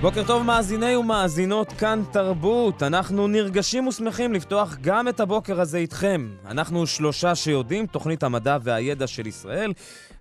בוקר טוב מאזיני ומאזינות כאן תרבות. אנחנו נרגשים ושמחים לפתוח גם את הבוקר הזה איתכם. אנחנו שלושה שיודעים, תוכנית המדע והידע של ישראל.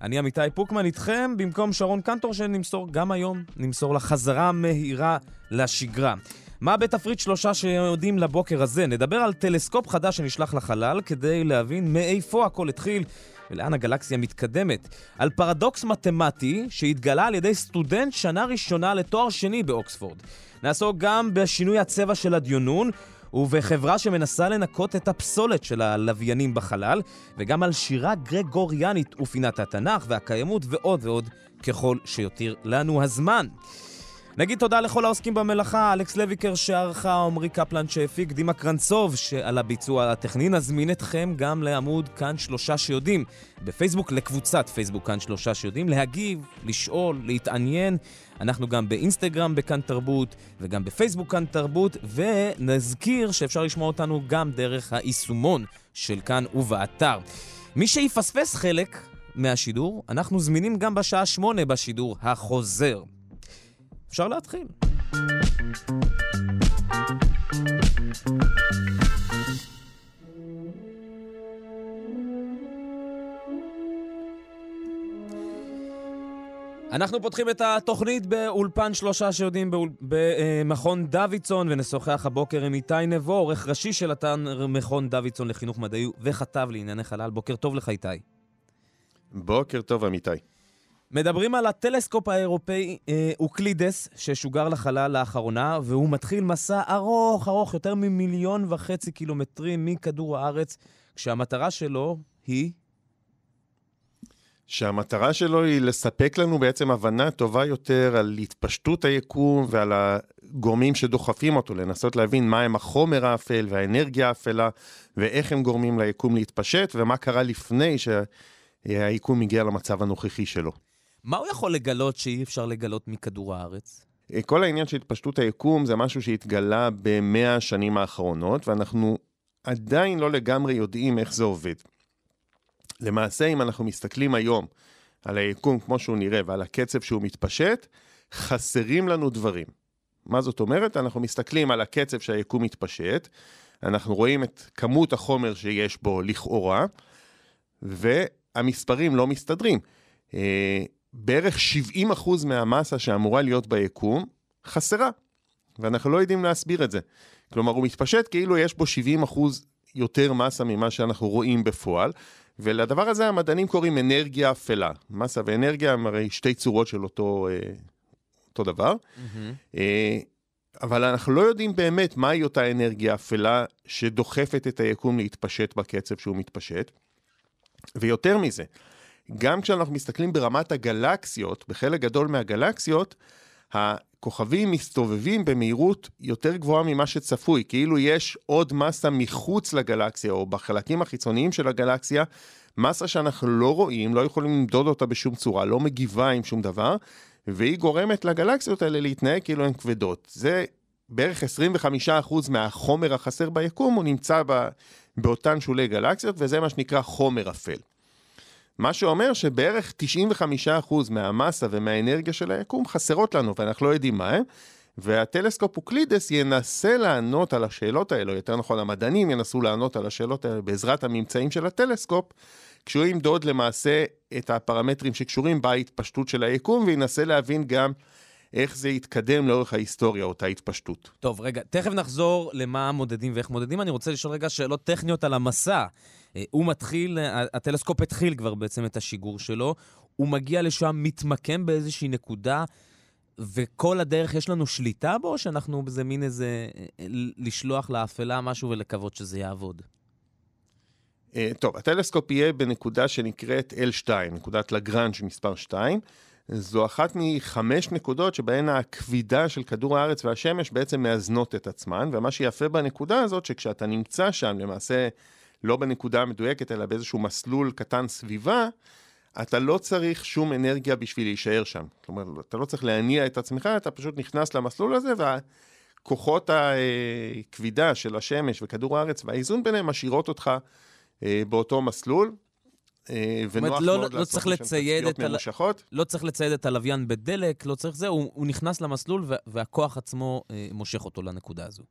אני עמיתי פוקמן איתכם, במקום שרון קנטור שנמסור גם היום, נמסור לחזרה מהירה לשגרה. מה בתפריט שלושה שיודעים לבוקר הזה? נדבר על טלסקופ חדש שנשלח לחלל כדי להבין מאיפה הכל התחיל ולאן הגלקסיה מתקדמת. על פרדוקס מתמטי שהתגלה על ידי סטודנט שנה ראשונה לתואר שני באוקספורד. נעסוק גם בשינוי הצבע של הדיונון ובחברה שמנסה לנקות את הפסולת של הלוויינים בחלל, וגם על שירה גרגוריאנית ופינת התנ"ך והקיימות ועוד ועוד ככל שיותיר לנו הזמן. נגיד תודה לכל העוסקים במלאכה, אלכס לויקר שערכה, עמרי קפלן שהפיק, דימה קרנצוב שעל הביצוע הטכני. נזמין אתכם גם לעמוד כאן שלושה שיודעים, בפייסבוק לקבוצת פייסבוק כאן שלושה שיודעים, להגיב, לשאול, להתעניין. אנחנו גם באינסטגרם בכאן תרבות, וגם בפייסבוק כאן תרבות, ונזכיר שאפשר לשמוע אותנו גם דרך היישומון של כאן ובאתר. מי שיפספס חלק מהשידור, אנחנו זמינים גם בשעה שמונה בשידור החוזר. אפשר להתחיל. אנחנו פותחים את התוכנית באולפן שלושה שיודעים באול... במכון דוידסון ונשוחח הבוקר עם איתי נבו, עורך ראשי של אתר מכון דוידסון לחינוך מדעי וכתב לענייני חלל. בוקר טוב לך איתי. בוקר טוב אמיתי. מדברים על הטלסקופ האירופאי אה, אוקלידס, ששוגר לחלל לאחרונה, והוא מתחיל מסע ארוך ארוך, יותר ממיליון וחצי קילומטרים מכדור הארץ, כשהמטרה שלו היא... שהמטרה שלו היא לספק לנו בעצם הבנה טובה יותר על התפשטות היקום ועל הגורמים שדוחפים אותו, לנסות להבין מהם החומר האפל והאנרגיה האפלה, ואיך הם גורמים ליקום להתפשט, ומה קרה לפני שהיקום הגיע למצב הנוכחי שלו. מה הוא יכול לגלות שאי אפשר לגלות מכדור הארץ? כל העניין של התפשטות היקום זה משהו שהתגלה במאה השנים האחרונות, ואנחנו עדיין לא לגמרי יודעים איך זה עובד. למעשה, אם אנחנו מסתכלים היום על היקום כמו שהוא נראה ועל הקצב שהוא מתפשט, חסרים לנו דברים. מה זאת אומרת? אנחנו מסתכלים על הקצב שהיקום מתפשט, אנחנו רואים את כמות החומר שיש בו לכאורה, והמספרים לא מסתדרים. אה, בערך 70% מהמסה שאמורה להיות ביקום חסרה, ואנחנו לא יודעים להסביר את זה. כלומר, הוא מתפשט כאילו יש בו 70% יותר מסה ממה שאנחנו רואים בפועל, ולדבר הזה המדענים קוראים אנרגיה אפלה. מסה ואנרגיה הם הרי שתי צורות של אותו, אה, אותו דבר. Mm-hmm. אבל אנחנו לא יודעים באמת מהי אותה אנרגיה אפלה שדוחפת את היקום להתפשט בקצב שהוא מתפשט. ויותר מזה, גם כשאנחנו מסתכלים ברמת הגלקסיות, בחלק גדול מהגלקסיות, הכוכבים מסתובבים במהירות יותר גבוהה ממה שצפוי, כאילו יש עוד מסה מחוץ לגלקסיה, או בחלקים החיצוניים של הגלקסיה, מסה שאנחנו לא רואים, לא יכולים למדוד אותה בשום צורה, לא מגיבה עם שום דבר, והיא גורמת לגלקסיות האלה להתנהג כאילו הן כבדות. זה בערך 25% מהחומר החסר ביקום, הוא נמצא באותן שולי גלקסיות, וזה מה שנקרא חומר אפל. מה שאומר שבערך 95% מהמסה ומהאנרגיה של היקום חסרות לנו, ואנחנו לא יודעים מה הם. והטלסקופ אוקלידס ינסה לענות על השאלות האלו, יותר נכון המדענים ינסו לענות על השאלות האלה בעזרת הממצאים של הטלסקופ, כשהוא ימדוד למעשה את הפרמטרים שקשורים בהתפשטות של היקום, וינסה להבין גם איך זה יתקדם לאורך ההיסטוריה, אותה התפשטות. טוב, רגע, תכף נחזור למה מודדים ואיך מודדים. אני רוצה לשאול רגע שאלות טכניות על המסע. אה, הוא מתחיל, הטלסקופ התחיל כבר בעצם את השיגור שלו, הוא מגיע לשם, מתמקם באיזושהי נקודה, וכל הדרך יש לנו שליטה בו, או שאנחנו בזה מין איזה, אה, לשלוח לאפלה משהו ולקוות שזה יעבוד? אה, טוב, הטלסקופ יהיה בנקודה שנקראת L2, נקודת לגרנג' מספר 2. זו אחת מחמש נקודות שבהן הכבידה של כדור הארץ והשמש בעצם מאזנות את עצמן, ומה שיפה בנקודה הזאת, שכשאתה נמצא שם, למעשה לא בנקודה המדויקת, אלא באיזשהו מסלול קטן סביבה, אתה לא צריך שום אנרגיה בשביל להישאר שם. כלומר, אתה לא צריך להניע את עצמך, אתה פשוט נכנס למסלול הזה, והכוחות הכבידה של השמש וכדור הארץ והאיזון ביניהם משאירות אותך אה, באותו מסלול. אה, ונוח לא- מאוד לא לעשות משם לצייד תצפיות ממושכות. לא צריך לצייד את הלוויין בדלק, לא צריך זה, הוא, הוא נכנס למסלול וה, והכוח עצמו אה, מושך אותו לנקודה הזו.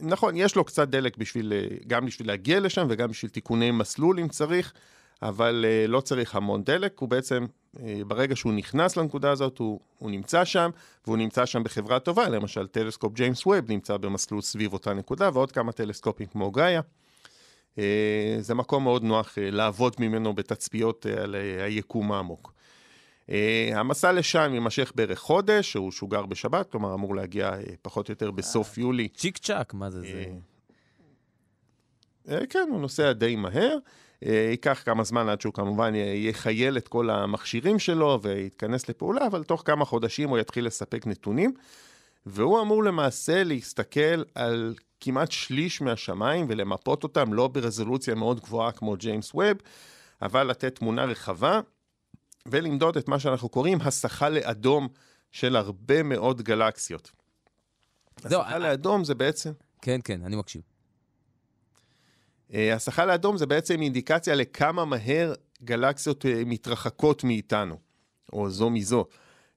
נכון, יש לו קצת דלק בשביל, אה, גם בשביל להגיע לשם וגם בשביל תיקוני מסלול אם צריך, אבל אה, לא צריך המון דלק, הוא בעצם, אה, ברגע שהוא נכנס לנקודה הזאת, הוא, הוא נמצא שם, והוא נמצא שם בחברה טובה, למשל טלסקופ ג'יימס ווב נמצא במסלול סביב אותה נקודה, ועוד כמה טלסקופים כמו גאיה. זה מקום מאוד נוח לעבוד ממנו בתצפיות על היקום העמוק. אה, המסע לשם יימשך בערך חודש, הוא שוגר בשבת, כלומר אמור להגיע אה, פחות או יותר בסוף יולי צ'יק צ'אק, מה זה זה? אה, כן, הוא נוסע די מהר. אה, ייקח כמה זמן עד שהוא כמובן יחייל את כל המכשירים שלו ויתכנס לפעולה, אבל תוך כמה חודשים הוא יתחיל לספק נתונים. והוא אמור למעשה להסתכל על כמעט שליש מהשמיים ולמפות אותם, לא ברזולוציה מאוד גבוהה כמו ג'יימס ווב, אבל לתת תמונה רחבה ולמדוד את מה שאנחנו קוראים הסחה לאדום של הרבה מאוד גלקסיות. זהו, הסחה אה, לאדום זה בעצם... כן, כן, אני מקשיב. אה, הסחה לאדום זה בעצם אינדיקציה לכמה מהר גלקסיות אה, מתרחקות מאיתנו, או זו מזו.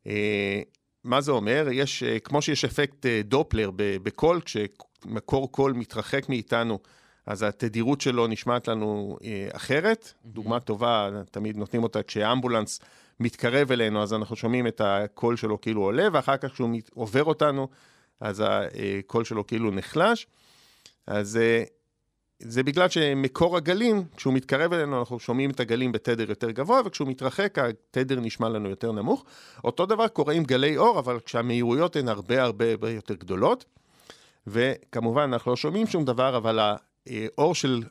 אה, מה זה אומר? יש, אה, כמו שיש אפקט אה, דופלר בקול, כשמקור קול מתרחק מאיתנו, אז התדירות שלו נשמעת לנו אה, אחרת. דוגמה טובה, תמיד נותנים אותה כשאמבולנס מתקרב אלינו, אז אנחנו שומעים את הקול שלו כאילו עולה, ואחר כך כשהוא עובר אותנו, אז הקול שלו כאילו נחלש. אז אה, זה בגלל שמקור הגלים, כשהוא מתקרב אלינו, אנחנו שומעים את הגלים בתדר יותר גבוה, וכשהוא מתרחק, התדר נשמע לנו יותר נמוך. אותו דבר קורה עם גלי אור, אבל כשהמהירויות הן הרבה הרבה הרבה יותר גדולות. וכמובן, אנחנו לא שומעים שום דבר, אבל האור של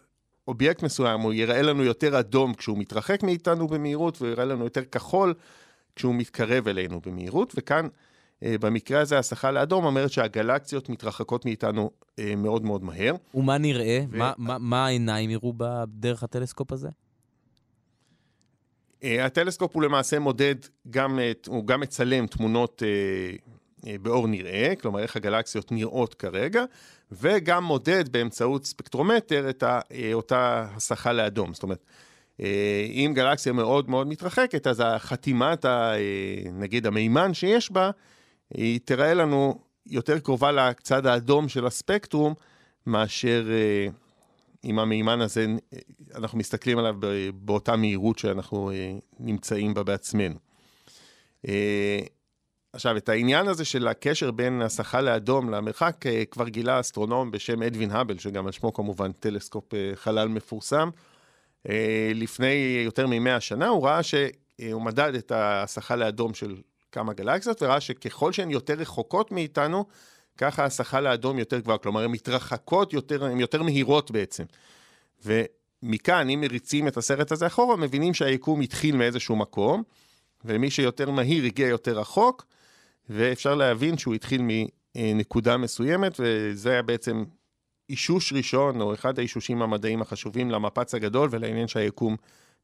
אובייקט מסוים, הוא יראה לנו יותר אדום כשהוא מתרחק מאיתנו במהירות, והוא יראה לנו יותר כחול כשהוא מתקרב אלינו במהירות. וכאן, אה, במקרה הזה, הסחה לאדום אומרת שהגלקסיות מתרחקות מאיתנו אה, מאוד מאוד מהר. ומה נראה? ו- מה, מה, מה העיניים יראו דרך הטלסקופ הזה? אה, הטלסקופ הוא למעשה מודד, גם, הוא גם מצלם תמונות אה, אה, באור נראה, כלומר איך הגלקסיות נראות כרגע, וגם מודד באמצעות ספקטרומטר את אה, אותה הסחה לאדום. זאת אומרת, אה, אם גלקסיה מאוד מאוד מתרחקת, אז החתימת, אה, נגיד המימן שיש בה, היא תראה לנו יותר קרובה לצד האדום של הספקטרום, מאשר אה, אם המימן הזה, אה, אנחנו מסתכלים עליו באותה מהירות שאנחנו אה, נמצאים בה בעצמנו. עכשיו, את העניין הזה של הקשר בין הסחה לאדום למרחק, אה, כבר גילה אסטרונום בשם אדווין האבל, שגם על שמו כמובן טלסקופ אה, חלל מפורסם. אה, לפני יותר מ-100 שנה, הוא ראה שהוא מדד את ההסחה לאדום של כמה גלקסיות, וראה שככל שהן יותר רחוקות מאיתנו, ככה ההסחה לאדום יותר גבוהה. כלומר, הן מתרחקות יותר, הן יותר מהירות בעצם. ומכאן, אם מריצים את הסרט הזה אחורה, מבינים שהיקום התחיל מאיזשהו מקום, ומי שיותר מהיר הגיע יותר רחוק, ואפשר להבין שהוא התחיל מנקודה מסוימת, וזה היה בעצם אישוש ראשון, או אחד האישושים המדעיים החשובים למפץ הגדול ולעניין שהיקום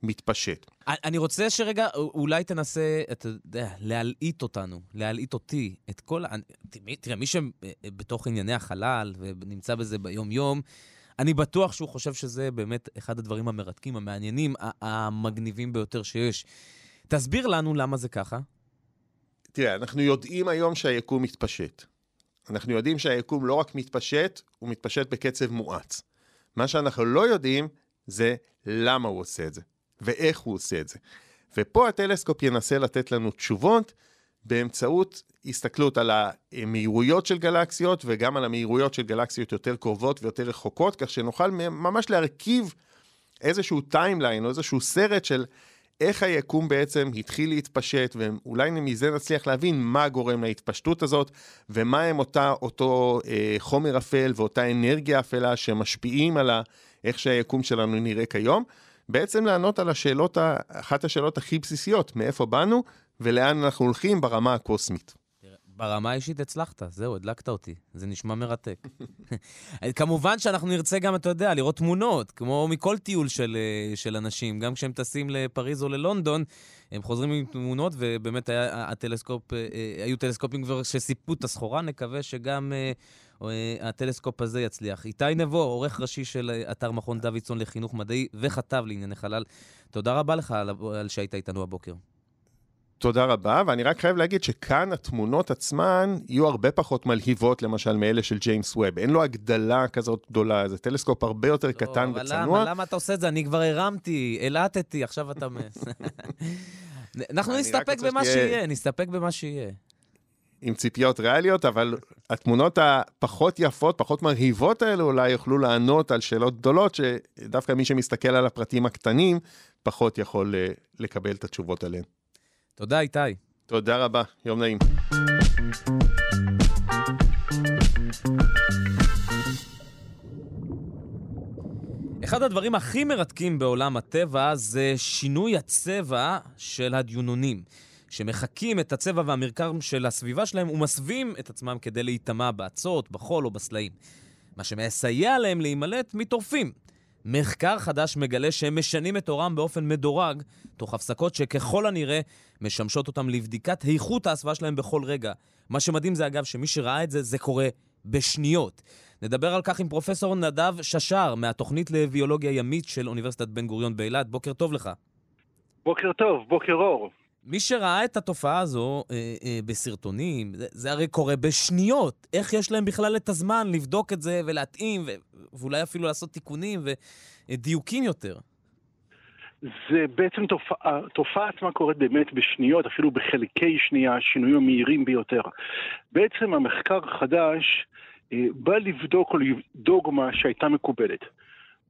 מתפשט. אני רוצה שרגע, אולי תנסה, אתה יודע, להלעיט אותנו, להלעיט אותי, את כל... תראה, מי שבתוך ענייני החלל ונמצא בזה ביום-יום, אני בטוח שהוא חושב שזה באמת אחד הדברים המרתקים, המעניינים, המגניבים ביותר שיש. תסביר לנו למה זה ככה. תראה, אנחנו יודעים היום שהיקום מתפשט. אנחנו יודעים שהיקום לא רק מתפשט, הוא מתפשט בקצב מואץ. מה שאנחנו לא יודעים זה למה הוא עושה את זה, ואיך הוא עושה את זה. ופה הטלסקופ ינסה לתת לנו תשובות באמצעות הסתכלות על המהירויות של גלקסיות, וגם על המהירויות של גלקסיות יותר קרובות ויותר רחוקות, כך שנוכל ממש להרכיב איזשהו timeline או איזשהו סרט של איך היקום בעצם התחיל להתפשט, ואולי מזה נצליח להבין מה גורם להתפשטות הזאת, ומה הם אותה, אותו אה, חומר אפל ואותה אנרגיה אפלה שמשפיעים על איך שהיקום שלנו נראה כיום. בעצם לענות על השאלות, אחת השאלות הכי בסיסיות, מאיפה באנו ולאן אנחנו הולכים ברמה הקוסמית. ברמה האישית הצלחת, זהו, הדלקת אותי. זה נשמע מרתק. כמובן שאנחנו נרצה גם, אתה יודע, לראות תמונות, כמו מכל טיול של, אה, של אנשים. גם כשהם טסים לפריז או ללונדון, הם חוזרים עם תמונות, ובאמת היה הטלסקופ, אה, אה, היו טלסקופים כבר שסיפקו את הסחורה, נקווה שגם הטלסקופ הזה יצליח. איתי נבו, עורך ראשי של אתר מכון דוידסון לחינוך מדעי וכתב לענייני חלל, תודה רבה לך על שהיית איתנו הבוקר. תודה רבה, ואני רק חייב להגיד שכאן התמונות עצמן יהיו הרבה פחות מלהיבות, למשל, מאלה של ג'יימס ווב. אין לו הגדלה כזאת גדולה, זה טלסקופ הרבה יותר לא, קטן אבל וצנוע. למה, למה אתה עושה את זה? אני כבר הרמתי, הלעטתי, עכשיו אתה... אנחנו נסתפק במה שתהיה... שיהיה, נסתפק במה שיהיה. עם ציפיות ריאליות, אבל התמונות הפחות יפות, פחות מרהיבות האלו, אולי יוכלו לענות על שאלות גדולות, שדווקא מי שמסתכל על הפרטים הקטנים, פחות יכול אה, לקבל את התשובות עליהן. תודה, איתי. תודה רבה, יום נעים. אחד הדברים הכי מרתקים בעולם הטבע זה שינוי הצבע של הדיונונים, שמחקים את הצבע והמרקם של הסביבה שלהם ומסווים את עצמם כדי להיטמע באצות, בחול או בסלעים. מה שמסייע להם להימלט מטורפים. מחקר חדש מגלה שהם משנים את עורם באופן מדורג, תוך הפסקות שככל הנראה משמשות אותם לבדיקת איכות ההסוואה שלהם בכל רגע. מה שמדהים זה אגב שמי שראה את זה, זה קורה בשניות. נדבר על כך עם פרופסור נדב ששר מהתוכנית לביולוגיה ימית של אוניברסיטת בן גוריון באילת. בוקר טוב לך. בוקר טוב, בוקר אור. מי שראה את התופעה הזו אה, אה, בסרטונים, זה, זה הרי קורה בשניות. איך יש להם בכלל את הזמן לבדוק את זה ולהתאים, ו, ואולי אפילו לעשות תיקונים ודיוקים יותר? זה בעצם תופעה, התופעה עצמה קורית באמת בשניות, אפילו בחלקי שנייה, השינויים המהירים ביותר. בעצם המחקר החדש אה, בא לבדוק דוגמה שהייתה מקובלת.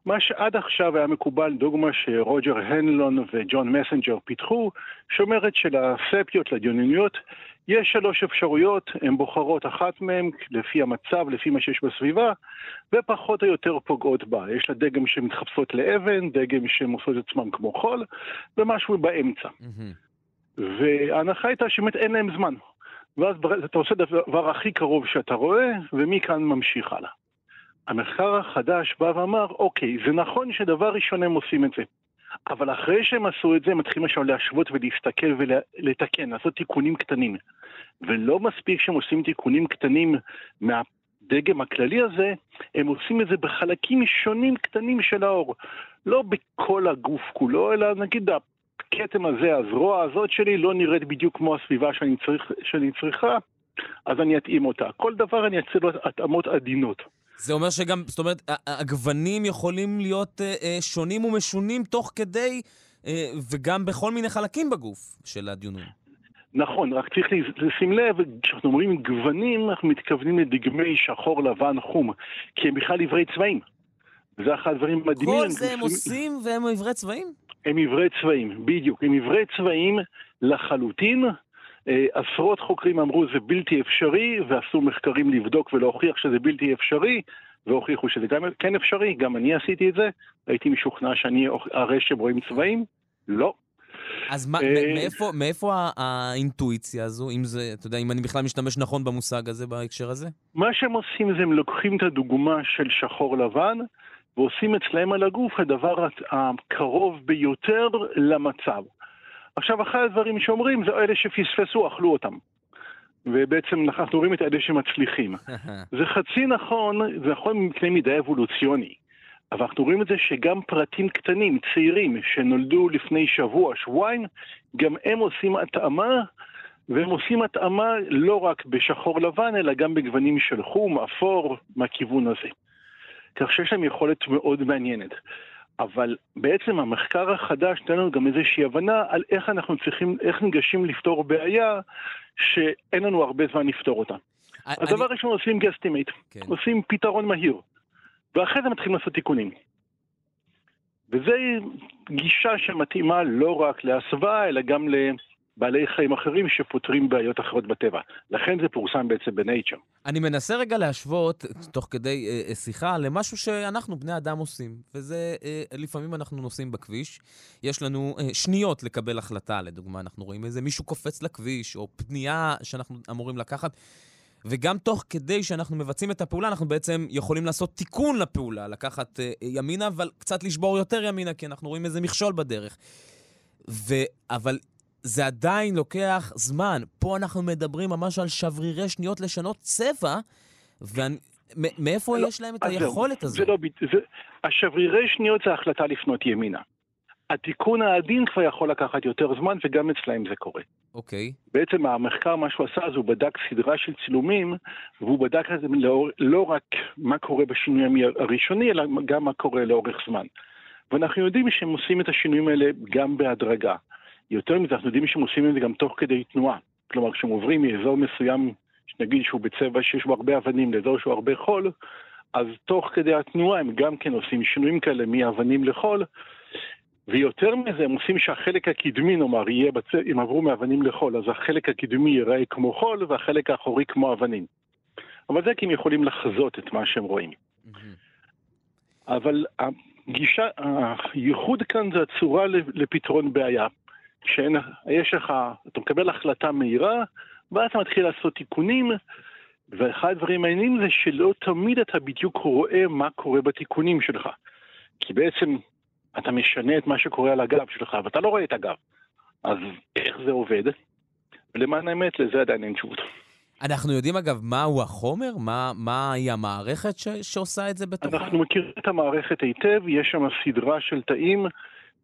מה שעד עכשיו היה מקובל, דוגמה שרוג'ר הנלון וג'ון מסנג'ר פיתחו, שאומרת שלספיות, לדיונניות, יש שלוש אפשרויות, הן בוחרות אחת מהן לפי המצב, לפי מה שיש בסביבה, ופחות או יותר פוגעות בה. יש לה דגם שמתחפשות לאבן, דגם שהן עושות את עצמן כמו חול, ומשהו באמצע. Mm-hmm. וההנחה הייתה שבאמת אין להם זמן. ואז אתה עושה את הדבר הכי קרוב שאתה רואה, ומכאן ממשיך הלאה. המחקר החדש בא ואמר, אוקיי, זה נכון שדבר ראשון הם עושים את זה, אבל אחרי שהם עשו את זה, הם מתחילים עכשיו להשוות ולהסתכל ולתקן, לעשות תיקונים קטנים. ולא מספיק שהם עושים תיקונים קטנים מהדגם הכללי הזה, הם עושים את זה בחלקים שונים קטנים של האור. לא בכל הגוף כולו, אלא נגיד הכתם הזה, הזרוע הזאת שלי, לא נראית בדיוק כמו הסביבה שאני, צריך, שאני צריכה, אז אני אתאים אותה. כל דבר אני אעשה לו התאמות עדינות. זה אומר שגם, זאת אומרת, הגוונים יכולים להיות אה, אה, שונים ומשונים תוך כדי, אה, וגם בכל מיני חלקים בגוף של הדיונים. נכון, רק צריך לשים לב, כשאנחנו אומרים גוונים, אנחנו מתכוונים לדגמי שחור, לבן, חום, כי הם בכלל עברי צבעים. זה אחד הדברים המדהימים. כל זה הם עושים והם עברי צבעים? הם עברי צבעים, בדיוק. הם עברי צבעים לחלוטין. אה, עשרות חוקרים אמרו זה בלתי אפשרי, ועשו מחקרים לבדוק ולהוכיח שזה בלתי אפשרי, והוכיחו שזה גם כן אפשרי, גם אני עשיתי את זה, הייתי משוכנע שאני אראה שהם רואים צבעים, לא. אז מה, אה, מאיפה, מאיפה האינטואיציה הזו, אם זה, אתה יודע, אם אני בכלל משתמש נכון במושג הזה בהקשר הזה? מה שהם עושים זה הם לוקחים את הדוגמה של שחור לבן, ועושים אצלהם על הגוף הדבר הקרוב ביותר למצב. עכשיו, אחד הדברים שאומרים זה אלה שפספסו, אכלו אותם. ובעצם אנחנו רואים את אלה שמצליחים. זה חצי נכון, זה נכון מפני מידע אבולוציוני. אבל אנחנו רואים את זה שגם פרטים קטנים, צעירים, שנולדו לפני שבוע, שבועיים, גם הם עושים התאמה, והם עושים התאמה לא רק בשחור לבן, אלא גם בגוונים של חום, אפור, מהכיוון הזה. כך שיש להם יכולת מאוד מעניינת. אבל בעצם המחקר החדש נותן לנו גם איזושהי הבנה על איך אנחנו צריכים, איך ניגשים לפתור בעיה שאין לנו הרבה זמן לפתור אותה. אני... הדבר הראשון עושים guesstimate, כן. עושים פתרון מהיר, ואחרי זה מתחילים לעשות תיקונים. וזו גישה שמתאימה לא רק להסוואה, אלא גם בעלי חיים אחרים שפותרים בעיות אחרות בטבע. לכן זה פורסם בעצם בנייצ'ר. אני מנסה רגע להשוות, תוך כדי אה, אה, שיחה, למשהו שאנחנו, בני אדם, עושים. וזה, אה, לפעמים אנחנו נוסעים בכביש, יש לנו אה, שניות לקבל החלטה, לדוגמה, אנחנו רואים איזה מישהו קופץ לכביש, או פנייה שאנחנו אמורים לקחת. וגם תוך כדי שאנחנו מבצעים את הפעולה, אנחנו בעצם יכולים לעשות תיקון לפעולה, לקחת אה, ימינה, אבל קצת לשבור יותר ימינה, כי אנחנו רואים איזה מכשול בדרך. ו... אבל זה עדיין לוקח זמן. פה אנחנו מדברים ממש על שברירי שניות לשנות צבע, ומאיפה לא, יש להם את היכולת הזו? זה לא... זה, השברירי שניות זה החלטה לפנות ימינה. התיקון העדין כבר יכול לקחת יותר זמן, וגם אצלהם זה קורה. אוקיי. Okay. בעצם המחקר, מה שהוא עשה, זה הוא בדק סדרה של צילומים, והוא בדק את זה לא, לא רק מה קורה בשינוי הראשוני, אלא גם מה קורה לאורך זמן. ואנחנו יודעים שהם עושים את השינויים האלה גם בהדרגה. יותר מזה, אנחנו יודעים שהם עושים את זה גם תוך כדי תנועה. כלומר, כשהם עוברים מאזור מסוים, נגיד שהוא בצבע שיש בו הרבה אבנים לאזור שהוא הרבה חול, אז תוך כדי התנועה הם גם כן עושים שינויים כאלה מאבנים לחול, ויותר מזה, הם עושים שהחלק הקדמי, נאמר, יהיה, בצ... אם עברו מאבנים לחול, אז החלק הקדמי ייראה כמו חול, והחלק האחורי כמו אבנים. אבל זה כי הם יכולים לחזות את מה שהם רואים. אבל הגישה, הייחוד כאן זה הצורה לפתרון בעיה. שיש לך, אתה מקבל החלטה מהירה, ואז אתה מתחיל לעשות תיקונים, ואחד הדברים העניינים זה שלא תמיד אתה בדיוק רואה מה קורה בתיקונים שלך. כי בעצם אתה משנה את מה שקורה על הגב שלך, ואתה לא רואה את הגב. אז איך זה עובד? ולמען האמת, לזה עדיין אין תשובות. אנחנו יודעים אגב מהו החומר? מה, מהי המערכת ש, שעושה את זה בתוכה? אנחנו מכירים את המערכת היטב, יש שם סדרה של תאים,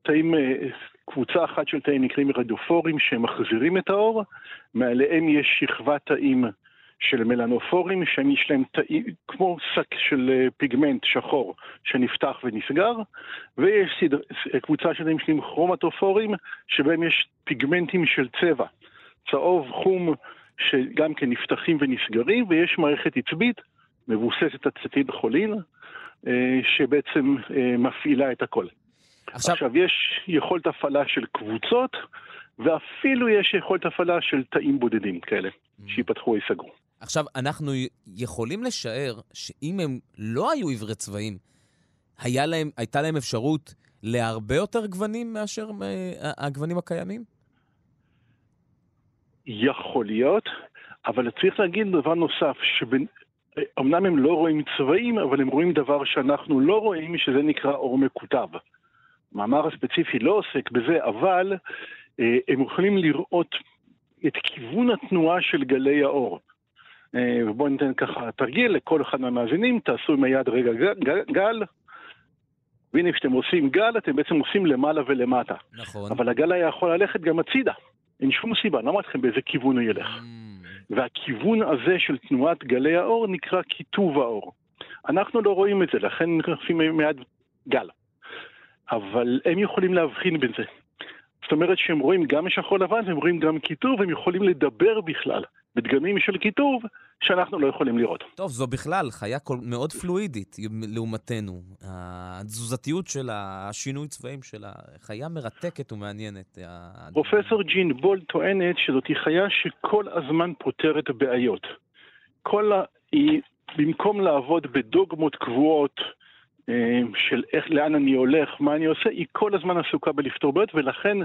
תאים, אה, קבוצה אחת של תאים נקראים רדיופורים שמחזירים את האור, מעליהם יש שכבת תאים של מלנופורים, שיש להם תאים, כמו שק של אה, פיגמנט שחור שנפתח ונסגר, ויש סדר, קבוצה של תאים שנקראים כרומטופורים, שבהם יש פיגמנטים של צבע, צהוב, חום, שגם כן נפתחים ונסגרים, ויש מערכת עצבית מבוססת אצטיד חולין, אה, שבעצם אה, מפעילה את הכל. עכשיו... עכשיו, יש יכולת הפעלה של קבוצות, ואפילו יש יכולת הפעלה של תאים בודדים כאלה, mm. שיפתחו או ייסגרו. עכשיו, אנחנו יכולים לשער שאם הם לא היו עברי צבעים, היה להם, הייתה להם אפשרות להרבה יותר גוונים מאשר אה, הגוונים הקיימים? יכול להיות, אבל צריך להגיד דבר נוסף, שאומנם הם לא רואים צבעים, אבל הם רואים דבר שאנחנו לא רואים, שזה נקרא אור מקוטב. המאמר הספציפי לא עוסק בזה, אבל אה, הם יכולים לראות את כיוון התנועה של גלי האור. אה, ובואו ניתן ככה תרגיל לכל אחד מהמאזינים, תעשו עם היד רגע גל, גל והנה כשאתם עושים גל, אתם בעצם עושים למעלה ולמטה. נכון. אבל הגל היה יכול ללכת גם הצידה. אין שום סיבה, לא אמרתי לכם באיזה כיוון הוא ילך. Mm. והכיוון הזה של תנועת גלי האור נקרא כיתוב האור. אנחנו לא רואים את זה, לכן נכנסים מיד גל. אבל הם יכולים להבחין בין זה. זאת אומרת שהם רואים גם משחור לבן, הם רואים גם כיתוב, הם יכולים לדבר בכלל בדגמים של כיתוב שאנחנו לא יכולים לראות. טוב, זו בכלל חיה כל... מאוד פלואידית לעומתנו. התזוזתיות של השינוי צבעים שלה, חיה מרתקת ומעניינת. פרופסור ג'ין בול טוענת שזאת חיה שכל הזמן פותרת בעיות. כל ה... היא, במקום לעבוד בדוגמות קבועות, של איך, לאן אני הולך, מה אני עושה, היא כל הזמן עסוקה בלפתור בעיות, ולכן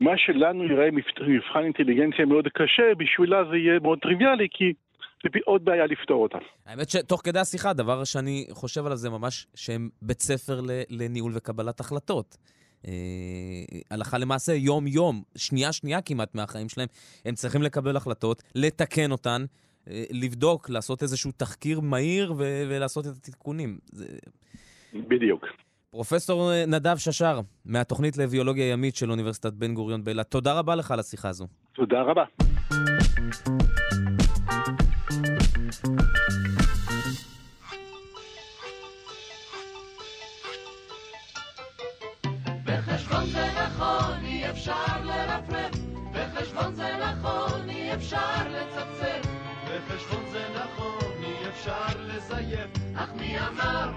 מה שלנו יראה מבחן אינטליגנציה מאוד קשה, בשבילה זה יהיה מאוד טריוויאלי, כי זה עוד בעיה לפתור אותה. האמת שתוך כדי השיחה, דבר שאני חושב עליו זה ממש שהם בית ספר לניהול וקבלת החלטות. אה, הלכה למעשה, יום-יום, שנייה-שנייה כמעט מהחיים שלהם, הם צריכים לקבל החלטות, לתקן אותן, לבדוק, לעשות איזשהו תחקיר מהיר ו- ולעשות את התיקונים. זה... בדיוק. פרופסור אה, נדב ששר, מהתוכנית לביולוגיה ימית של אוניברסיטת בן גוריון באילת, תודה רבה לך על השיחה הזו. תודה רבה. בחשבון זה נכון, אי אפשר לרפרף, בחשבון זה נכון, אי אפשר לצפצף. בחשבון זה נכון, אי אפשר לזייף, אך מי אמר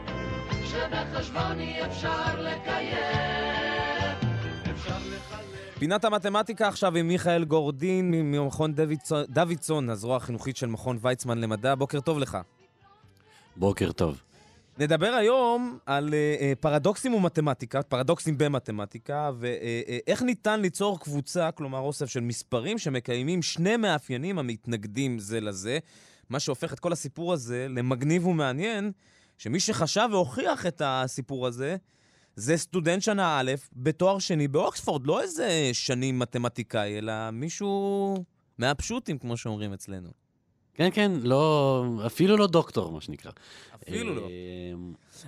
שבחשבון אי אפשר לקיים? פינת המתמטיקה עכשיו עם מיכאל גורדין ממכון דוידסון, הזרוע החינוכית של מכון ויצמן למדע. בוקר טוב לך. בוקר טוב. נדבר היום על uh, פרדוקסים ומתמטיקה, פרדוקסים במתמטיקה, ואיך uh, ניתן ליצור קבוצה, כלומר אוסף של מספרים שמקיימים שני מאפיינים המתנגדים זה לזה, מה שהופך את כל הסיפור הזה למגניב ומעניין, שמי שחשב והוכיח את הסיפור הזה, זה סטודנט שנה א' בתואר שני באוקספורד, לא איזה שנים מתמטיקאי, אלא מישהו מהפשוטים, כמו שאומרים אצלנו. כן, כן, לא, אפילו לא דוקטור, מה שנקרא. אפילו לא. אה,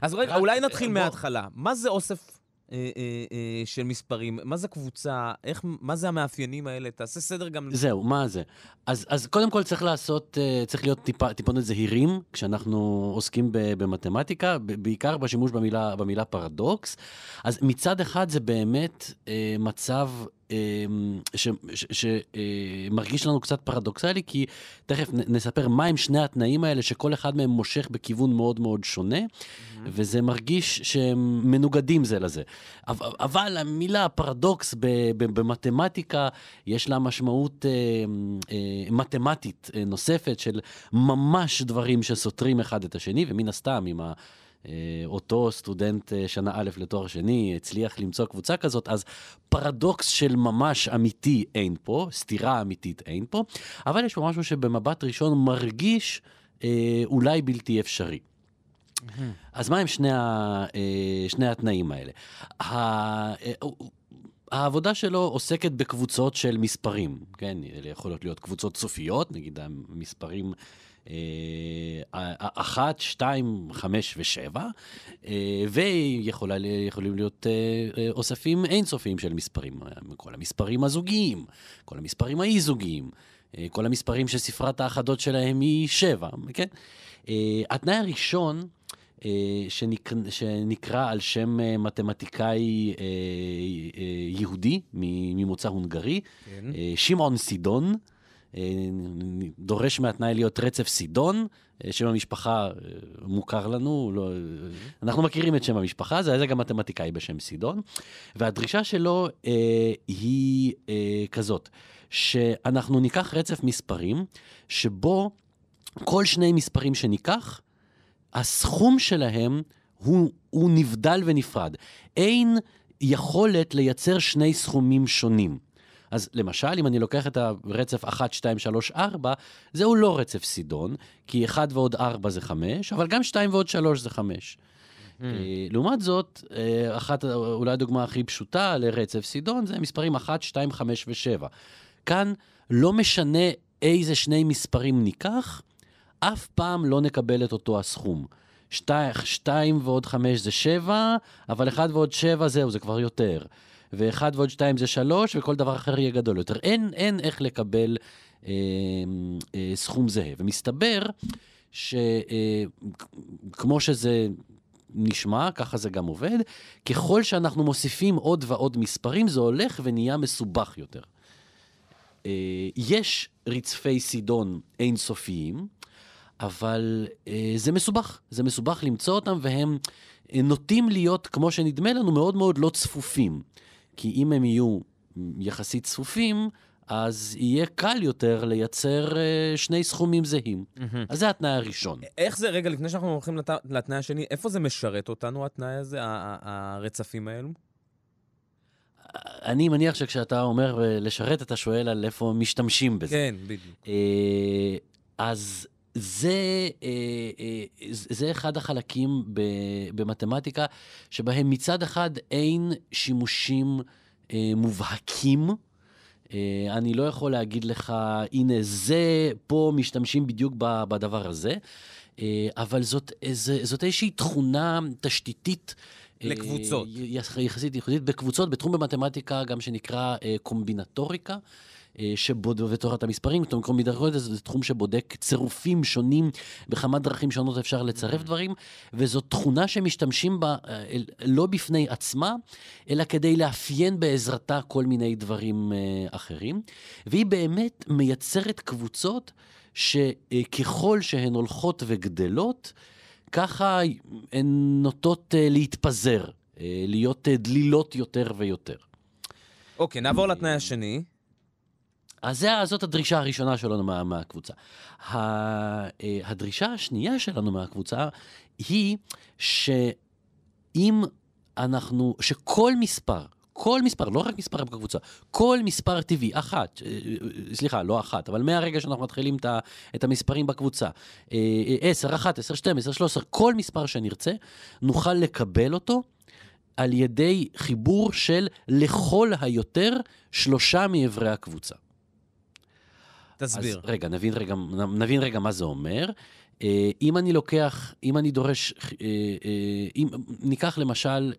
אז רגע, אולי נתחיל בוא. מההתחלה. מה זה אוסף אה, אה, אה, של מספרים? מה זה קבוצה? איך, מה זה המאפיינים האלה? תעשה סדר גם... זהו, מה זה? אז, אז קודם כל צריך לעשות, אה, צריך להיות טיפה, טיפונת זהירים כשאנחנו עוסקים ב, במתמטיקה, ב- בעיקר בשימוש במילה, במילה פרדוקס. אז מצד אחד זה באמת אה, מצב שמרגיש לנו קצת פרדוקסלי, כי תכף נספר מהם שני התנאים האלה, שכל אחד מהם מושך בכיוון מאוד מאוד שונה, וזה מרגיש שהם מנוגדים זה לזה. אבל, המילה פרדוקס ב, ב, במתמטיקה, יש לה משמעות אה, אה, מתמטית אה, נוספת של ממש דברים שסותרים אחד את השני, ומן הסתם, אם ה... אה, אותו סטודנט אה, שנה א' לתואר שני הצליח למצוא קבוצה כזאת, אז פרדוקס של ממש אמיתי אין פה, סתירה אמיתית אין פה, אבל יש פה משהו שבמבט ראשון מרגיש אה, אולי בלתי אפשרי. אז מה הם שני, ה, אה, שני התנאים האלה? ה- אה, העבודה שלו עוסקת בקבוצות של מספרים, כן? אלה יכולות להיות קבוצות סופיות, נגיד המספרים אחת, שתיים, חמש ושבע, אה, ויכולים להיות אה, אה, אוספים אינסופיים של מספרים, אה, כל המספרים הזוגיים, כל המספרים האי-זוגיים, אה, כל המספרים שספרת האחדות שלהם היא שבע, כן? אה, התנאי הראשון, אה, שנק... שנקרא על שם אה, מתמטיקאי אה, אה, יהודי ממוצא הונגרי, כן. אה, שמעון סידון, אה, דורש מהתנאי להיות רצף סידון, אה, שם המשפחה אה, מוכר לנו, לא, אה, אנחנו מכירים את שם המשפחה, זה היה גם מתמטיקאי בשם סידון, והדרישה שלו אה, היא אה, כזאת, שאנחנו ניקח רצף מספרים, שבו כל שני מספרים שניקח, הסכום שלהם הוא, הוא נבדל ונפרד. אין יכולת לייצר שני סכומים שונים. אז למשל, אם אני לוקח את הרצף 1, 2, 3, 4, זהו לא רצף סידון, כי 1 ועוד 4 זה 5, אבל גם 2 ועוד 3 זה 5. אה, לעומת זאת, אה, אחת, אולי הדוגמה הכי פשוטה לרצף סידון זה מספרים 1, 2, 5 ו-7. כאן לא משנה איזה שני מספרים ניקח, אף פעם לא נקבל את אותו הסכום. 2 ועוד 5 זה 7, אבל 1 ועוד 7 זהו, זה כבר יותר. ו-1 ועוד 2 זה 3, וכל דבר אחר יהיה גדול יותר. אין, אין איך לקבל אה, אה, סכום זהה. ומסתבר שכמו שזה נשמע, ככה זה גם עובד, ככל שאנחנו מוסיפים עוד ועוד מספרים, זה הולך ונהיה מסובך יותר. אה, יש רצפי סידון אינסופיים, אבל אה, זה מסובך. זה מסובך למצוא אותם, והם אה, נוטים להיות, כמו שנדמה לנו, מאוד מאוד לא צפופים. כי אם הם יהיו יחסית צפופים, אז יהיה קל יותר לייצר אה, שני סכומים זהים. אז זה התנאי הראשון. איך זה, רגע, לפני שאנחנו הולכים לת... לתנאי השני, איפה זה משרת אותנו, התנאי הזה, הרצפים האלו? אני מניח שכשאתה אומר אה, לשרת, אתה שואל על איפה משתמשים בזה. כן, בדיוק. אה, אז זה, אה, אה, זה אחד החלקים במתמטיקה, שבהם מצד אחד אין שימושים אה, מובהקים. אני לא יכול להגיד לך, הנה, זה, פה משתמשים בדיוק בדבר הזה, אבל זאת, זאת איזושהי תכונה תשתיתית. לקבוצות. יחסית ייחודית בקבוצות, בתחום במתמטיקה גם שנקרא קומבינטוריקה. אה, שבוד... ותורת המספרים, אומרת, קומבינטוריקה זה תחום שבודק צירופים שונים, בכמה דרכים שונות אפשר לצרף דברים, וזו תכונה שמשתמשים בה אה, לא בפני עצמה, אלא כדי לאפיין בעזרתה כל מיני דברים אה, אחרים, והיא באמת מייצרת קבוצות שככל שהן הולכות וגדלות, ככה הן נוטות להתפזר, להיות דלילות יותר ויותר. אוקיי, נעבור לתנאי השני. אז זאת הדרישה הראשונה שלנו מה, מהקבוצה. אה, הדרישה השנייה שלנו מהקבוצה היא שאם אנחנו, שכל מספר, כל מספר, לא רק מספר בקבוצה, כל מספר טבעי, אחת, אה, אה, סליחה, לא אחת, אבל מהרגע שאנחנו מתחילים את המספרים בקבוצה, 10, 11, 12, 13, כל מספר שנרצה, נוכל לקבל אותו על ידי חיבור של לכל היותר שלושה מאיברי הקבוצה. תסביר. אז רגע, נבין רגע, נבין רגע מה זה אומר. אה, אם אני לוקח, אם אני דורש, אה, אה, אם ניקח למשל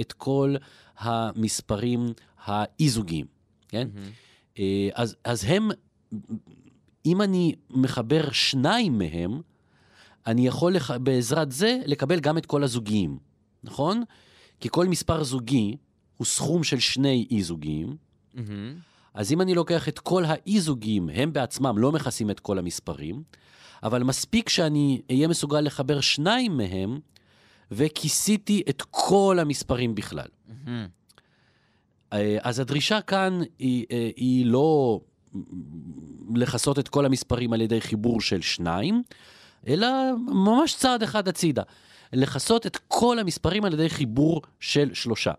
את כל המספרים האי-זוגיים, כן? Mm-hmm. אז, אז הם, אם אני מחבר שניים מהם, אני יכול לח... בעזרת זה לקבל גם את כל הזוגיים, נכון? כי כל מספר זוגי הוא סכום של שני אי-זוגיים. Mm-hmm. אז אם אני לוקח את כל האי-זוגיים, הם בעצמם לא מכסים את כל המספרים, אבל מספיק שאני אהיה מסוגל לחבר שניים מהם, וכיסיתי את כל המספרים בכלל. Mm-hmm. אז הדרישה כאן היא, אה, היא לא לכסות את כל המספרים על ידי חיבור של שניים, אלא ממש צעד אחד הצידה. לכסות את כל המספרים על ידי חיבור של שלושה.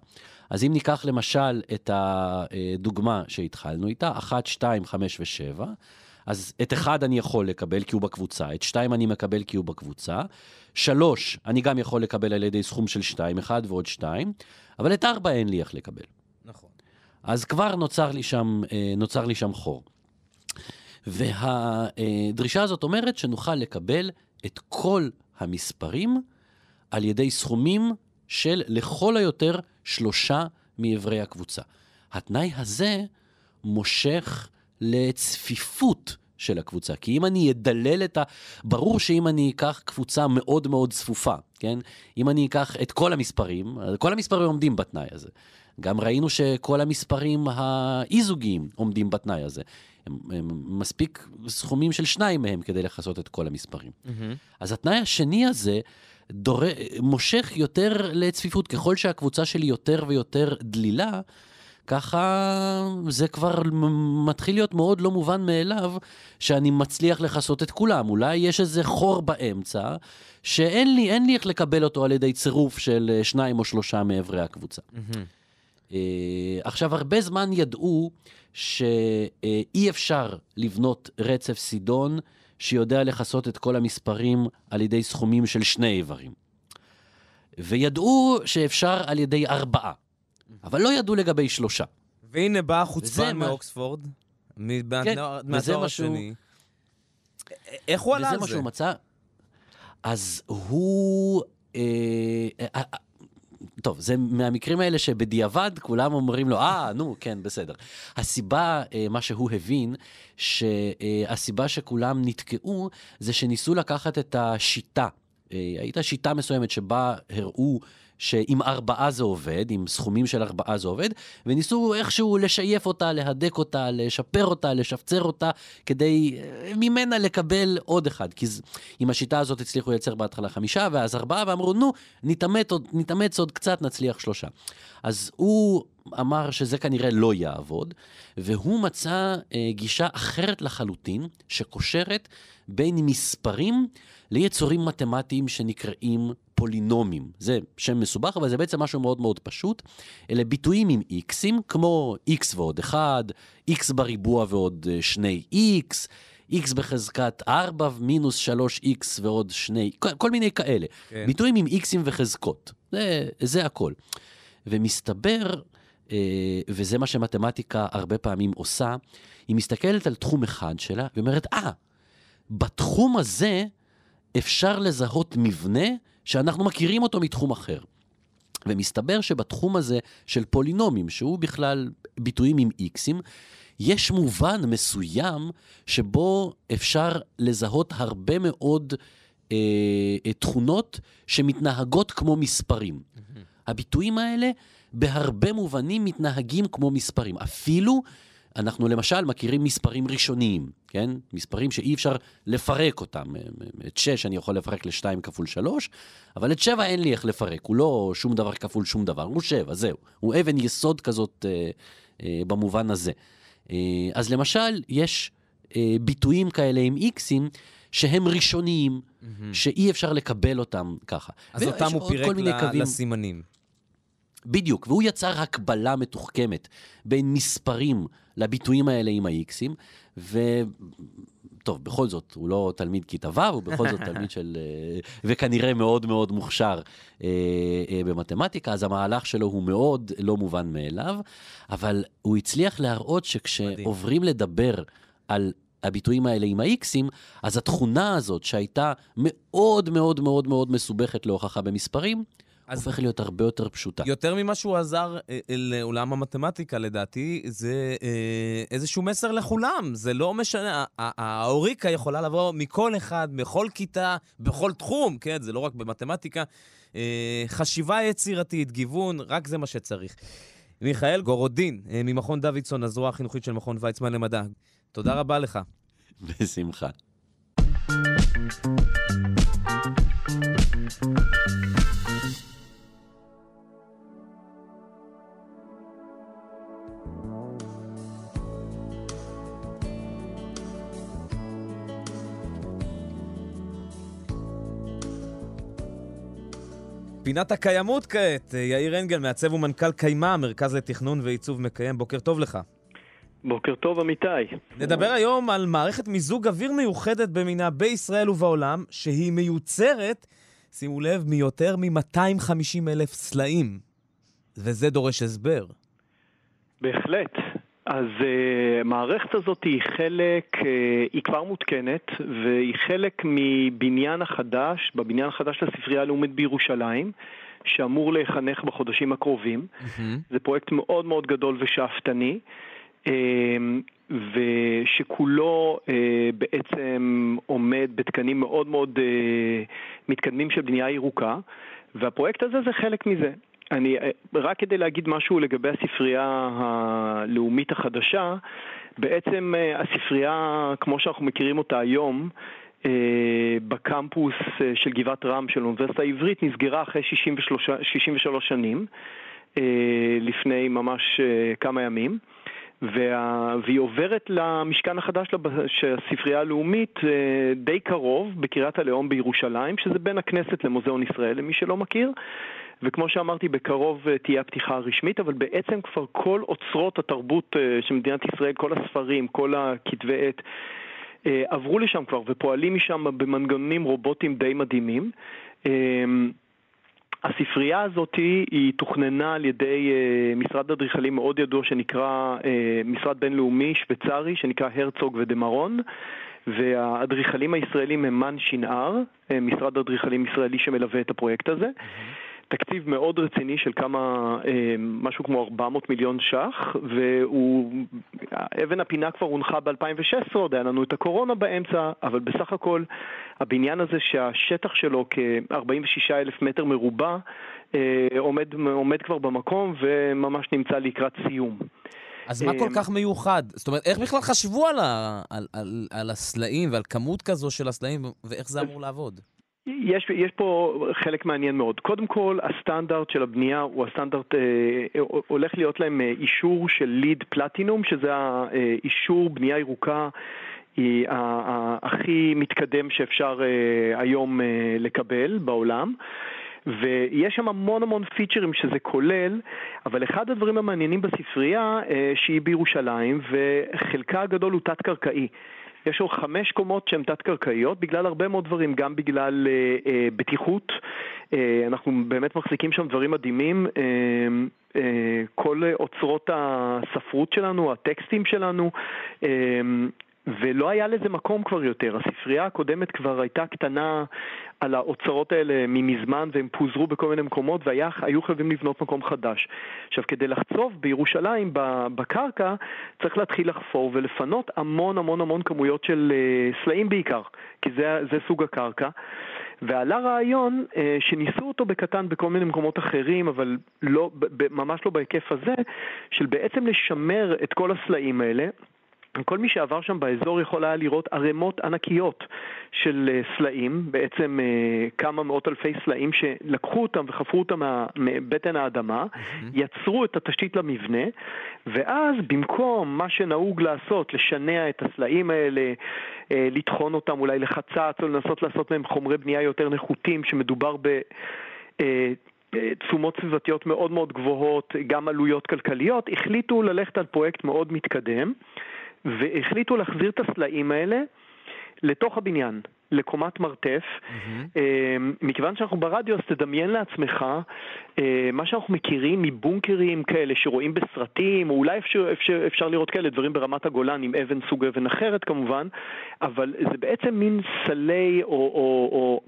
אז אם ניקח למשל את הדוגמה שהתחלנו איתה, 1, 2, 5 ו-7, אז את 1 אני יכול לקבל כי הוא בקבוצה, את 2 אני מקבל כי הוא בקבוצה, 3 אני גם יכול לקבל על ידי סכום של 2, 1 ועוד 2, אבל את 4 אין לי איך לקבל. נכון. אז כבר נוצר לי שם, אה, נוצר לי שם חור. והדרישה הזאת אומרת שנוכל לקבל את כל המספרים על ידי סכומים של לכל היותר שלושה מאיברי הקבוצה. התנאי הזה מושך לצפיפות של הקבוצה. כי אם אני אדלל את ה... ברור שאם אני אקח קבוצה מאוד מאוד צפופה, כן? אם אני אקח את כל המספרים, כל המספרים עומדים בתנאי הזה. גם ראינו שכל המספרים האי-זוגיים עומדים בתנאי הזה. הם, הם מספיק סכומים של שניים מהם כדי לכסות את כל המספרים. Mm-hmm. אז התנאי השני הזה דור... מושך יותר לצפיפות. ככל שהקבוצה שלי יותר ויותר דלילה, ככה זה כבר מתחיל להיות מאוד לא מובן מאליו שאני מצליח לכסות את כולם. אולי יש איזה חור באמצע, שאין לי, לי איך לקבל אותו על ידי צירוף של אה, שניים או שלושה מאיברי הקבוצה. Mm-hmm. עכשיו, הרבה זמן ידעו שאי אפשר לבנות רצף סידון שיודע לכסות את כל המספרים על ידי סכומים של שני איברים. וידעו שאפשר על ידי ארבעה, אבל לא ידעו לגבי שלושה. והנה בא החוצפן מאוקספורד, כן, מהתואר השני. איך הוא עלה על זה? וזה מה שהוא מצא. אז הוא... אה, אה, אה, טוב, זה מהמקרים האלה שבדיעבד כולם אומרים לו, אה, נו, כן, בסדר. הסיבה, אה, מה שהוא הבין, שהסיבה שכולם נתקעו, זה שניסו לקחת את השיטה. אה, הייתה שיטה מסוימת שבה הראו שעם ארבעה זה עובד, עם סכומים של ארבעה זה עובד, וניסו איכשהו לשייף אותה, להדק אותה, לשפר אותה, לשפצר אותה, כדי אה, ממנה לקבל עוד אחד. כי עם השיטה הזאת הצליחו לייצר בהתחלה חמישה, ואז ארבעה, ואמרו, נו, נתאמץ עוד, נתאמץ עוד קצת, נצליח שלושה. אז הוא אמר שזה כנראה לא יעבוד, והוא מצא אה, גישה אחרת לחלוטין, שקושרת בין מספרים ליצורים מתמטיים שנקראים פולינומים. זה שם מסובך, אבל זה בעצם משהו מאוד מאוד פשוט. אלה ביטויים עם איקסים, כמו x ועוד 1, x בריבוע ועוד 2x, אה, x בחזקת 4 מינוס 3x ועוד 2, כל, כל מיני כאלה. כן. ביטויים עם xים וחזקות. זה, זה הכל. ומסתבר, אה, וזה מה שמתמטיקה הרבה פעמים עושה, היא מסתכלת על תחום אחד שלה ואומרת, אה, ah, בתחום הזה אפשר לזהות מבנה שאנחנו מכירים אותו מתחום אחר. ומסתבר שבתחום הזה של פולינומים, שהוא בכלל ביטויים עם איקסים, יש מובן מסוים שבו אפשר לזהות הרבה מאוד אה, אה תכונות שמתנהגות כמו מספרים. הביטויים האלה בהרבה מובנים מתנהגים כמו מספרים. אפילו אנחנו למשל מכירים מספרים ראשוניים, כן? מספרים שאי אפשר לפרק אותם. את 6 אני יכול לפרק ל-2 כפול 3, אבל את 7 אין לי איך לפרק, הוא לא שום דבר כפול שום דבר, הוא 7, זהו. הוא אבן יסוד כזאת אה, אה, במובן הזה. אה, אז למשל, יש אה, ביטויים כאלה עם איקסים, שהם ראשוניים, mm-hmm. שאי אפשר לקבל אותם ככה. אז אותם הוא פירק ל- קווים... לסימנים. בדיוק, והוא יצר הקבלה מתוחכמת בין מספרים לביטויים האלה עם ה-Xים, ו... טוב, בכל זאת, הוא לא תלמיד כיתה ו', הוא בכל זאת תלמיד של... אה, וכנראה מאוד מאוד מוכשר אה, אה, במתמטיקה, אז המהלך שלו הוא מאוד לא מובן מאליו, אבל הוא הצליח להראות שכשעוברים לדבר על הביטויים האלה עם ה-Xים, אז התכונה הזאת שהייתה מאוד מאוד מאוד מאוד מסובכת להוכחה במספרים, אז הופך להיות הרבה יותר פשוטה. יותר ממה שהוא עזר אה, לעולם המתמטיקה, לדעתי, זה אה, איזשהו מסר לכולם. זה לא משנה, האוריקה יכולה לבוא מכל אחד, בכל כיתה, בכל תחום, כן? זה לא רק במתמטיקה. אה, חשיבה יצירתית, גיוון, רק זה מה שצריך. מיכאל גורודין, אה, ממכון דוידסון, הזרוע החינוכית של מכון ויצמן למדע. תודה רבה לך. בשמחה. פינת הקיימות כעת, יאיר אנגל, מעצב ומנכ"ל קיימה, מרכז לתכנון ועיצוב מקיים. בוקר טוב לך. בוקר טוב, אמיתי. נדבר היום על מערכת מיזוג אוויר מיוחדת במינה בישראל ובעולם, שהיא מיוצרת, שימו לב, מיותר מ-250 אלף סלעים. וזה דורש הסבר. בהחלט. אז uh, המערכת הזאת היא חלק, uh, היא כבר מותקנת, והיא חלק מבניין החדש, בבניין החדש של הספרייה הלאומית בירושלים, שאמור להיחנך בחודשים הקרובים. Mm-hmm. זה פרויקט מאוד מאוד גדול ושאפתני. uh, ושכולו uh, בעצם עומד בתקנים מאוד מאוד uh, מתקדמים של בנייה ירוקה, והפרויקט הזה זה חלק מזה. אני, רק כדי להגיד משהו לגבי הספרייה הלאומית החדשה, בעצם אה, הספרייה, כמו שאנחנו מכירים אותה היום, אה, בקמפוס אה, של גבעת רם של האוניברסיטה העברית נסגרה אחרי 63, 63 שנים, לפני ממש כמה ימים. וה... והיא עוברת למשכן החדש של הספרייה הלאומית די קרוב, בקריית הלאום בירושלים, שזה בין הכנסת למוזיאון ישראל, למי שלא מכיר. וכמו שאמרתי, בקרוב אה, תהיה הפתיחה הרשמית, אבל בעצם כבר כל אוצרות התרבות אה, של מדינת ישראל, כל הספרים, כל הכתבי עת, אה, עברו לשם כבר ופועלים משם במנגנונים רובוטיים די מדהימים. הספרייה הזאת היא תוכננה על ידי משרד אדריכלים מאוד ידוע שנקרא משרד בינלאומי שוויצרי שנקרא הרצוג ודמרון והאדריכלים הישראלים הם מן שנהר, משרד אדריכלים ישראלי שמלווה את הפרויקט הזה. Mm-hmm. תקציב מאוד רציני של כמה, אה, משהו כמו 400 מיליון ש"ח, והוא, אבן הפינה כבר הונחה ב-2016, עוד היה לנו את הקורונה באמצע, אבל בסך הכל הבניין הזה שהשטח שלו כ-46 אלף מטר מרובע, אה, עומד, עומד כבר במקום וממש נמצא לקראת סיום. אז מה כל אה, כך מיוחד? זאת אומרת, איך בכלל חשבו על, ה, על, על, על הסלעים ועל כמות כזו של הסלעים ואיך זה אמור לעבוד? יש, יש פה חלק מעניין מאוד. קודם כל, הסטנדרט של הבנייה הוא הסטנדרט, אה, הולך להיות להם אה, אישור של ליד פלטינום, שזה האישור בנייה ירוקה היא הכי מתקדם שאפשר אה, היום אה, לקבל בעולם. ויש שם המון המון פיצ'רים שזה כולל, אבל אחד הדברים המעניינים בספרייה אה, שהיא בירושלים, וחלקה הגדול הוא תת-קרקעי. יש לו חמש קומות שהן תת-קרקעיות בגלל הרבה מאוד דברים, גם בגלל אה, אה, בטיחות, אה, אנחנו באמת מחזיקים שם דברים מדהימים, אה, אה, כל אוצרות הספרות שלנו, הטקסטים שלנו, אה, ולא היה לזה מקום כבר יותר. הספרייה הקודמת כבר הייתה קטנה על האוצרות האלה ממזמן והם פוזרו בכל מיני מקומות והיו חייבים לבנות מקום חדש. עכשיו, כדי לחצוב בירושלים בקרקע, צריך להתחיל לחפור ולפנות המון המון המון כמויות של אה, סלעים בעיקר, כי זה, זה סוג הקרקע. ועלה רעיון אה, שניסו אותו בקטן בכל מיני מקומות אחרים, אבל לא, ממש לא בהיקף הזה, של בעצם לשמר את כל הסלעים האלה. כל מי שעבר שם באזור יכול היה לראות ערימות ענקיות של אה, סלעים, בעצם אה, כמה מאות אלפי סלעים שלקחו אותם וחפרו אותם מבטן האדמה, יצרו את התשתית למבנה, ואז במקום מה שנהוג לעשות, לשנע את הסלעים האלה, אה, לטחון אותם אולי לחצץ או לנסות לעשות מהם חומרי בנייה יותר נחותים, שמדובר ב... תשומות סביבתיות מאוד מאוד גבוהות, גם עלויות כלכליות, החליטו ללכת על פרויקט מאוד מתקדם. והחליטו להחזיר את הסלעים האלה לתוך הבניין, לקומת מרתף. Mm-hmm. מכיוון שאנחנו ברדיו, אז תדמיין לעצמך אה, מה שאנחנו מכירים מבונקרים כאלה שרואים בסרטים, או אולי אפשר, אפשר, אפשר לראות כאלה דברים ברמת הגולן עם אבן סוג אבן אחרת כמובן, אבל זה בעצם מין סלי או, או, או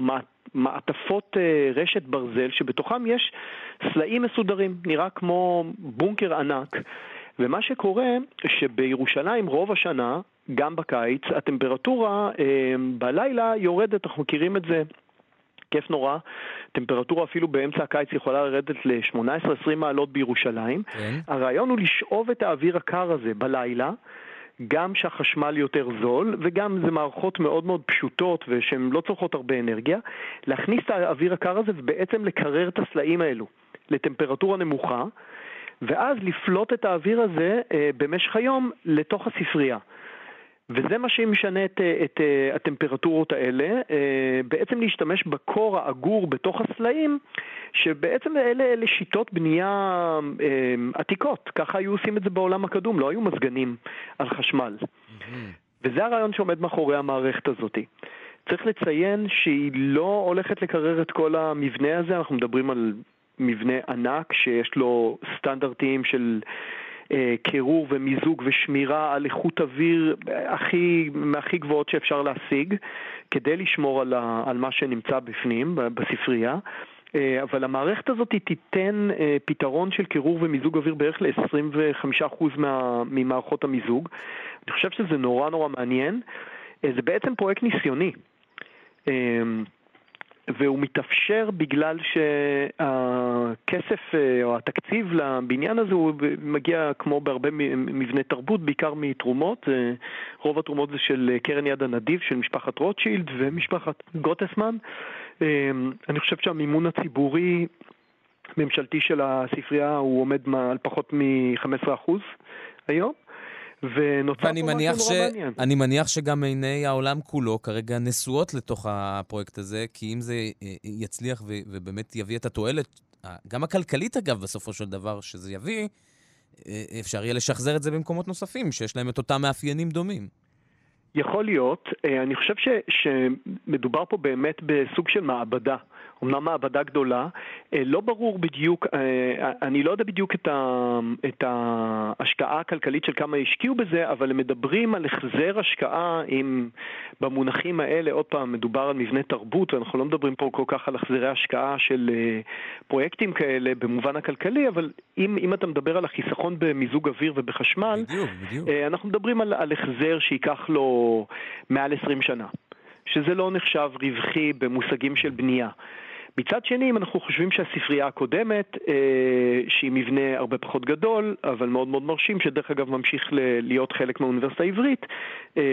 מעטפות אה, רשת ברזל שבתוכם יש סלעים מסודרים, נראה כמו בונקר ענק. ומה שקורה, שבירושלים רוב השנה, גם בקיץ, הטמפרטורה אה, בלילה יורדת, אנחנו מכירים את זה. כיף נורא, טמפרטורה אפילו באמצע הקיץ יכולה לרדת ל-18-20 מעלות בירושלים. כן. הרעיון הוא לשאוב את האוויר הקר הזה בלילה, גם שהחשמל יותר זול, וגם זה מערכות מאוד מאוד פשוטות ושהן לא צורכות הרבה אנרגיה, להכניס את האוויר הקר הזה ובעצם לקרר את הסלעים האלו לטמפרטורה נמוכה. ואז לפלוט את האוויר הזה אה, במשך היום לתוך הספרייה. וזה מה שמשנה את, אה, את אה, הטמפרטורות האלה, בעצם להשתמש בקור האגור בתוך הסלעים, שבעצם אלה, אלה שיטות בנייה עתיקות, ככה היו עושים את זה בעולם הקדום, לא היו מזגנים על חשמל. וזה הרעיון שעומד מאחורי המערכת הזאת. צריך לציין שהיא לא הולכת לקרר את כל המבנה הזה, אנחנו מדברים על מבנה ענק שיש לו סטנדרטים של אה, קירור ומיזוג ושמירה על איכות אוויר הכי, מהכי גבוהות שאפשר להשיג כדי לשמור על, ה, על מה שנמצא בפנים, בספרייה. אה, אבל המערכת הזאת תיתן אה, פתרון של קירור ומיזוג אוויר בערך ל-25% ממערכות המיזוג. אני חושב שזה נורא נורא מעניין. אה, זה בעצם פרויקט ניסיוני. והוא מתאפשר בגלל שהכסף אה, או התקציב לבניין הזה הוא מגיע כמו בהרבה מבני תרבות, בעיקר מתרומות. אה, רוב התרומות זה של קרן יד הנדיב של משפחת רוטשילד ומשפחת גוטסמן. אה, אני חושב שהמימון הציבורי ממשלתי של הספרייה הוא עומד על פחות מ-15% היום. ונוצר פה משהו נורא ש... מעניין. אני מניח שגם עיני העולם כולו כרגע נשואות לתוך הפרויקט הזה, כי אם זה אה, יצליח ו... ובאמת יביא את התועלת, גם הכלכלית אגב, בסופו של דבר, שזה יביא, אה, אפשר יהיה לשחזר את זה במקומות נוספים, שיש להם את אותם מאפיינים דומים. יכול להיות. אה, אני חושב ש, שמדובר פה באמת בסוג של מעבדה. אומנם מעבדה גדולה, אה, לא ברור בדיוק, אה, אני לא יודע בדיוק את, ה, את ההשקעה הכלכלית של כמה השקיעו בזה, אבל הם מדברים על החזר השקעה אם במונחים האלה, עוד פעם, מדובר על מבנה תרבות, ואנחנו לא מדברים פה כל כך על החזרי השקעה של פרויקטים כאלה במובן הכלכלי, אבל אם, אם אתה מדבר על החיסכון במיזוג אוויר ובחשמל, בדיוק, בדיוק. אנחנו מדברים על, על החזר שייקח לו מעל 20 שנה, שזה לא נחשב רווחי במושגים של בנייה. מצד שני, אם אנחנו חושבים שהספרייה הקודמת, אה, שהיא מבנה הרבה פחות גדול, אבל מאוד מאוד מרשים, שדרך אגב ממשיך להיות חלק מהאוניברסיטה העברית, אה,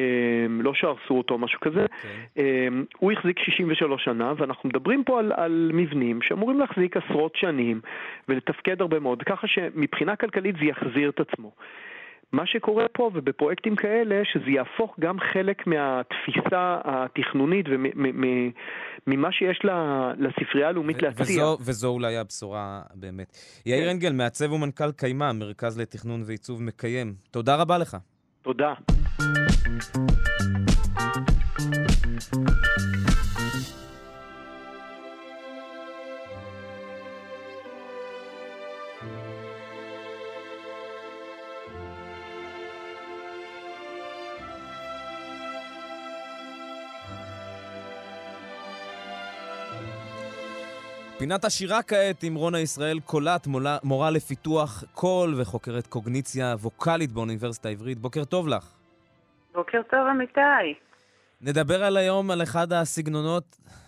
לא שהרסו אותו או משהו כזה, okay. אוקיי. אה, הוא החזיק 63 שנה, ואנחנו מדברים פה על, על מבנים שאמורים להחזיק עשרות שנים ולתפקד הרבה מאוד, ככה שמבחינה כלכלית זה יחזיר את עצמו. מה שקורה פה ובפרויקטים כאלה, שזה יהפוך גם חלק מהתפיסה התכנונית וממה שיש לספרייה הלאומית להציע. וזו, וזו אולי הבשורה באמת. יאיר כן. אנגל, מעצב ומנכ"ל קיימה, מרכז לתכנון ועיצוב מקיים. תודה רבה לך. תודה. פינת השירה כעת עם רונה ישראל קולט, מורה, מורה לפיתוח קול וחוקרת קוגניציה ווקאלית באוניברסיטה העברית. בוקר טוב לך. בוקר טוב, אמיתי. נדבר על היום על אחד הסגנונות,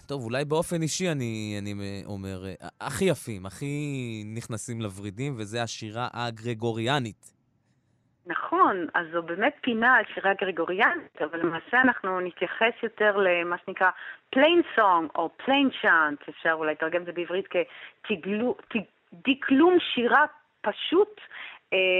טוב, אולי באופן אישי אני, אני אומר, אה, הכי יפים, הכי נכנסים לוורידים, וזה השירה הגרגוריאנית. נכון, אז זו באמת פינה על שירה גרגוריאנית, אבל למעשה אנחנו נתייחס יותר למה שנקרא plain song או plain chant, אפשר אולי לתרגם את זה בעברית כדקלום שירה פשוט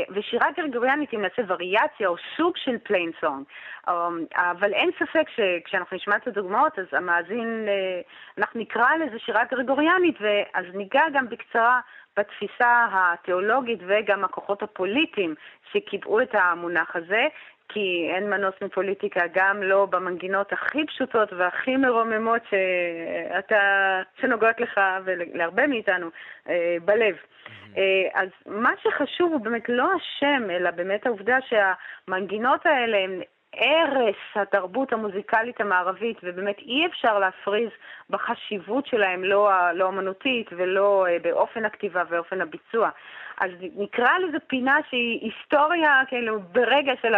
ושירה גרגוריאנית אם נעשה וריאציה או סוג של plain song. אמ, אבל אין ספק שכשאנחנו נשמע את הדוגמאות, אז המאזין, אה, אנחנו נקרא לזה שירה גרגוריאנית, ואז ניגע גם בקצרה בתפיסה התיאולוגית וגם הכוחות הפוליטיים שקיבעו את המונח הזה. כי אין מנוס מפוליטיקה, גם לא במנגינות הכי פשוטות והכי מרוממות שאתה, שנוגעות לך ולהרבה מאיתנו אה, בלב. אה, אז מה שחשוב הוא באמת לא השם, אלא באמת העובדה שהמנגינות האלה הן ערש התרבות המוזיקלית המערבית, ובאמת אי אפשר להפריז בחשיבות שלהם, לא, לא אמנותית ולא אה, באופן הכתיבה ואופן הביצוע. אז נקרא לזה פינה שהיא היסטוריה, כאילו, ברגע של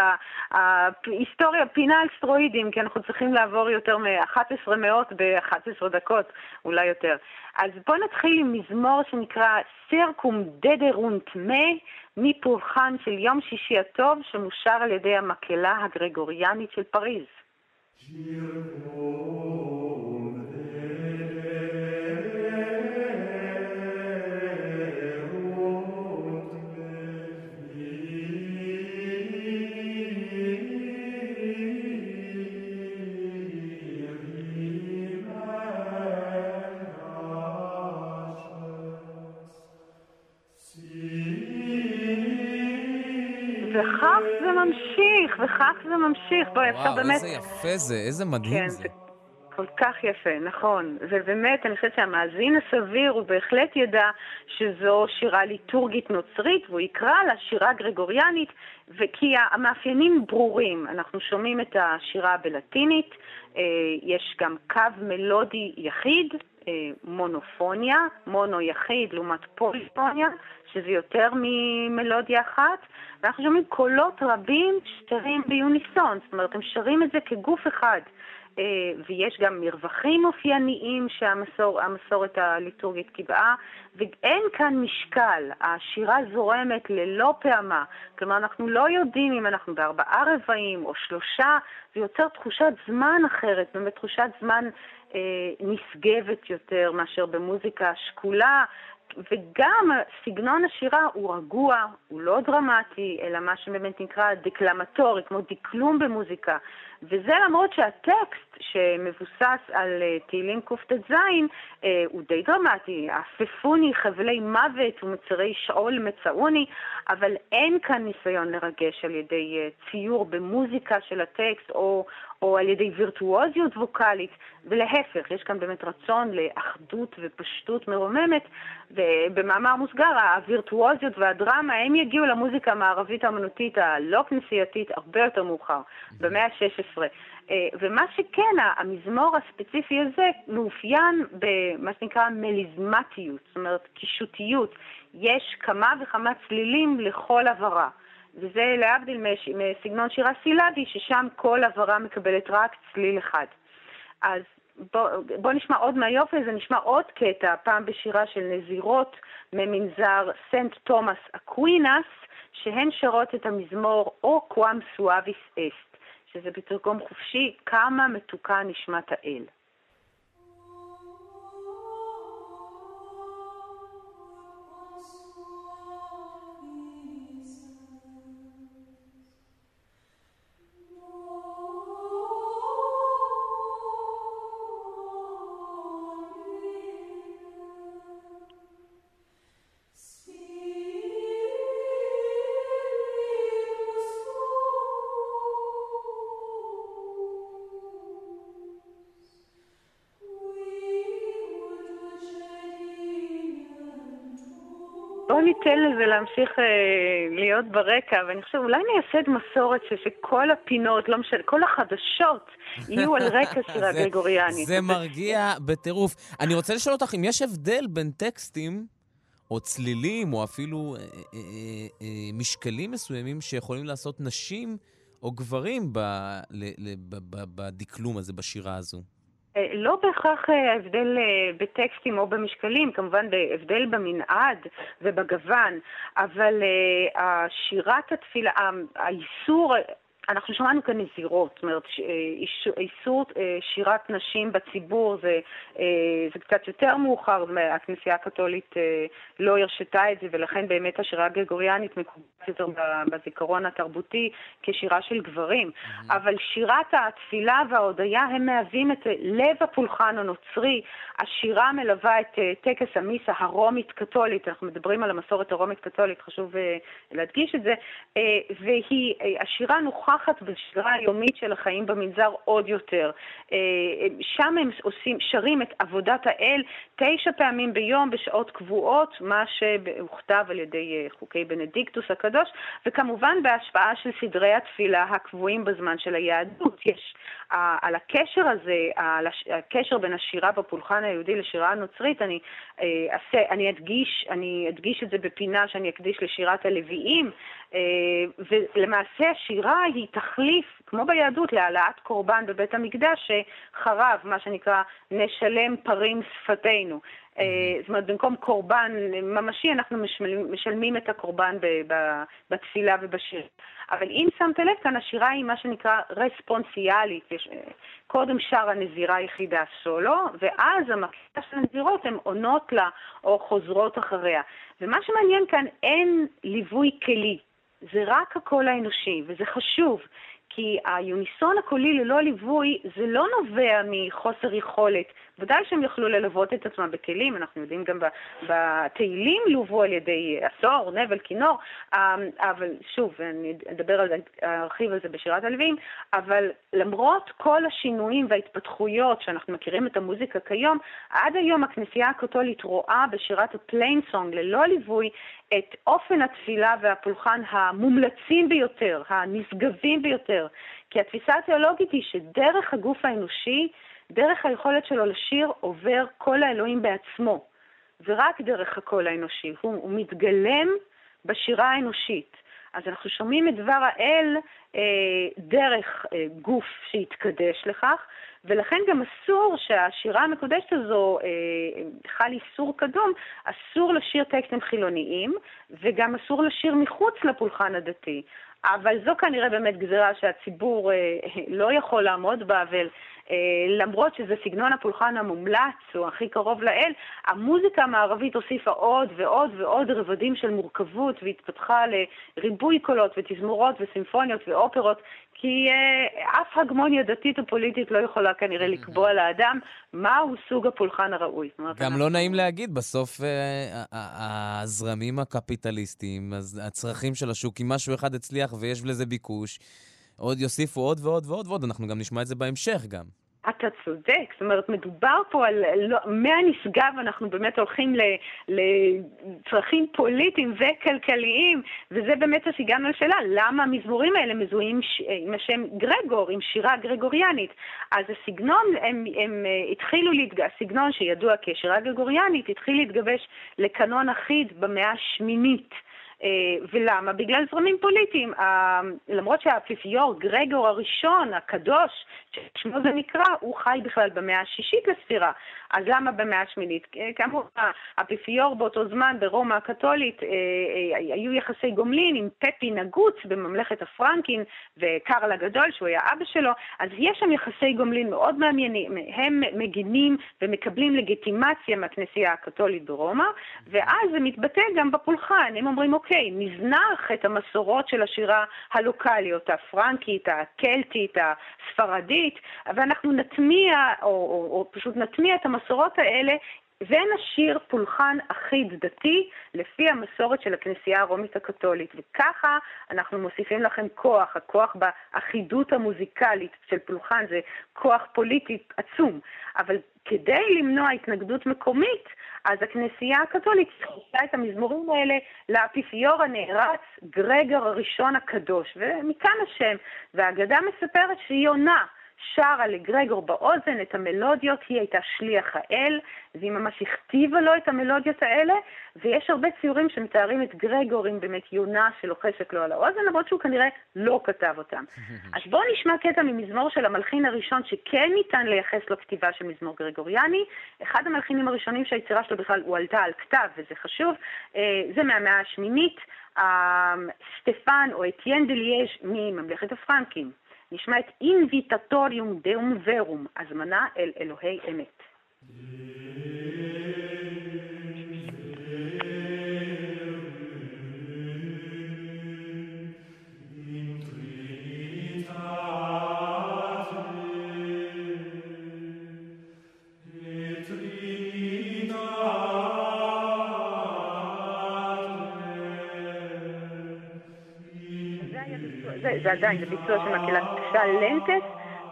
ההיסטוריה, פינה על סטרואידים, כי אנחנו צריכים לעבור יותר מ-11 מאות ב-11 דקות, אולי יותר. אז בואו נתחיל עם מזמור שנקרא סירקום דדרונט מי, מפולחן של יום שישי הטוב, שמושר על ידי המקהלה הגרגוריאנית של פריז. וכך וכך זה ממשיך. בואי, אפשר באמת... וואו, איזה יפה זה, איזה מדהים כן, זה. כל כך יפה, נכון. ובאמת, אני חושבת שהמאזין הסביר הוא בהחלט ידע שזו שירה ליטורגית נוצרית, והוא יקרא לה שירה גרגוריאנית, וכי המאפיינים ברורים. אנחנו שומעים את השירה בלטינית, אה, יש גם קו מלודי יחיד, אה, מונופוניה, מונו יחיד לעומת פוליפוניה, שזה יותר ממלודיה אחת, ואנחנו שומעים קולות רבים שרים ביוניסון, זאת אומרת, הם שרים את זה כגוף אחד. אה, ויש גם מרווחים אופייניים שהמסורת הליטורגית קיבעה, ואין כאן משקל, השירה זורמת ללא פעמה, כלומר אנחנו לא יודעים אם אנחנו בארבעה רבעים או שלושה, זה יוצר תחושת זמן אחרת, באמת תחושת זמן אה, נשגבת יותר מאשר במוזיקה שקולה, וגם סגנון השירה הוא רגוע, הוא לא דרמטי, אלא מה שבאמת נקרא דקלמטורי, כמו דקלום במוזיקה. וזה למרות שהטקסט שמבוסס על אה, תהילים קט"ז אה, הוא די דרמטי, עפפוני חבלי מוות ומצרי שאול מצאוני, אבל אין כאן ניסיון לרגש על ידי אה, ציור במוזיקה של הטקסט או, או על ידי וירטואוזיות ווקאלית, ולהפך, יש כאן באמת רצון לאחדות ופשטות מרוממת, ובמאמר מוסגר, הווירטואוזיות והדרמה, הם יגיעו למוזיקה המערבית האמנותית הלא כנסייתית הרבה יותר מאוחר, במאה ה-16. אה, ומה שכן, המזמור הספציפי הזה מאופיין במה שנקרא מליזמטיות, זאת אומרת קישוטיות. יש כמה וכמה צלילים לכל הברה. וזה להבדיל מסגנון שירה סילבי, ששם כל הברה מקבלת רק צליל אחד. אז בוא, בוא נשמע עוד מהיופי הזה, נשמע עוד קטע, פעם בשירה של נזירות ממנזר סנט תומאס אקווינס, שהן שרות את המזמור O quam suavis est, שזה בתרגום חופשי, כמה מתוקה נשמת האל. להמשיך אה, להיות ברקע, ואני חושבת, אולי נייסד מסורת ש, שכל הפינות, לא משנה, כל החדשות יהיו על רקע שירה גרגוריאנית. זה מרגיע בטירוף. אני רוצה לשאול אותך אם יש הבדל בין טקסטים, או צלילים, או אפילו אה, אה, אה, אה, משקלים מסוימים שיכולים לעשות נשים או גברים ב, ל, ל, ב, ב, בדקלום הזה, בשירה הזו. אה, לא בהכרח אה, ההבדל אה, בטקסטים או במשקלים, כמובן בהבדל במנעד ובגוון, אבל שירת התפילה, האיסור אנחנו שמענו כאן נזירות, זאת אומרת, אה, איסור אה, שירת נשים בציבור זה, אה, זה קצת יותר מאוחר, הכנסייה הקתולית לא הרשתה את זה, ולכן באמת השירה הגרגוריאנית מקובלת יותר בזיכרון התרבותי כשירה של גברים. Mm-hmm. אבל שירת התפילה וההודיה הם מהווים את לב הפולחן הנוצרי. השירה מלווה את טקס המיסה הרומית-קתולית, אנחנו מדברים על המסורת הרומית-קתולית, חשוב להדגיש את זה, והיא, השירה נוחה נוכחת בשגרה היומית של החיים במנזר עוד יותר. אה, שם הם עושים, שרים את עבודת האל תשע פעמים ביום בשעות קבועות, מה שהוכתב על ידי אה, חוקי בנדיקטוס הקדוש, וכמובן בהשפעה של סדרי התפילה הקבועים בזמן של היהדות. יש על הקשר הזה, על הקשר בין השירה בפולחן היהודי לשירה הנוצרית, אני, אה, אעשה, אני, אדגיש, אני אדגיש את זה בפינה שאני אקדיש לשירת הלוויים, ולמעשה השירה היא תחליף, כמו ביהדות, להעלאת קורבן בבית המקדש שחרב, מה שנקרא, נשלם פרים שפתנו. אה, זאת אומרת, במקום קורבן ממשי, אנחנו משלמים, משלמים את הקורבן בתפילה ובשיר. אבל אם שמת לב, כאן השירה היא מה שנקרא רספונסיאלית. קודם שר הנזירה יחידה סולו, ואז המקרה של הנזירות הן עונות לה או חוזרות אחריה. ומה שמעניין כאן, אין ליווי כלי. זה רק הקול האנושי, וזה חשוב, כי היוניסון הקולי ללא ליווי זה לא נובע מחוסר יכולת. ודאי שהם יוכלו ללוות את עצמם בכלים, אנחנו יודעים גם בתהילים לוו על ידי עשור, נבל, כינור, אמ, אבל שוב, אני אדבר על זה, ארחיב על זה בשירת הלווים, אבל למרות כל השינויים וההתפתחויות שאנחנו מכירים את המוזיקה כיום, עד היום הכנסייה הקתולית רואה בשירת ה plainsong ללא ליווי את אופן התפילה והפולחן המומלצים ביותר, הנשגבים ביותר. כי התפיסה התיאולוגית היא שדרך הגוף האנושי, דרך היכולת שלו לשיר, עובר כל האלוהים בעצמו. ורק דרך הקול האנושי. הוא, הוא מתגלם בשירה האנושית. אז אנחנו שומעים את דבר האל אה, דרך אה, גוף שהתקדש לכך, ולכן גם אסור שהשירה המקודשת הזו, אה, חל איסור קדום, אסור לשיר טקסטים חילוניים, וגם אסור לשיר מחוץ לפולחן הדתי. אבל זו כנראה באמת גזירה שהציבור אה, לא יכול לעמוד בה, אה, למרות שזה סגנון הפולחן המומלץ, הוא הכי קרוב לאל, המוזיקה המערבית הוסיפה עוד ועוד ועוד רבדים של מורכבות והתפתחה לריבוי קולות ותזמורות וסימפוניות ואופרות, כי אה, אף הגמוניה דתית או פוליטית לא יכולה כנראה לקבוע לאדם מהו סוג הפולחן הראוי. גם לא נעים להגיד, בסוף אה, הזרמים הקפיטליסטיים, הצרכים של השוק, אם משהו אחד הצליח ויש לזה ביקוש, עוד יוסיפו עוד ועוד ועוד ועוד, אנחנו גם נשמע את זה בהמשך גם. אתה צודק, זאת אומרת, מדובר פה על, לא, מהנשגב אנחנו באמת הולכים לצרכים פוליטיים וכלכליים, וזה בעצם שהגענו לשאלה, למה המזמורים האלה מזוהים ש... עם השם גרגור, עם שירה גרגוריאנית? אז הסגנון, הם, הם אה, התחילו להתגבש, הסגנון שידוע כשירה גרגוריאנית, התחיל להתגבש לקנון אחיד במאה השמינית. אה, ולמה? בגלל זרמים פוליטיים. למרות שהאפיפיור גרגור הראשון, הקדוש, ששמו זה נקרא, הוא חי בכלל במאה השישית לספירה. אז למה במאה השמינית? כאמור, האפיפיור באותו זמן ברומא הקתולית אה, אה, היו יחסי גומלין עם פפי נגוץ בממלכת הפרנקין וקרל הגדול, שהוא היה אבא שלו, אז יש שם יחסי גומלין מאוד מעניינים. הם מגינים ומקבלים לגיטימציה מהכנסייה הקתולית ברומא, ואז זה מתבטא גם בפולחן. הם אומרים, אוקיי, נזנח את המסורות של השירה הלוקאליות, הפרנקית, הקלטית, הספרדית, ואנחנו נטמיע, או, או, או פשוט נטמיע את המסורות האלה ונשיר פולחן אחיד דתי לפי המסורת של הכנסייה הרומית הקתולית. וככה אנחנו מוסיפים לכם כוח, הכוח באחידות המוזיקלית של פולחן זה כוח פוליטי עצום. אבל כדי למנוע התנגדות מקומית, אז הכנסייה הקתולית עושה את המזמורים האלה לאפיפיור הנערץ גרגר הראשון הקדוש, ומכאן השם. והאגדה מספרת שהיא עונה שרה לגרגור באוזן את המלודיות, היא הייתה שליח האל, והיא ממש הכתיבה לו את המלודיות האלה, ויש הרבה ציורים שמתארים את גרגור עם באמת יונה שלוחשת לו על האוזן, למרות שהוא כנראה לא כתב אותם. אז בואו נשמע קטע ממזמור של המלחין הראשון שכן ניתן לייחס לו כתיבה של מזמור גרגוריאני. אחד המלחינים הראשונים שהיצירה שלו בכלל הועלתה על כתב, וזה חשוב, אה, זה מהמאה השמינית, אה, סטפן או אתיין דליאז' מממלכת הפרנקים. נשמע את אינביטטוריום דאום ורום, הזמנה אל אלוהי אמת. עדיין, זה ביצוע של מקהלת שלנטס,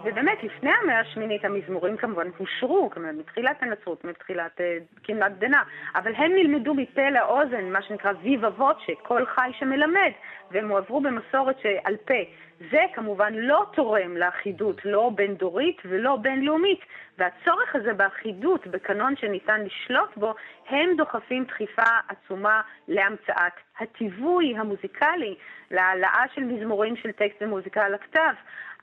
ובאמת לפני המאה השמינית המזמורים כמובן הושרו, כלומר מתחילת הנצרות, מתחילת אה, כמעט דנה, אבל הם נלמדו מפה לאוזן, מה שנקרא ויבה ווצ'ה, קול חי שמלמד, והם הועברו במסורת שעל פה. זה כמובן לא תורם לאחידות, לא בין-דורית ולא בינלאומית, והצורך הזה באחידות, בקנון שניתן לשלוט בו, הם דוחפים דחיפה עצומה להמצאת הטיווי המוזיקלי, להעלאה של מזמורים של טקסט ומוזיקה על הכתב.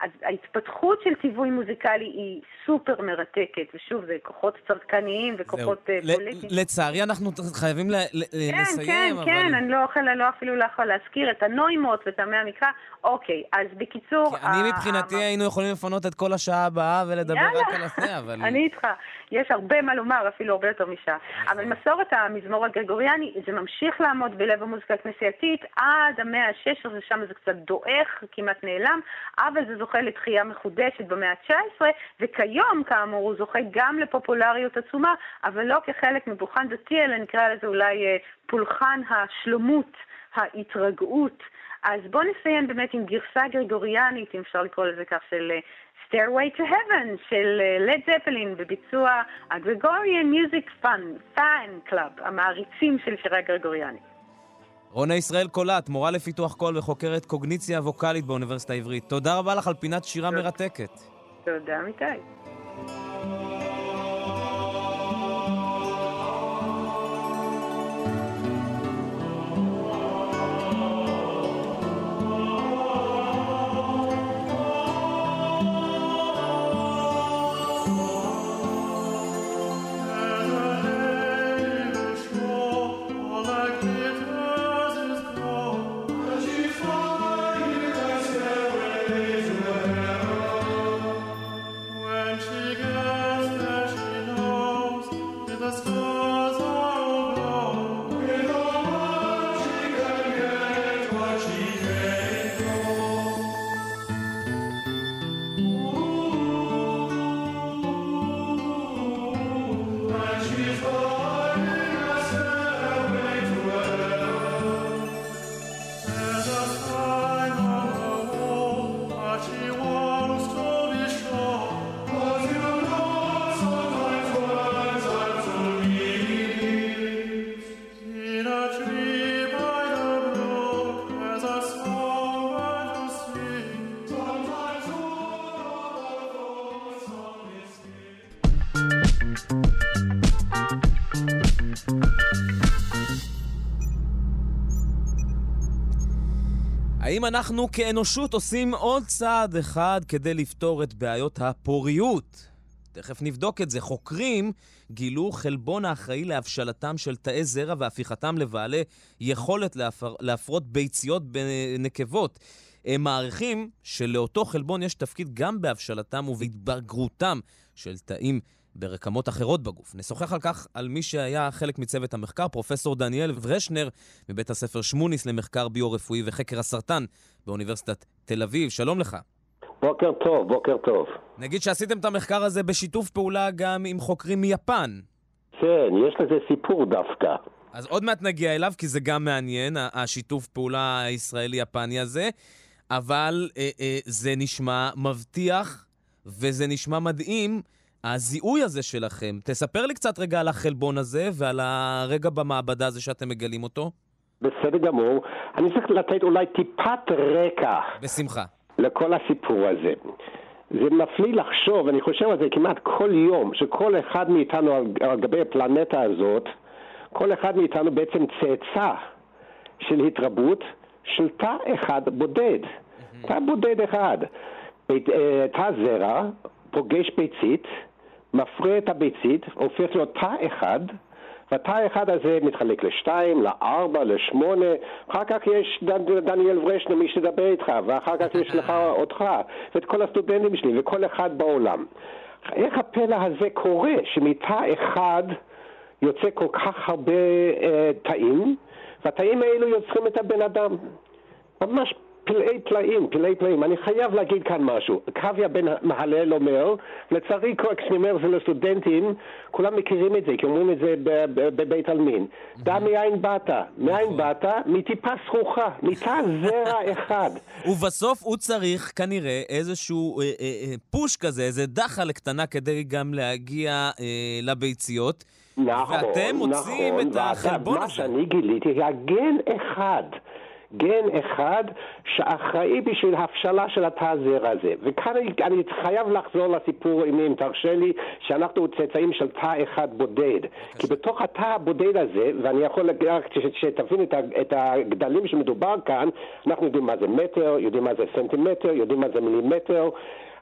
אז ההתפתחות של טיווי מוזיקלי היא סופר מרתקת, ושוב, זה כוחות צרכניים וכוחות אה, ל- פוליטיים. לצערי אנחנו חייבים ל- ל- כן, לסיים, כן, אבל... כן, אני לא לא אפילו לא יכולה להזכיר את הנוימות ואת עמי המקרא. אוקיי, אז בקיצור... אני מבחינתי היינו יכולים לפנות את כל השעה הבאה ולדבר. רק על הזה, אבל... אני איתך. יש הרבה מה לומר, אפילו הרבה יותר משעה. אבל מסורת המזמור הגרגוריאני, זה ממשיך לעמוד בלב המוזיקה הכנסייתית עד המאה ה-16, שם זה קצת דועך, כמעט נעלם, אבל זה זוכה לתחייה מחודשת במאה ה-19, וכיום, כאמור, הוא זוכה גם לפופולריות עצומה, אבל לא כחלק מפולחן דתי, אלא נקרא לזה אולי אה, פולחן השלומות, ההתרגעות. אז בואו נסיים באמת עם גרסה גרגוריאנית, אם אפשר לקרוא לזה כך, של אה, Stairway to Heaven של לד זפלין בביצוע ה-Gregorian Music Fun, Fan Club, המעריצים של שירי הגרגוריאני. רונה ישראל קולט, מורה לפיתוח קול וחוקרת קוגניציה ווקאלית באוניברסיטה העברית. תודה רבה לך על פינת שירה תודה. מרתקת. תודה, אמיתי. האם אנחנו כאנושות עושים עוד צעד אחד כדי לפתור את בעיות הפוריות? תכף נבדוק את זה. חוקרים גילו חלבון האחראי להבשלתם של תאי זרע והפיכתם לבעלי יכולת להפר... להפרות ביציות בנקבות. הם מעריכים שלאותו חלבון יש תפקיד גם בהבשלתם ובהתבגרותם של תאים ברקמות אחרות בגוף. נשוחח על כך על מי שהיה חלק מצוות המחקר, פרופסור דניאל ורשנר מבית הספר שמוניס למחקר ביו-רפואי וחקר הסרטן באוניברסיטת תל אביב. שלום לך. בוקר טוב, בוקר טוב. נגיד שעשיתם את המחקר הזה בשיתוף פעולה גם עם חוקרים מיפן. כן, יש לזה סיפור דווקא. אז עוד מעט נגיע אליו, כי זה גם מעניין, השיתוף פעולה הישראלי-יפני הזה, אבל אה, אה, זה נשמע מבטיח וזה נשמע מדהים, הזיהוי הזה שלכם. תספר לי קצת רגע על החלבון הזה ועל הרגע במעבדה הזה שאתם מגלים אותו. בסדר גמור. אני צריך לתת אולי טיפת רקע בשמחה. לכל הסיפור הזה. זה מפליא לחשוב, אני חושב על זה כמעט כל יום, שכל אחד מאיתנו על, על גבי הפלנטה הזאת, כל אחד מאיתנו בעצם צאצא של התרבות של תא אחד בודד. תא בודד אחד. בית- אה, תא זרע פוגש ביצית, מפרה את הביצית, הופך להיות תא אחד, והתא האחד הזה מתחלק לשתיים, לארבע, לשמונה, אחר כך יש דן, דניאל ורשנה, מי שתדבר איתך, ואחר כך יש לך אותך, ואת כל הסטודנטים שלי, וכל אחד בעולם. איך הפלא הזה קורה, שמתא אחד יוצא כל כך הרבה אה, תאים, והתאים האלו יוצרים את הבן אדם. ממש פלאי פלאים, פלאי פלאים. אני חייב להגיד כאן משהו. קוויה בן מהלל אומר, לצערי את זה לסטודנטים, כולם מכירים את זה, כי אומרים את זה בבית עלמין. דע מאין באת? מאין באת? מטיפה סרוחה, מתא זרע אחד. ובסוף הוא צריך כנראה איזשהו אה, אה, אה, פוש כזה, איזה דחל קטנה כדי גם להגיע אה, לביציות. נכון, ואתם מוצאים נכון, את ואתה- החלבון מה הזה. שאני גיליתי, היה גן אחד, גן אחד שאחראי בשביל הפשלה של התא הזרע הזה. וכאן אני, אני חייב לחזור לסיפור, אם, אם תרשה לי, שאנחנו צאצאים של תא אחד בודד. כי בתוך התא הבודד הזה, ואני יכול רק שתבין את, את הגדלים שמדובר כאן, אנחנו יודעים מה זה מטר, יודעים מה זה סנטימטר, יודעים מה זה מילימטר.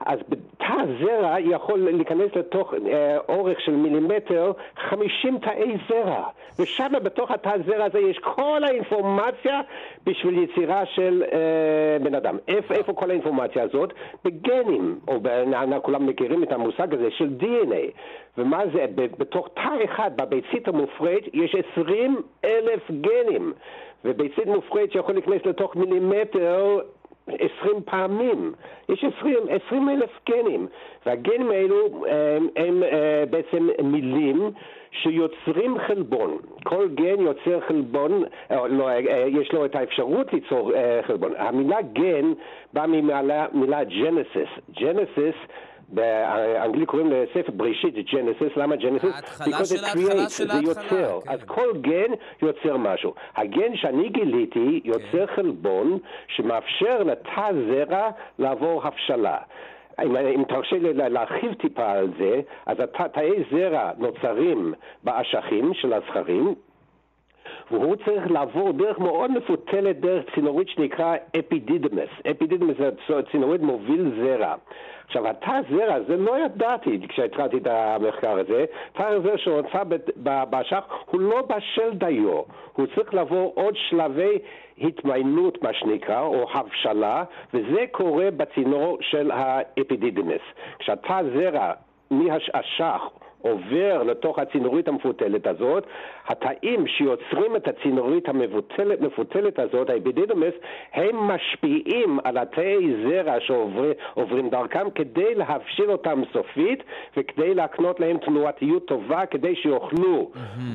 אז תא זרע יכול להיכנס לתוך אה, אורך של מילימטר 50 תאי זרע, ושם בתוך התא זרע הזה יש כל האינפורמציה בשביל יצירה של אה, בן אדם. איפה, איפה כל האינפורמציה הזאת? בגנים, או ב- כולם מכירים את המושג הזה של DNA. ומה זה? בתוך תא אחד, בביצית המופרית, יש 20 אלף גנים. וביצית מופרית שיכול להיכנס לתוך מילימטר 20 פעמים. יש 20, 20 אלף גנים, והגנים האלו הם, הם אה, בעצם מילים שיוצרים חלבון. כל גן יוצר חלבון, אה, לא, אה, יש לו את האפשרות ליצור חלבון. המילה גן באה ממילה מילה ג'נסיס. ג'נסיס באנגלית קוראים לספר בראשית ג'נסיס, למה ג'נסיס? ההתחלה Because של ההתחלה של זה ההתחלה, יוצר. כן. אז כל גן יוצר משהו. הגן שאני גיליתי יוצר חלבון שמאפשר לתא זרע לעבור הבשלה. אם, אם תרשה לי לה- להרחיב טיפה על זה, אז תאי זרע נוצרים באשכים של הזכרים, והוא צריך לעבור דרך מאוד מפותלת, דרך צינורית שנקרא אפידידמס. אפידידמס זה צינורית מוביל זרע. עכשיו, התא זרע, זה לא ידעתי כשהתחלתי את המחקר הזה, תא זרע שנוצר באשך הוא לא בשל דיו, הוא צריך לעבור עוד שלבי התמיינות, מה שנקרא, או הבשלה, וזה קורה בצינור של האפידידמס. כשהתא זרע מהאשך עובר לתוך הצינורית המפותלת הזאת, התאים שיוצרים את הצינורית המפותלת מפותלת הזאת, האפידידמס, הם משפיעים על התאי זרע שעוברים דרכם כדי להבשיל אותם סופית וכדי להקנות להם תנועתיות טובה כדי שיוכלו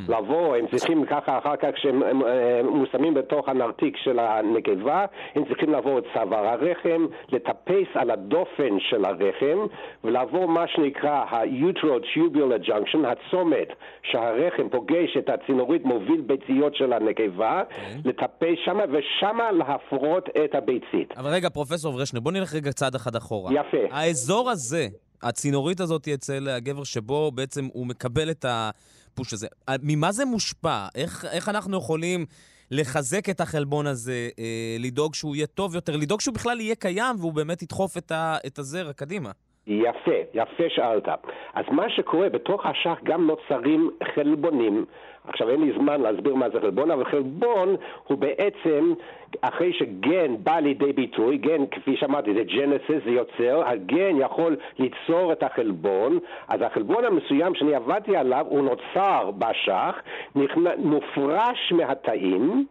לבוא, הם צריכים ככה אחר כך כשהם הם, מושמים בתוך הנרתיק של הנקבה, הם צריכים לעבור את צוואר הרחם, לטפס על הדופן של הרחם ולעבור מה שנקרא ה-uterotubular junction, הצומת שהרחם פוגש את הצינורית מוביל ביציות של הנקבה, לטפס שמה ושמה להפרות את הביצית. אבל רגע, פרופסור ורשנה, בוא נלך רגע צעד אחד אחורה. יפה. האזור הזה, הצינורית הזאת אצל הגבר שבו בעצם הוא מקבל את הפוש הזה, ממה זה מושפע? איך, איך אנחנו יכולים לחזק את החלבון הזה, אה, לדאוג שהוא יהיה טוב יותר, לדאוג שהוא בכלל יהיה קיים והוא באמת ידחוף את, ה, את הזרע קדימה? יפה, יפה שאלת. אז מה שקורה, בתוך האשך גם נוצרים חלבונים. עכשיו אין לי זמן להסביר מה זה חלבון, אבל חלבון הוא בעצם, אחרי שגן בא לידי ביטוי, גן כפי שאמרתי זה ג'נסיס, זה יוצר, הגן יכול ליצור את החלבון, אז החלבון המסוים שאני עבדתי עליו הוא נוצר באשך, נכנ- מופרש מהתאים,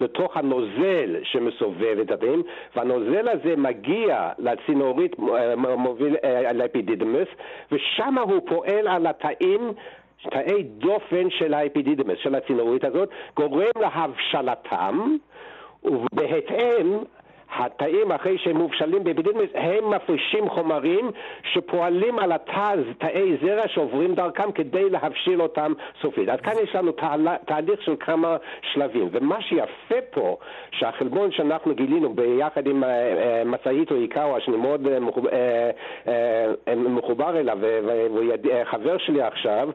לתוך הנוזל שמסובב את התאים, והנוזל הזה מגיע לצינורית אה, מוביל אה, לאפידידמוס, ושם הוא פועל על התאים, תאי דופן של האפידידמוס, של הצינורית הזאת, גורם להבשלתם, ובהתאם התאים אחרי שהם מובשלים באפידידמוס הם מפרישים חומרים שפועלים על התא, תאי זרע שעוברים דרכם כדי להבשיל אותם סופית. אז כאן יש לנו תהלה- תהליך של כמה שלבים, ומה שיפה פה, שהחלבון שאנחנו גילינו ביחד עם אה, אה, מסאיטו איקאווה, שאני מאוד אה, מחוב- מחובר אליו, והוא חבר שלי עכשיו,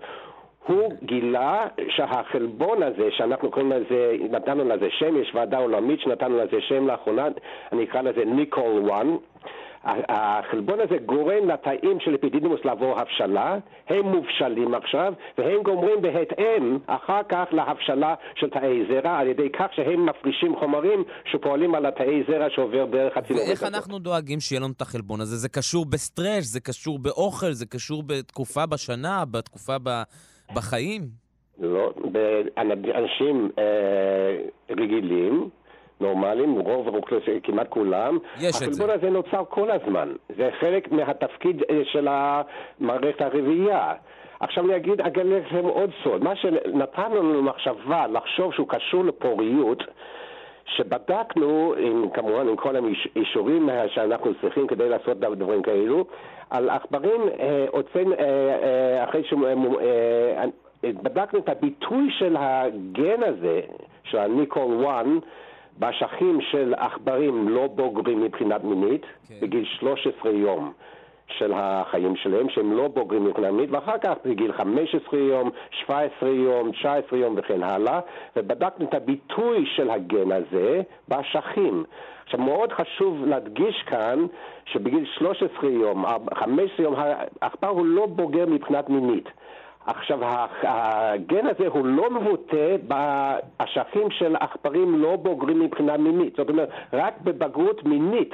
הוא גילה שהחלבון הזה, שאנחנו קוראים לזה, נתנו לזה שם, יש ועדה עולמית שנתנו לזה שם לאחרונה, אני אקרא לזה ניקול 1. החלבון הזה גורם לתאים של אפידידמוס לעבור הבשלה, הם מובשלים עכשיו, והם גומרים בהתאם אחר כך להבשלה של תאי זרע, על ידי כך שהם מפרישים חומרים שפועלים על התאי זרע שעובר דרך הצינורות. ואיך הזאת. אנחנו דואגים שיהיה לנו את החלבון הזה? זה קשור בסטרס, זה קשור באוכל, זה קשור בתקופה בשנה, בתקופה ב... בחיים? לא, באנשים אה, רגילים, נורמליים, רוב האוכלוסייה, כמעט כולם, יש את החלבון הזה נוצר כל הזמן. זה חלק מהתפקיד אה, של המערכת הרביעייה. עכשיו אני אגיד, אגלה לכם עוד סוד. מה שנתן לנו מחשבה לחשוב שהוא קשור לפוריות, שבדקנו, עם, כמובן עם כל האישורים שאנחנו צריכים כדי לעשות דברים כאלו, על עכברים, אה, הוצאנו, אה, אה, אחרי שבדקנו את הביטוי של הגן הזה, של הניקול 1, באשכים של עכברים לא בוגרים מבחינת מינית, כן. בגיל 13 יום. של החיים שלהם, שהם לא בוגרים מבחינה מינית, ואחר כך בגיל 15 יום, 17 יום, 19 יום וכן הלאה, ובדקנו את הביטוי של הגן הזה באשכים. עכשיו, מאוד חשוב להדגיש כאן שבגיל 13 יום, 15 יום, העכבר הוא לא בוגר מבחינת מינית. עכשיו, הגן הזה הוא לא מבוטא באשכים של עכברים לא בוגרים מבחינה מינית. זאת אומרת, רק בבגרות מינית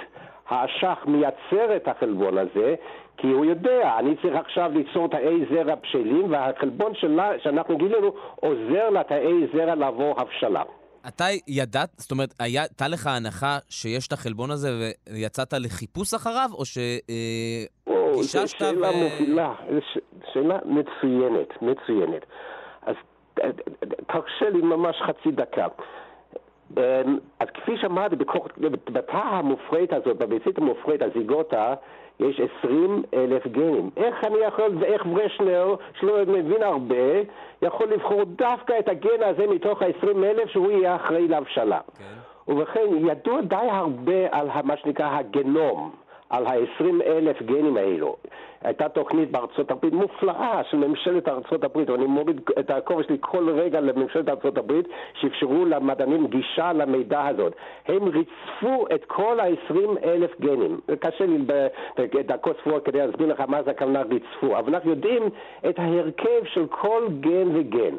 האשך מייצר את החלבון הזה, כי הוא יודע, אני צריך עכשיו ליצור תאי זרע בשלים, והחלבון שלה, שאנחנו גילינו עוזר לתאי זרע לעבור הבשלה. אתה ידעת, זאת אומרת, הייתה לך הנחה שיש את החלבון הזה ויצאת לחיפוש אחריו, או זו שגיששת שאלה ו... מובילה, זו ש- שאלה מצוינת, מצוינת. אז ת- ת- תרשה לי ממש חצי דקה. אמ, אז כפי שאמרתי, בתא המופרית הזאת, בביצית המופרית, הזיגוטה, יש 20 אלף גנים. איך אני יכול, ואיך ברשנר, שלא מבין הרבה, יכול לבחור דווקא את הגן הזה מתוך ה-20 אלף שהוא יהיה אחראי להבשלה. ובכן, ידוע די הרבה על מה שנקרא הגנום, על ה-20 אלף גנים האלו. הייתה תוכנית בארצות הברית מופלאה של ממשלת ארצות הברית, ואני מוריד את הכובע שלי כל רגע לממשלת ארצות הברית, שאפשרו למדענים גישה למידע הזאת. הם ריצפו את כל ה-20 אלף גנים. קשה לי בדקות ספורות כדי להסביר לך מה זה הכוונה ריצפו, אבל אנחנו יודעים את ההרכב של כל גן וגן.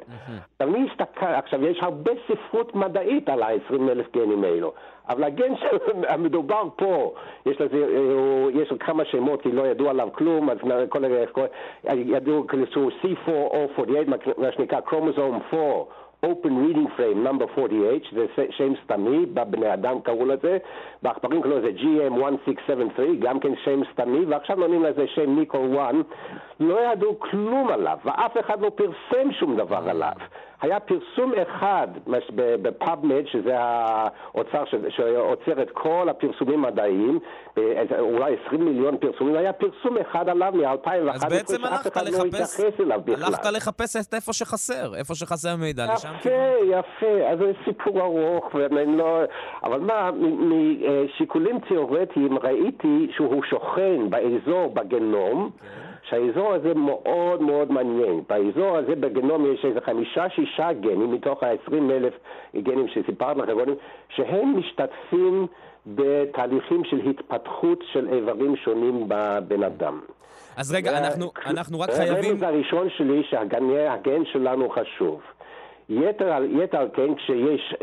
אני הסתכל, עכשיו, יש הרבה ספרות מדעית על ה-20 אלף גנים האלו. אבל הגן המדובר פה, יש לזה, אה, יש לו כמה שמות כי לא ידעו עליו כלום, אז כל כל- ידעו כאילו C4 או 48, מה שנקרא כרומוזום 4. Open Reading Frame number 48, זה שם סתמי, בבני אדם קראו לזה, בעכברים קראו לזה GM1673, גם כן שם סתמי, ועכשיו נותנים לזה שם ניקול 1. לא ידעו כלום עליו, ואף אחד לא פרסם שום דבר עליו. היה פרסום אחד בפאבמד, שזה האוצר שעוצר את כל הפרסומים המדעיים, אה, אולי 20 מיליון פרסומים, היה פרסום אחד עליו מ-2011, אז בעצם שאף הלכת אחד לא לחפש, התייחס אליו בכלל. הלכת לחפש את איפה שחסר, איפה שחסר מידע, לשם יפה, יפה, אז זה סיפור ארוך, ואני לא... אבל מה, משיקולים תיאורטיים ראיתי שהוא שוכן באזור בגנום, שהאזור הזה מאוד מאוד מעניין. באזור הזה בגנום יש איזה חמישה-שישה גנים מתוך ה-20 אלף גנים שסיפרתי לכם קודם, שהם משתתפים בתהליכים של התפתחות של איברים שונים בבן אדם. אז רגע, אנחנו, אנחנו רק חייבים... הרמז הראשון שלי שהגן שלנו חשוב. יתר על, יתר על כן, כשיש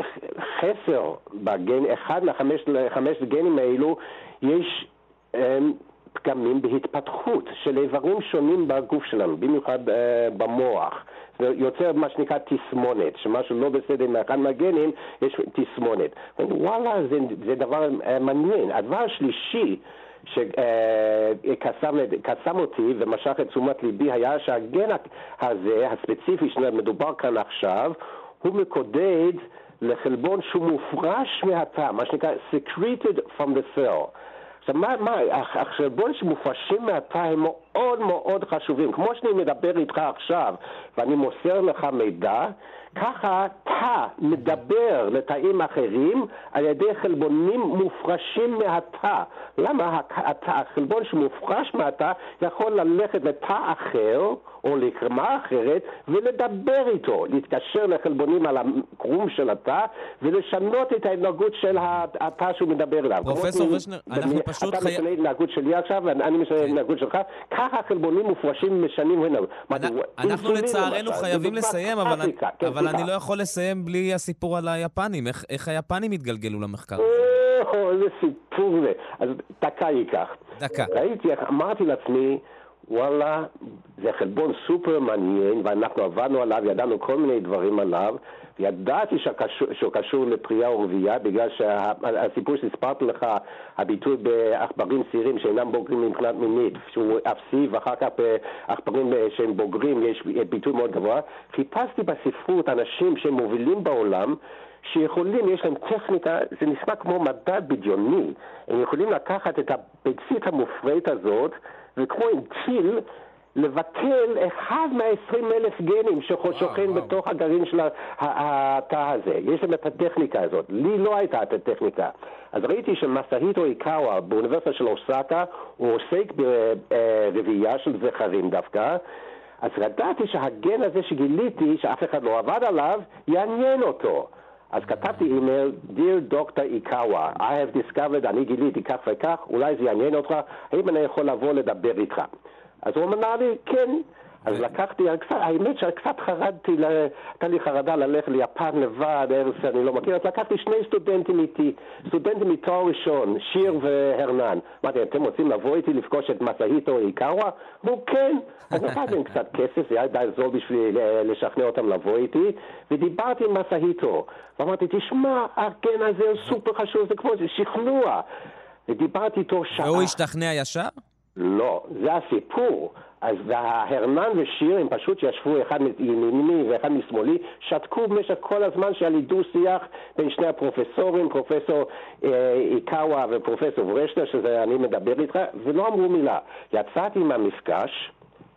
חסר בגן, אחד מהחמש חמש גנים האלו, יש פגמים בהתפתחות של איברים שונים בגוף שלנו, במיוחד אה, במוח. זה יוצר מה שנקרא תסמונת, שמשהו לא בסדר עם אחד מהגנים, יש תסמונת. וואלה, זה, זה דבר אה, מעניין. הדבר השלישי, שקסם אותי ומשך את תשומת ליבי היה שהגן הזה, הספציפי שמדובר כאן עכשיו, הוא מקודד לחלבון שהוא מופרש מהתא, מה שנקרא secreted from the cell. עכשיו, מה, מה, החלבון שמופרשים מהתא הם מאוד מאוד חשובים. כמו שאני מדבר איתך עכשיו, ואני מוסר לך מידע, ככה תא מדבר לתאים אחרים על ידי חלבונים מופרשים מהתא. למה החלבון שמופרש מהתא יכול ללכת לתא אחר או לקרמה אחרת ולדבר איתו, להתקשר לחלבונים על הקרום של התא ולשנות את ההתנהגות של התא שהוא מדבר אליו. פרופסור ושנר, אנחנו פשוט אתה חי- משנה התנהגות שלי עכשיו ואני משנה התנהגות שלך, ככה החלבונים מופרשים משנים הנה. אנחנו לצערנו חייבים לסיים, אבל, אני. כן, לא יכול לסיים בלי הסיפור על היפנים. איך, היפנים התגלגלו למחקר הזה? איזה סיפור זה. אז דקה ייקח. דקה. ראיתי, אמרתי לעצמי, וואלה, זה חלבון סופר מעניין, ואנחנו עבדנו עליו, ידענו כל מיני דברים עליו, ידעתי שקשור, שהוא קשור לפרייה ורבייה, בגלל שהסיפור שהספרתי לך, הביטוי בעכברים צעירים שאינם בוגרים מבחינת מינית, שהוא אפסי, ואחר כך בעכברים שהם בוגרים יש ביטוי מאוד גבוה, חיפשתי בספרות אנשים שהם מובילים בעולם, שיכולים, יש להם טכניקה, זה נשמע כמו מדע בדיוני. הם יכולים לקחת את הביצית המופרית הזאת, וכמו טיל, לבטל אחד מה-20 אלף גנים ששוכן בתוך הגרעין של התא הזה. יש להם את הטכניקה הזאת. לי לא הייתה את הטכניקה. אז ראיתי שמסהיטו איקאווה באוניברסיטה של אוסקה, הוא עוסק ברבייה של זכרים דווקא, אז ידעתי שהגן הזה שגיליתי, שאף אחד לא עבד עליו, יעניין אותו. אז כתבתי אימייל, Dear Dr. איקאווה, I have discovered, אני גיליתי כך וכך, אולי זה יעניין אותך, האם אני יכול לבוא לדבר איתך? אז הוא אמר לי, כן. אז לקחתי, האמת שקצת חרדתי, הייתה לי חרדה ללכת ליפן לבד, ארץ שאני לא מכיר, אז לקחתי שני סטודנטים איתי, סטודנטים מתואר ראשון, שיר והרנן. אמרתי, אתם רוצים לבוא איתי לפגוש את מסהיטו איקאווה? אמרו, כן. אז נתתי להם קצת כסף, זה היה די זול בשביל אה, לשכנע אותם לבוא איתי, ודיברתי עם מסהיטו. ואמרתי, תשמע, הגן הזה הוא סופר חשוב, זה כמו, שכנוע. ודיברתי איתו שעה. והוא השתכנע ישר? לא, זה הסיפור. אז ההרנן ושיר הם פשוט ישבו אחד מימיני ואחד משמאלי, שתקו במשך כל הזמן שהיה לי דו-שיח בין שני הפרופסורים, פרופסור אה, איקאווה ופרופסור ורשטר, שזה אני מדבר איתך, ולא אמרו מילה. יצאתי מהמפגש,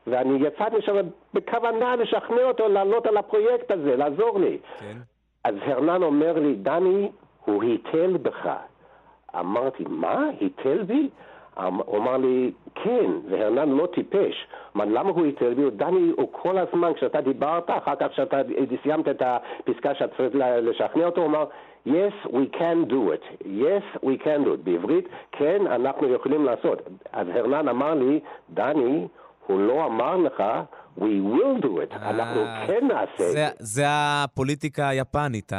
ואני יצאתי שם בכוונה לשכנע אותו לעלות על הפרויקט הזה, לעזור לי. כן. אז הרנן אומר לי, דני, הוא היטל בך. אמרתי, מה? היטל בי? אמ- הוא אמר לי, כן, והרנן לא טיפש. אמר, למה הוא היטל בי? הוא, דני, הוא כל הזמן, כשאתה דיברת, אחר כך כשאתה סיימת את הפסקה שאתה צריך לשכנע אותו, הוא אמר, yes, we can do it. yes, we can do it. בעברית, כן, אנחנו יכולים לעשות. אז הרנן אמר לי, דני, הוא לא אמר לך, we will do it. אנחנו אה, כן נעשה את זה, זה. הפוליטיקה היפנית.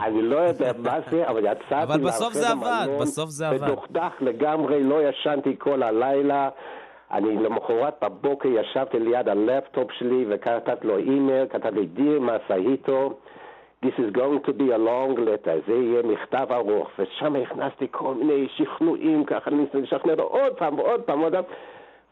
אני לא יודע מה זה, אבל יצאתי אבל בסוף זה עבד, בסוף זה עבד. מדוכדך לגמרי, לא ישנתי כל הלילה. אני למחרת בבוקר ישבתי ליד הלפטופ שלי וכתבתי לו אימייל, כתבתי דיר מסהיטו, This is going to be a long letter, זה יהיה מכתב ארוך, ושם הכנסתי כל מיני שכנועים, ככה אני ניסיתי לשכנע אותו עוד פעם ועוד פעם ועוד פעם,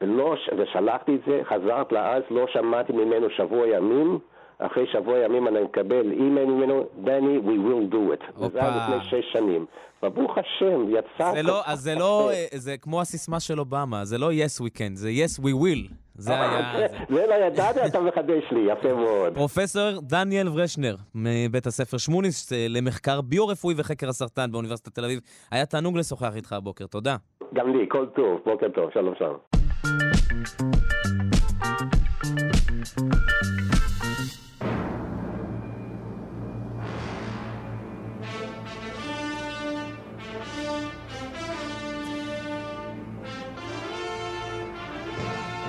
ולא, ושלחתי את זה, חזרת לארץ, לא שמעתי ממנו שבוע ימים, אחרי שבוע ימים אני מקבל אימייל ממנו, דני, we will do it. וזה היה הופה. לפני שש שנים. וברוך השם, יצא... זה לא, אז זה לא, אה, זה כמו הסיסמה של אובמה, זה לא yes we can, זה yes we will. זה היה... זה. זה לא ידעתי, אתה מחדש לי, יפה מאוד. פרופסור דניאל ורשנר, מבית הספר שמוניס אה, למחקר ביו-רפואי וחקר הסרטן באוניברסיטת תל אביב. היה תענוג לשוחח איתך הבוקר, תודה. גם לי, כל טוב, בוקר טוב, שלום שלום.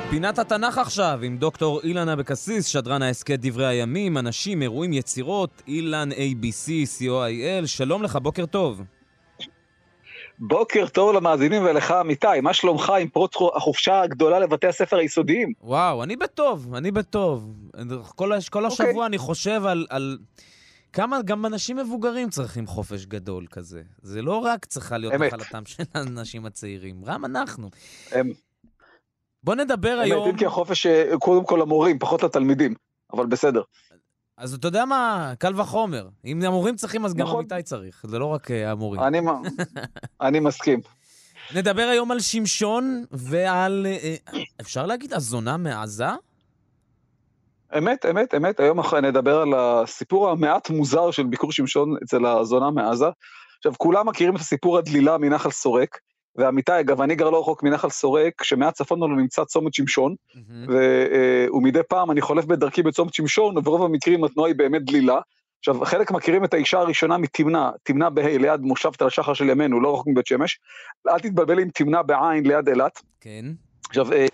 פינת התנ"ך עכשיו, עם דוקטור אילן אבקסיס, שדרן ההסכת דברי הימים, אנשים, אירועים, יצירות, אילן ABC, co.il, שלום לך, בוקר טוב. בוקר טוב למאזינים ולך, אמיתי, מה שלומך עם פרוץ החופשה הגדולה לבתי הספר היסודיים? וואו, אני בטוב, אני בטוב. כל, הש- כל השבוע אוקיי. אני חושב על, על כמה גם אנשים מבוגרים צריכים חופש גדול כזה. זה לא רק צריכה להיות. נחלתם של האנשים הצעירים, גם אנחנו. הם- בוא נדבר האמת, היום... אם כי החופש אה, קודם כל למורים, פחות לתלמידים, אבל בסדר. אז אתה יודע מה, קל וחומר. אם המורים צריכים, אז גם נכון. עמיתי צריך. זה לא רק אה, המורים. אני, אני מסכים. נדבר היום על שמשון ועל, אה, אה, אפשר להגיד, הזונה מעזה? אמת, אמת, אמת. היום אנחנו נדבר על הסיפור המעט מוזר של ביקור שמשון אצל הזונה מעזה. עכשיו, כולם מכירים את הסיפור הדלילה מנחל סורק, ועמיתי, אגב, אני גר לא רחוק מנחל סורק, שמעט צפון לנו נמצא צומת שמשון, אה, ומדי פעם אני חולף בדרכי בצומת שמשון, וברוב המקרים התנועה היא באמת דלילה. עכשיו, חלק מכירים את האישה הראשונה מתמנע, תמנע בה' ליד מושב תל השחר של ימינו, לא רחוק מבית שמש. אל תתבלבל עם תמנע בעין ליד אילת. כן. עכשיו, אה,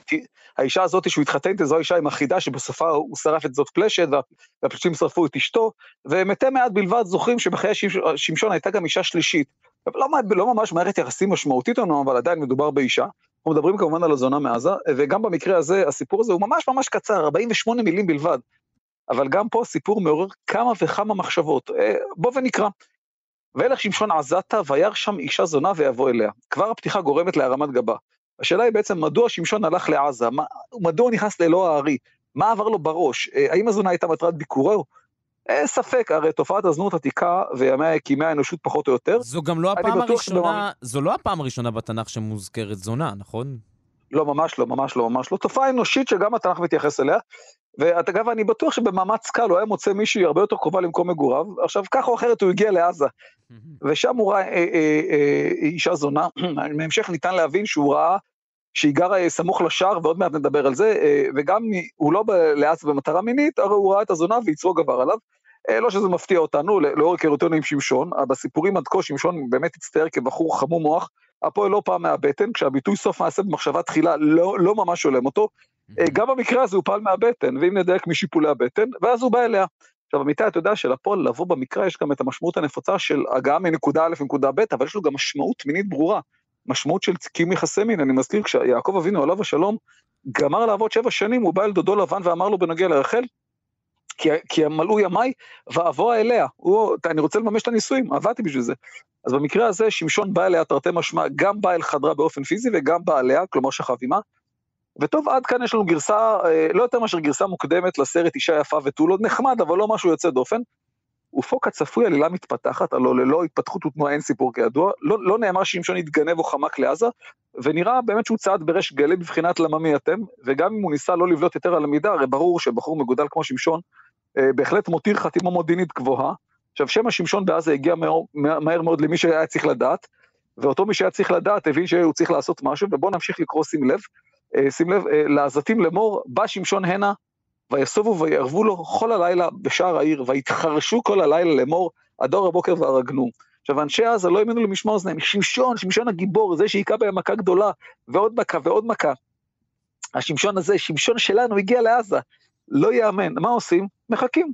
האישה הזאת שהוא התחתן איתה, זו האישה עם החידה שבסופה הוא שרף את זאת פלשת, וה- והפלישתים שרפו את אשתו, ומתי מעט בלבד זוכרים שבחיי שמש- שמשון הייתה גם אישה שלישית. לא, לא ממש מערכת יחסים משמעותית לנו, אבל עדיין מדובר באישה. אנחנו מדברים כמובן על הזונה מעזה, וגם במקרה הזה, הסיפור הזה הוא ממש ממש קצר, 48 מילים בלבד. אבל גם פה הסיפור מעורר כמה וכמה מחשבות. אה, בוא ונקרא. וילך שמשון עזתה, וירא שם אישה זונה ויבוא אליה. כבר הפתיחה גורמת להרמת גבה. השאלה היא בעצם, מדוע שמשון הלך לעזה? מדוע הוא נכנס לאלוה הארי? מה עבר לו בראש? אה, האם הזונה הייתה מטרת ביקורו? אה, ספק, הרי תופעת הזנות עתיקה וימי כימי האנושות פחות או יותר. זו גם לא הפעם הראשונה, זו לא הפעם הראשונה בתנ"ך שמוזכרת זונה, נכון? לא, ממש לא, ממש לא, ממש לא. תופעה אנושית שגם התנ"ך מתייחס אליה. ואגב, אני בטוח שבמאמץ קל הוא היה מוצא מישהי הרבה יותר קרובה למקום מגוריו. עכשיו, ככה או אחרת הוא הגיע לעזה, ושם הוא ראה אה, אה, אה, אישה זונה. בהמשך ניתן להבין שהוא ראה שהיא גרה אה, סמוך לשער, ועוד מעט נדבר על זה, אה, וגם הוא לא לעזה במטרה מינית, הרי הוא ראה את הזונה ויצרו גבר עליו. אה, לא שזה מפתיע אותנו, לא- לאור היכרותנו עם שמשון, בסיפורים עד כה שמשון באמת הצטייר כבחור חמום מוח, הפועל לא פעם מהבטן, כשהביטוי סוף מעשה במחשבה תחילה לא, לא ממש הולם אותו. גם במקרה הזה הוא פעל מהבטן, ואם נדייק משיפולי הבטן, ואז הוא בא אליה. עכשיו, אמיתי, אתה יודע שלפועל לבוא במקרא יש גם את המשמעות הנפוצה של הגעה מנקודה א' לנקודה ב', אבל יש לו גם משמעות מינית ברורה. משמעות של קיום יחסי מין, אני מזכיר, כשיעקב אבינו עליו השלום, גמר לעבוד שבע שנים, הוא בא אל דודו לבן ואמר לו בנוגע לרחל, כי, כי מלאו ימיי ואבוא אליה. הוא, אני רוצה לממש את הנישואים, עבדתי בשביל זה. אז במקרה הזה, שמשון בא אליה תרתי משמע, גם בא אל חדרה באופן פיזי וגם בא עליה, כלומר שכב עימה. וטוב, עד כאן יש לנו גרסה, אה, לא יותר מאשר גרסה מוקדמת לסרט אישה יפה ותו לא נחמד, אבל לא משהו יוצא דופן. ופה כצפוי עלילה מתפתחת, הלוא ללא התפתחות ותנועה אין סיפור כידוע, לא, לא נאמר שמשון התגנב או חמק לעזה, ונראה באמת שהוא צעד בריש גלי בבחינת למה מי אתם, וגם אם הוא ניסה לא לבלוט יותר על המידה, הרי ברור שבחור מגודל כמו שמשון, אה, בהחלט מותיר חתימה מודיעינית גבוהה. עכשיו, שם השמשון בעזה הגיע מהר, מהר מאוד למי שהיה צריך לדעת, ואותו מי שהיה צריך לדעת הבין שהוא צריך לעשות משהו, ובואו נמשיך לקרוא, שים לב, אה, שים לב, אה, לעזתים לאמור, בא שמשון הנה, ויסובו ויערבו לו כל הלילה בשער העיר, ויתחרשו כל הלילה לאמור, עד אור הבוקר והרגנו. עכשיו, אנשי עזה לא האמינו למשמע אוזניהם, שמשון, שמשון הגיבור, זה שהיכה בהם מכה גדולה, ועוד מכה ועוד מכה. השמשון הזה, שמשון שלנו, הגיע לעזה. לא ייאמן. מה עושים? מחכים.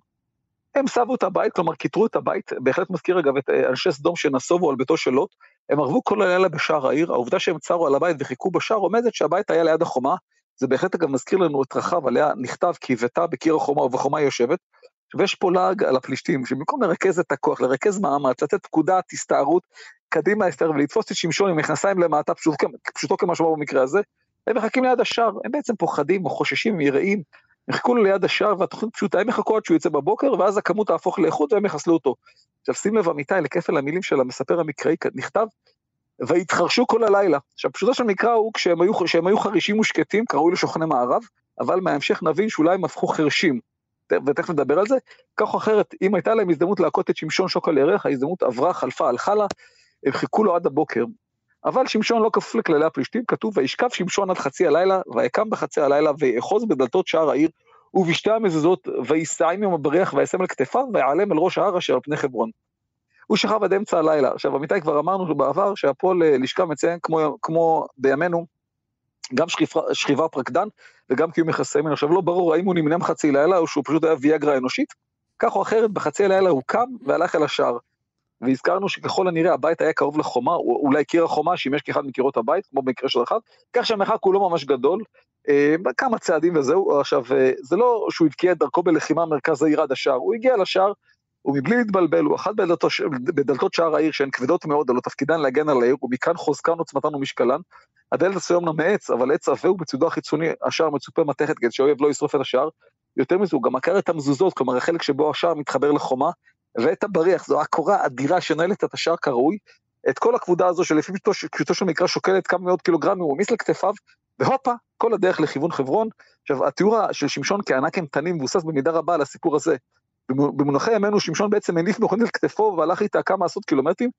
הם סבו את הבית, כלומר כיתרו את הבית, בהחלט מזכיר אגב את אה, אנשי סדום שנסובו על ביתו של לוט, הם ערבו כל הלילה בשער העיר, העובדה שהם צרו על הבית וחיכו בשער עומדת שהבית היה ליד החומה, זה בהחלט אגב מזכיר לנו את רחב, עליה נכתב כי הבאתה בקיר החומה ובחומה יושבת, ויש פה לעג על הפלישתים, שבמקום לרכז את הכוח, לרכז מאמץ, לתת פקודת הסתערות, קדימה הסתער ולתפוס את שמשון עם מכנסיים למטה, פשוט, פשוטו כמשמעו במקרה הזה, הם מחכים ליד השער, הם בעצם פוחדים או חוששים, יראים, הם חיכו לו ליד השער והתוכנית פשוטה, הם יחכו עד שהוא יצא בבוקר, ואז הכמות תהפוך לאיכות והם יחסלו אותו. עכשיו שים לב אמיתי לכפל המילים של המספר המקראי, נכתב, ויתחרשו כל הלילה. עכשיו פשוטו של מקרא הוא כשהם היו, כשהם היו חרישים ושקטים, קראו לשוכני מערב, אבל מההמשך נבין שאולי הם הפכו חרשים. ותכף נדבר על זה. כך או אחרת, אם הייתה להם הזדמנות להכות את שמשון שוק על ירך, ההזדמנות עברה, חלפה, הלכה לה, הם חיכו לו עד הבוקר. אבל שמשון לא כפוף לכללי הפלישתים, כתוב, וישכב שמשון עד חצי הלילה, ויקם בחצי הלילה, ויאחוז בדלתות שער העיר, ובשתי המזוזות, ויישא עם הבריח, וישם על כתפיו, ויעלם אל ראש ההר אשר על פני חברון. הוא שכב עד אמצע הלילה. עכשיו, אמיתי כבר אמרנו בעבר שהפועל לשכה מציין, כמו, כמו בימינו, גם שכיבה, שכיבה פרקדן וגם קיום יחסי מין. עכשיו, לא ברור האם הוא נמנם חצי לילה או שהוא פשוט היה ויאגרה אנושית. כך או אחרת, בחצי הלילה הוא קם והלך אל השער. והזכרנו שככל הנראה הבית היה קרוב לחומה, אולי קיר החומה שימש כאחד מקירות הבית, כמו במקרה של רחב, כך שהמרחק הוא לא ממש גדול, אה, כמה צעדים וזהו. עכשיו, אה, זה לא שהוא הבקיע את דרכו בלחימה מרכז העיר עד השער, הוא הגיע לשער, ומבלי להתבלבל, הוא אחת בדלתות, שער העיר שהן כבדות מאוד, הלא תפקידן להגן על העיר, ומכאן חוזקן עוצמתן ומשקלן. הדלת עשוי אומנם מעץ, אבל עץ עבה ובצדו החיצוני השער מצופה מתכת כדי שהאויב לא ישרוף את השער, יותר מזה, הוא גם עקר את המזוזות, כלומר החלק שבו השער מתחבר לחומה, ואת הבריח, זו הקורה אדירה שנועלת את השער כראוי. את כל הכבודה הזו שלפי פשוטו של מקרא שוקלת כמה מאות קילוגרמים, הוא העמיס לכתפיו, והופה, כל הדרך לכיוון חברון. עכשיו, התיאור של שמשון כענק אימתני מבוסס במידה רבה על הסיפור הזה. במונחי ימינו שמשון בעצם הניף מכונית על כתפו והלך איתה כמה עשרות קילומטרים.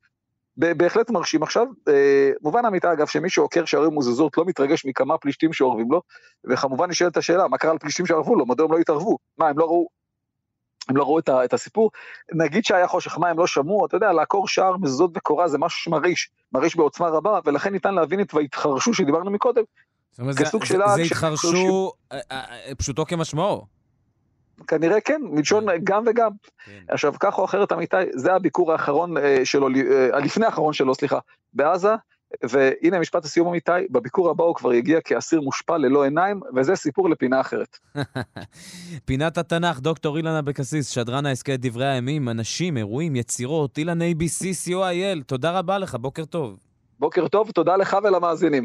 בהחלט מרשים עכשיו. אה, מובן אמיתה אגב שמי שעוקר שערים מוזזות לא מתרגש מכמה פלישתים שאורבים לו, וכמובן נשאלת השאלה, מה קרה לפלישתים שערבו לו, מדוע הם לא התערבו? מה, הם לא ראו, הם לא ראו את, ה, את הסיפור? נגיד שהיה חושך, מה הם לא שמעו? אתה יודע, לעקור שער מזוזות וקורה זה משהו שמרעיש, מרעיש בעוצמה רבה, ולכן ניתן להבין את והתחרשו שדיברנו מקודם, זאת אומרת, זה, זה. זה התחרשו, אה, אה, פשוטו כמשמעו. כנראה כן, מלשון גם וגם. כן. עכשיו, כך או אחרת, אמיתי, זה הביקור האחרון אה, שלו, אה, הלפני האחרון שלו, סליחה, בעזה, והנה משפט הסיום אמיתי, בביקור הבא הוא כבר יגיע כאסיר מושפל ללא עיניים, וזה סיפור לפינה אחרת. פינת התנ"ך, דוקטור אילן אבקסיס, שדרן ההסכת דברי הימים, אנשים, אירועים, יצירות, אילן ABC, co.il, תודה רבה לך, בוקר טוב. בוקר טוב, תודה לך ולמאזינים.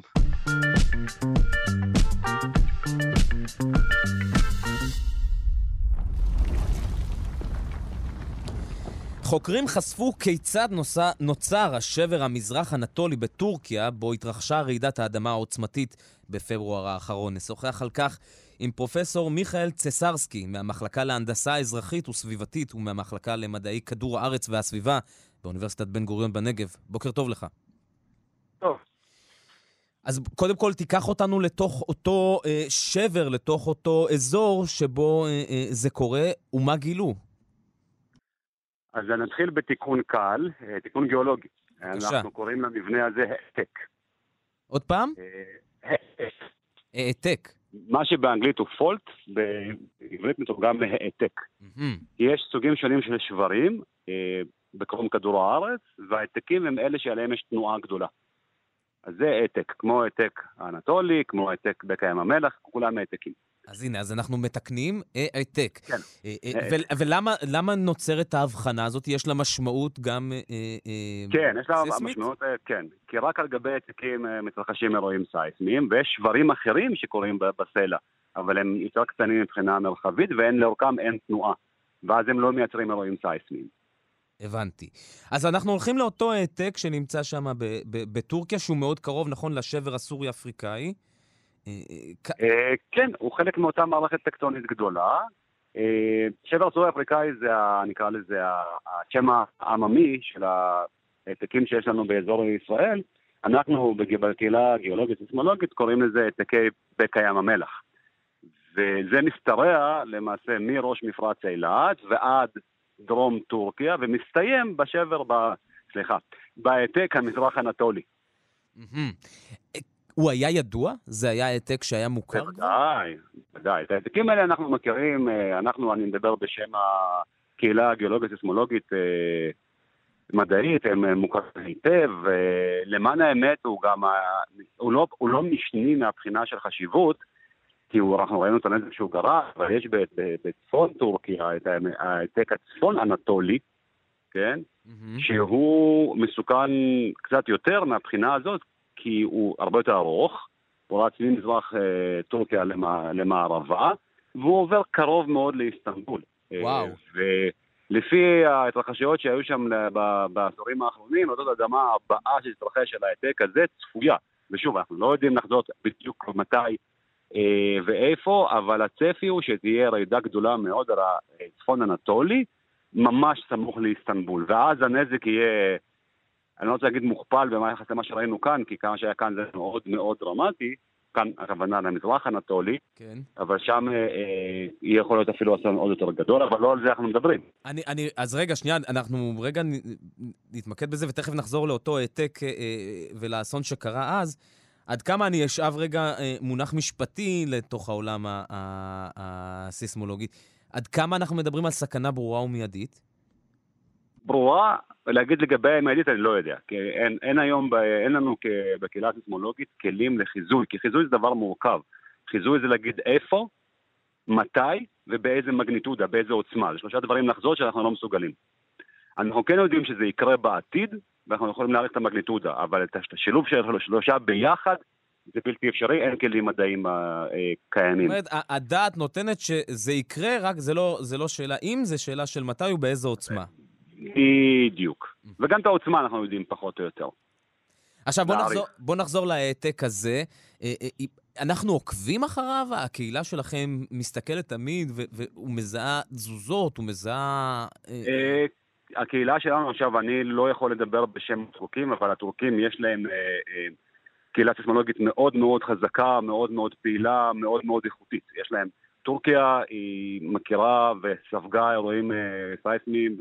חוקרים חשפו כיצד נוסע, נוצר השבר המזרח-אנטולי בטורקיה, בו התרחשה רעידת האדמה העוצמתית בפברואר האחרון. נשוחח על כך עם פרופסור מיכאל צסרסקי, מהמחלקה להנדסה אזרחית וסביבתית ומהמחלקה למדעי כדור הארץ והסביבה באוניברסיטת בן גוריון בנגב. בוקר טוב לך. טוב. אז קודם כל תיקח אותנו לתוך אותו אה, שבר, לתוך אותו אזור שבו אה, אה, זה קורה, ומה גילו? אז נתחיל בתיקון קל, אה, תיקון גיאולוגי. בבקשה. אנחנו קוראים למבנה הזה העתק. עוד פעם? אה, העתק. מה שבאנגלית הוא פולט, בעברית מתורגם להעתק. יש סוגים שונים של שברים אה, בקרום כדור הארץ, וההעתקים הם אלה שעליהם יש תנועה גדולה. אז זה העתק, כמו העתק האנטולי, כמו העתק בקע ים המלח, כולם העתקים. אז הנה, אז אנחנו מתקנים העתק. כן. אה, אה, אה, ולמה למה נוצרת ההבחנה הזאת? יש לה משמעות גם כן, יש לה? משמעות, כן. כי רק על גבי העתקים מתרחשים אירועים סייסמיים, ויש שברים אחרים שקורים בסלע, אבל הם יותר קטנים מבחינה מרחבית, ואין לאורכם אין תנועה. ואז הם לא מייצרים אירועים סייסמיים. הבנתי. אז אנחנו הולכים לאותו העתק שנמצא שם בטורקיה, שהוא מאוד קרוב, נכון, לשבר הסורי-אפריקאי. אה, אה, אה, כן, הוא חלק מאותה מערכת טקטונית גדולה. שבר הסורי האפריקאי זה, נקרא לזה, השם העממי של העתקים שיש לנו באזור ישראל. אנחנו בקהילה הגיאולוגית סיסמולוגית קוראים לזה העתקי בקע ים המלח. וזה משתרע למעשה מראש מפרץ אילת ועד דרום טורקיה, ומסתיים בשבר, ב... סליחה, בהעתק המזרח אנטולי. הוא היה ידוע? זה היה העתק שהיה מוכר? בוודאי, בוודאי. את העתקים האלה אנחנו מכירים, אה, אנחנו, אני מדבר בשם הקהילה הגיאולוגית סיסמולוגית אה, מדעית, הם אה, מוכרים היטב. למען האמת הוא גם, הוא לא, הוא לא משני מהבחינה של חשיבות, כי הוא, אנחנו ראינו את הנזק שהוא גרם, אבל יש בצפון טורקיה את ההעתק הצפון אנטולי, כן? מהמם. שהוא מסוכן קצת יותר מהבחינה הזאת, כי הוא הרבה יותר ארוך, הוא רץ ממזרח אה, טורקיה למע, למערבה, והוא עובר קרוב מאוד לאיסטנבול. אה, וואו. ולפי ההתרחשויות שהיו שם בעשורים האחרונים, רעידות אדמה הבאה שתתרחש על ההעתק הזה צפויה. ושוב, אנחנו לא יודעים לחזות בדיוק מתי אה, ואיפה, אבל הצפי הוא שתהיה רעידה גדולה מאוד על הצפון אנטולי, ממש סמוך לאיסטנבול, ואז הנזק יהיה, אני לא רוצה להגיד מוכפל ביחס למה שראינו כאן, כי כמה שהיה כאן זה מאוד מאוד דרמטי, כאן הכוונה למזרח אנטולי, כן. אבל שם אה, אה, יכול להיות אפילו אסון עוד יותר גדול, אבל לא על זה אנחנו מדברים. אני, אני, אז רגע, שנייה, אנחנו רגע נתמקד בזה ותכף נחזור לאותו העתק אה, אה, ולאסון שקרה אז. עד כמה אני אשאב רגע אה, מונח משפטי לתוך העולם הסיסמולוגי. עד כמה אנחנו מדברים על סכנה ברורה ומיידית? ברורה, להגיד לגבי המיידית אני לא יודע, כי אין, אין היום, ב, אין לנו כ, בקהילה הסיסמולוגית כלים לחיזוי, כי חיזוי זה דבר מורכב. חיזוי זה להגיד איפה, מתי ובאיזה מגניטודה, באיזה עוצמה. זה שלושה דברים לחזות שאנחנו לא מסוגלים. אנחנו כן יודעים שזה יקרה בעתיד, ואנחנו יכולים להעריך את המגניטודה, אבל את השילוב של השלושה ביחד, זה בלתי אפשרי, אין כלים מדעיים אה, אה, קיימים. זאת אומרת, הדעת נותנת שזה יקרה, רק זה לא, זה לא שאלה אם, זה שאלה של מתי ובאיזו עוצמה. בדיוק. וגם את העוצמה אנחנו יודעים פחות או יותר. עכשיו בוא. נחזור, בוא נחזור להעתק הזה. אה, אה, אה, אנחנו עוקבים אחריו? הקהילה שלכם מסתכלת תמיד ומזהה תזוזות, ומזהה... אה, אה, הקהילה שלנו, עכשיו, אני לא יכול לדבר בשם הטורקים, אבל הטורקים יש להם קהילה סיסמולוגית מאוד מאוד חזקה, מאוד מאוד פעילה, מאוד מאוד איכותית. יש להם, טורקיה היא מכירה וספגה אירועים סייסמיים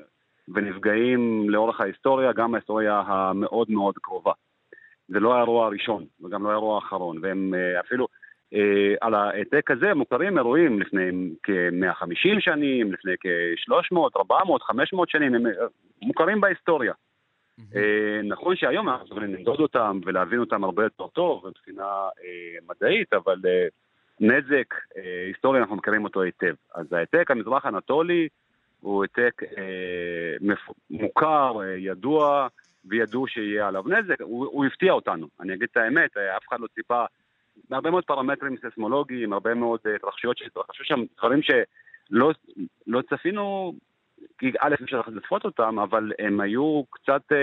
ונפגעים לאורך ההיסטוריה, גם ההיסטוריה המאוד מאוד קרובה. זה לא האירוע הראשון, וגם לא האירוע האחרון, והם אה, אפילו... אה, על העתק הזה מוכרים אירועים לפני כ-150 שנים, לפני כ-300, 400, 500 שנים, הם אה, מוכרים בהיסטוריה. נכון שהיום אנחנו יכולים למדוד אותם ולהבין אותם הרבה יותר טוב מבחינה מדעית, אבל נזק היסטורי אנחנו מכירים אותו היטב. אז העתק המזרח האנטולי הוא העתק אה, מוכר, אה, ידוע, וידעו שיהיה עליו נזק. הוא, הוא הפתיע אותנו, אני אגיד את האמת, אה, אף אחד לא ציפה בהרבה מאוד פרמטרים ססמולוגיים, הרבה מאוד אה, התרחשויות שהתרחשו שם, דברים שלא לא צפינו, כי א', אפשר לצפות אותם, אבל הם היו קצת אה,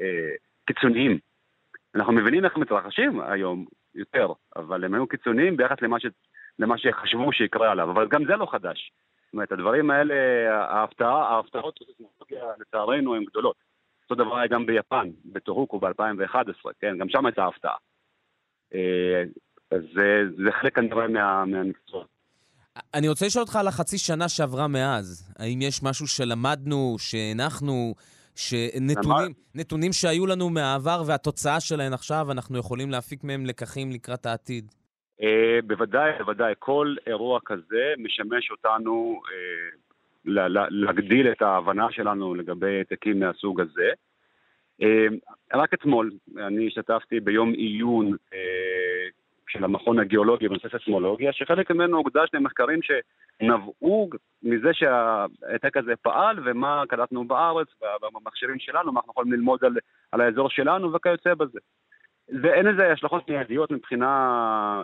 אה, קיצוניים. אנחנו מבינים איך הם מתרחשים היום יותר, אבל הם היו קיצוניים ביחס למה, ש, למה שחשבו שיקרה עליו, אבל גם זה לא חדש. זאת אומרת, הדברים האלה, ההפתעה, ההפתעות בססמולוגיה לצערנו הן גדולות. אותו דבר היה גם ביפן, בטורוקו ב-2011, כן? גם שם הייתה הפתעה. אה, אז זה, זה חלק כנראה מה, מהמקצוע. אני רוצה לשאול אותך על החצי שנה שעברה מאז. האם יש משהו שלמדנו, שהנחנו, שנתונים נתונים שהיו לנו מהעבר והתוצאה שלהם עכשיו, אנחנו יכולים להפיק מהם לקחים לקראת העתיד? אה, בוודאי, בוודאי, כל אירוע כזה משמש אותנו אה, להגדיל את ההבנה שלנו לגבי העתקים מהסוג הזה. אה, רק אתמול אני השתתפתי ביום עיון של המכון הגיאולוגי בנושא ססמולוגיה, שחלק ממנו הוקדש למחקרים שנבעו מזה שההעתק הזה פעל ומה קלטנו בארץ, במכשירים שלנו, מה אנחנו יכולים ללמוד על, על האזור שלנו וכיוצא בזה. ואין לזה השלכות מיידיות מבחינה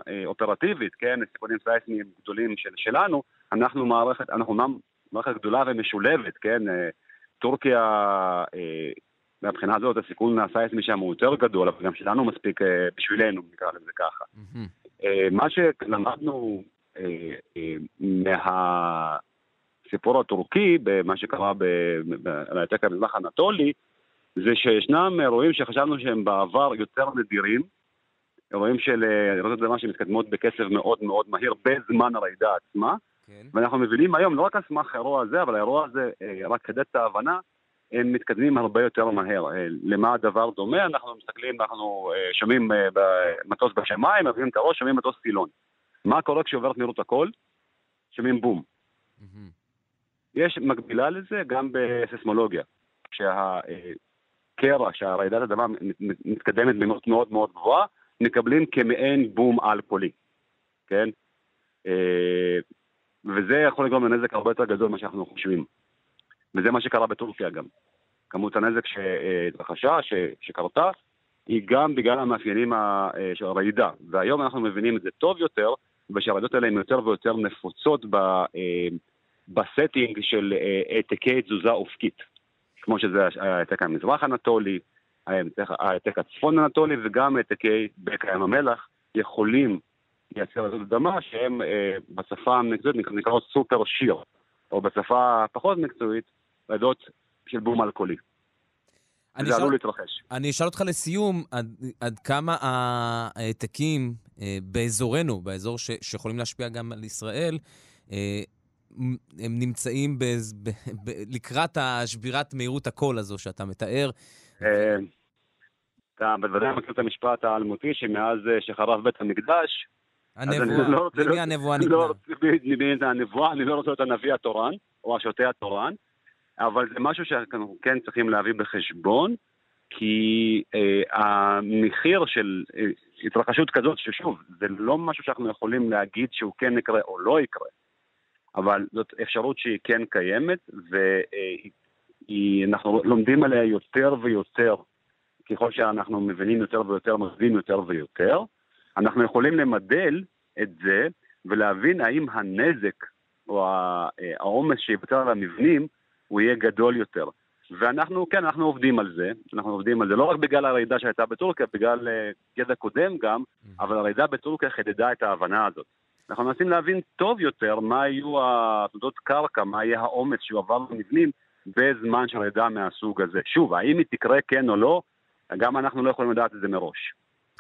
אה, אופרטיבית, כן? סיכונים סייסמיים גדולים של, שלנו. אנחנו מערכת, אנחנו אומנם מערכת גדולה ומשולבת, כן? אה, טורקיה, אה, מהבחינה הזאת הסיכון הסייסמי שם הוא יותר גדול, אבל גם שלנו מספיק אה, בשבילנו, נקרא לזה ככה. אה, מה שלמדנו אה, אה, מהסיפור הטורקי, במה שקרה ב- ב- על העתק המזרח האנטולי, זה שישנם אירועים שחשבנו שהם בעבר יותר נדירים, אירועים של אה, רעידות אדמה שמתקדמות בקצב מאוד מאוד מהיר בזמן הרעידה עצמה, כן. ואנחנו מבינים היום, לא רק על סמך האירוע הזה, אבל האירוע הזה, אה, רק כדי את ההבנה, הם מתקדמים הרבה יותר מהר. אה, למה הדבר דומה? אנחנו מסתכלים, אנחנו שומעים מטוס בשמיים, מביאים את הראש, שומעים מטוס סילון. מה קורה כשעוברת מהירות הקול? שומעים בום. יש מקבילה לזה גם בסיסמולוגיה. כשהקרע, כשהרעידת אדמה מת- מתקדמת במהירות מאוד מאוד גבוהה, מקבלים כמעין בום על-פולי, כן? אה, וזה יכול לגרום לנזק הרבה יותר גדול ממה שאנחנו חושבים. וזה מה שקרה בטורקיה גם. כמות הנזק שהתרחשה, ש- שקרתה, היא גם בגלל המאפיינים אה, של הרעידה. והיום אנחנו מבינים את זה טוב יותר, ושהרעידות האלה הן יותר ויותר נפוצות ב, אה, ב setting של העתקי תזוזה אופקית. כמו שזה העתק המזרח האנטולי, העתק- הצפון האנטולי וגם העתקי בקע ים המלח יכולים לייצר רעידות אדמה שהם אה, בשפה המקצועית נקרא- נקראות super shear, או בשפה פחות מקצועית, רעידות של בום אלכוהולי. אני זה אשאל- עלול להתרחש. אני אשאל אותך לסיום, עד, עד כמה ההעתקים אה, באזורנו, באזור ש, שיכולים להשפיע גם על ישראל, אה, הם נמצאים בז, ב, ב, לקראת השבירת מהירות הקול הזו שאתה מתאר. אה, אתה בוודאי מכיר את המשפט האלמותי שמאז אה, שחרב בית המקדש, הנבואה, לא למי הנבואה לא? רוצה- מי זה הנבואה, אני לא רוצה להיות הנביא התורן, או השוטה התורן, אבל זה משהו שאנחנו כן צריכים להביא בחשבון, כי אה, המחיר של אה, התרחשות כזאת, ששוב, זה לא משהו שאנחנו יכולים להגיד שהוא כן יקרה או לא יקרה, אבל זאת אפשרות שהיא כן קיימת, ואנחנו לומדים עליה יותר ויותר, ככל שאנחנו מבינים יותר ויותר, מבינים יותר ויותר. אנחנו יכולים למדל את זה ולהבין האם הנזק או אה, העומס שיוותר על המבנים הוא יהיה גדול יותר. ואנחנו, כן, אנחנו עובדים על זה, אנחנו עובדים על זה לא רק בגלל הרעידה שהייתה בטורקיה, בגלל אה, ידע קודם גם, אבל הרעידה בטורקיה חידדה את ההבנה הזאת. אנחנו מנסים להבין טוב יותר מה יהיו העתודות קרקע, מה יהיה העומס שיועבר למבנים בזמן של רעידה מהסוג הזה. שוב, האם היא תקרה כן או לא, גם אנחנו לא יכולים לדעת את זה מראש.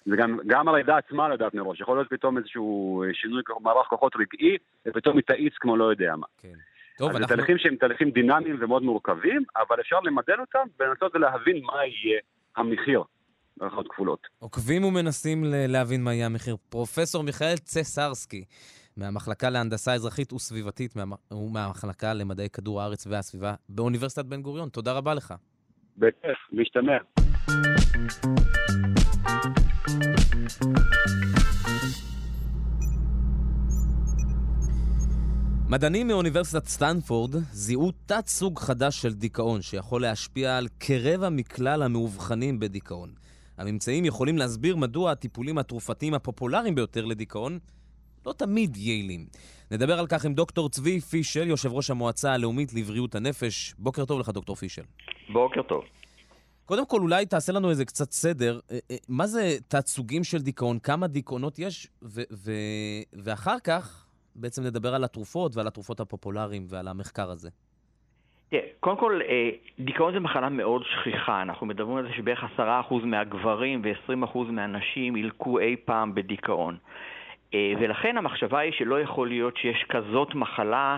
וגם גם הרעידה עצמה לא יודעת מראש, יכול להיות פתאום איזשהו שינוי מערך כוחות רגעי, ופתאום היא תאיץ כמו לא יודע מה. כן. טוב, אז זה אנחנו... תהליכים שהם תהליכים דינמיים ומאוד מורכבים, אבל אפשר למדל אותם ולנסות ולהבין מה יהיה המחיר, ברכות כפולות. עוקבים ומנסים להבין מה יהיה המחיר. פרופסור מיכאל צסרסקי, מהמחלקה להנדסה אזרחית וסביבתית, מהמ- ומהמחלקה למדעי כדור הארץ והסביבה באוניברסיטת בן גוריון. תודה רבה לך. בכיף, להשתמע. מדענים מאוניברסיטת סטנפורד זיהו תת סוג חדש של דיכאון שיכול להשפיע על כרבע מכלל המאובחנים בדיכאון. הממצאים יכולים להסביר מדוע הטיפולים התרופתיים הפופולריים ביותר לדיכאון לא תמיד יעילים. נדבר על כך עם דוקטור צבי פישל, יושב ראש המועצה הלאומית לבריאות הנפש. בוקר טוב לך, דוקטור פישל. בוקר טוב. קודם כל, אולי תעשה לנו איזה קצת סדר. אה, אה, מה זה תת-סוגים של דיכאון? כמה דיכאונות יש? ו- ו- ואחר כך בעצם נדבר על התרופות ועל התרופות הפופולריים ועל המחקר הזה. קודם כל, אה, דיכאון זה מחלה מאוד שכיחה. אנחנו מדברים על זה שבערך 10% מהגברים ו-20% מהנשים ילקו אי פעם בדיכאון. אה, ולכן המחשבה היא שלא יכול להיות שיש כזאת מחלה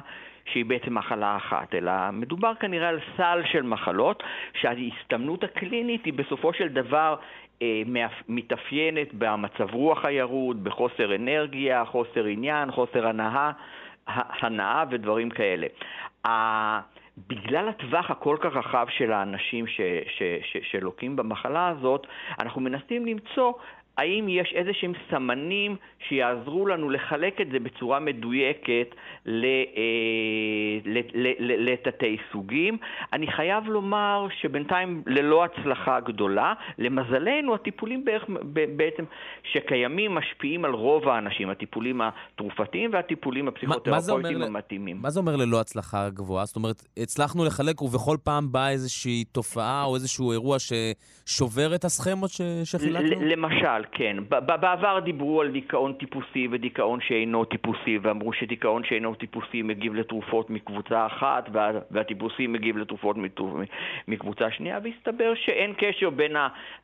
שהיא בעצם מחלה אחת, אלא מדובר כנראה על סל של מחלות שההסתמנות הקלינית היא בסופו של דבר אה, מתאפיינת במצב רוח הירוד, בחוסר אנרגיה, חוסר עניין, חוסר הנאה, הנאה ודברים כאלה. בגלל הטווח הכל כך רחב של האנשים שלוקים במחלה הזאת, אנחנו מנסים למצוא האם יש איזה שהם סמנים שיעזרו לנו לחלק את זה בצורה מדויקת אה, לתתי סוגים. אני חייב לומר שבינתיים ללא הצלחה גדולה, למזלנו הטיפולים בערך, בעצם שקיימים משפיעים על רוב האנשים, הטיפולים התרופתיים והטיפולים הפסיכותרפויטיים המתאימים. מה זה אומר ללא הצלחה גבוהה? זאת אומרת, הצלחנו לחלק ובכל פעם באה איזושהי תופעה או איזשהו אירוע ששובר את הסכמות. שחילקנו? למשל, כן. בעבר דיברו על דיכאון טיפוסי ודיכאון שאינו טיפוסי, ואמרו שדיכאון שאינו טיפוסי מגיב לתרופות מקבוצה אחת, וה- והטיפוסי מגיב לתרופות מקבוצה שנייה, והסתבר שאין קשר בין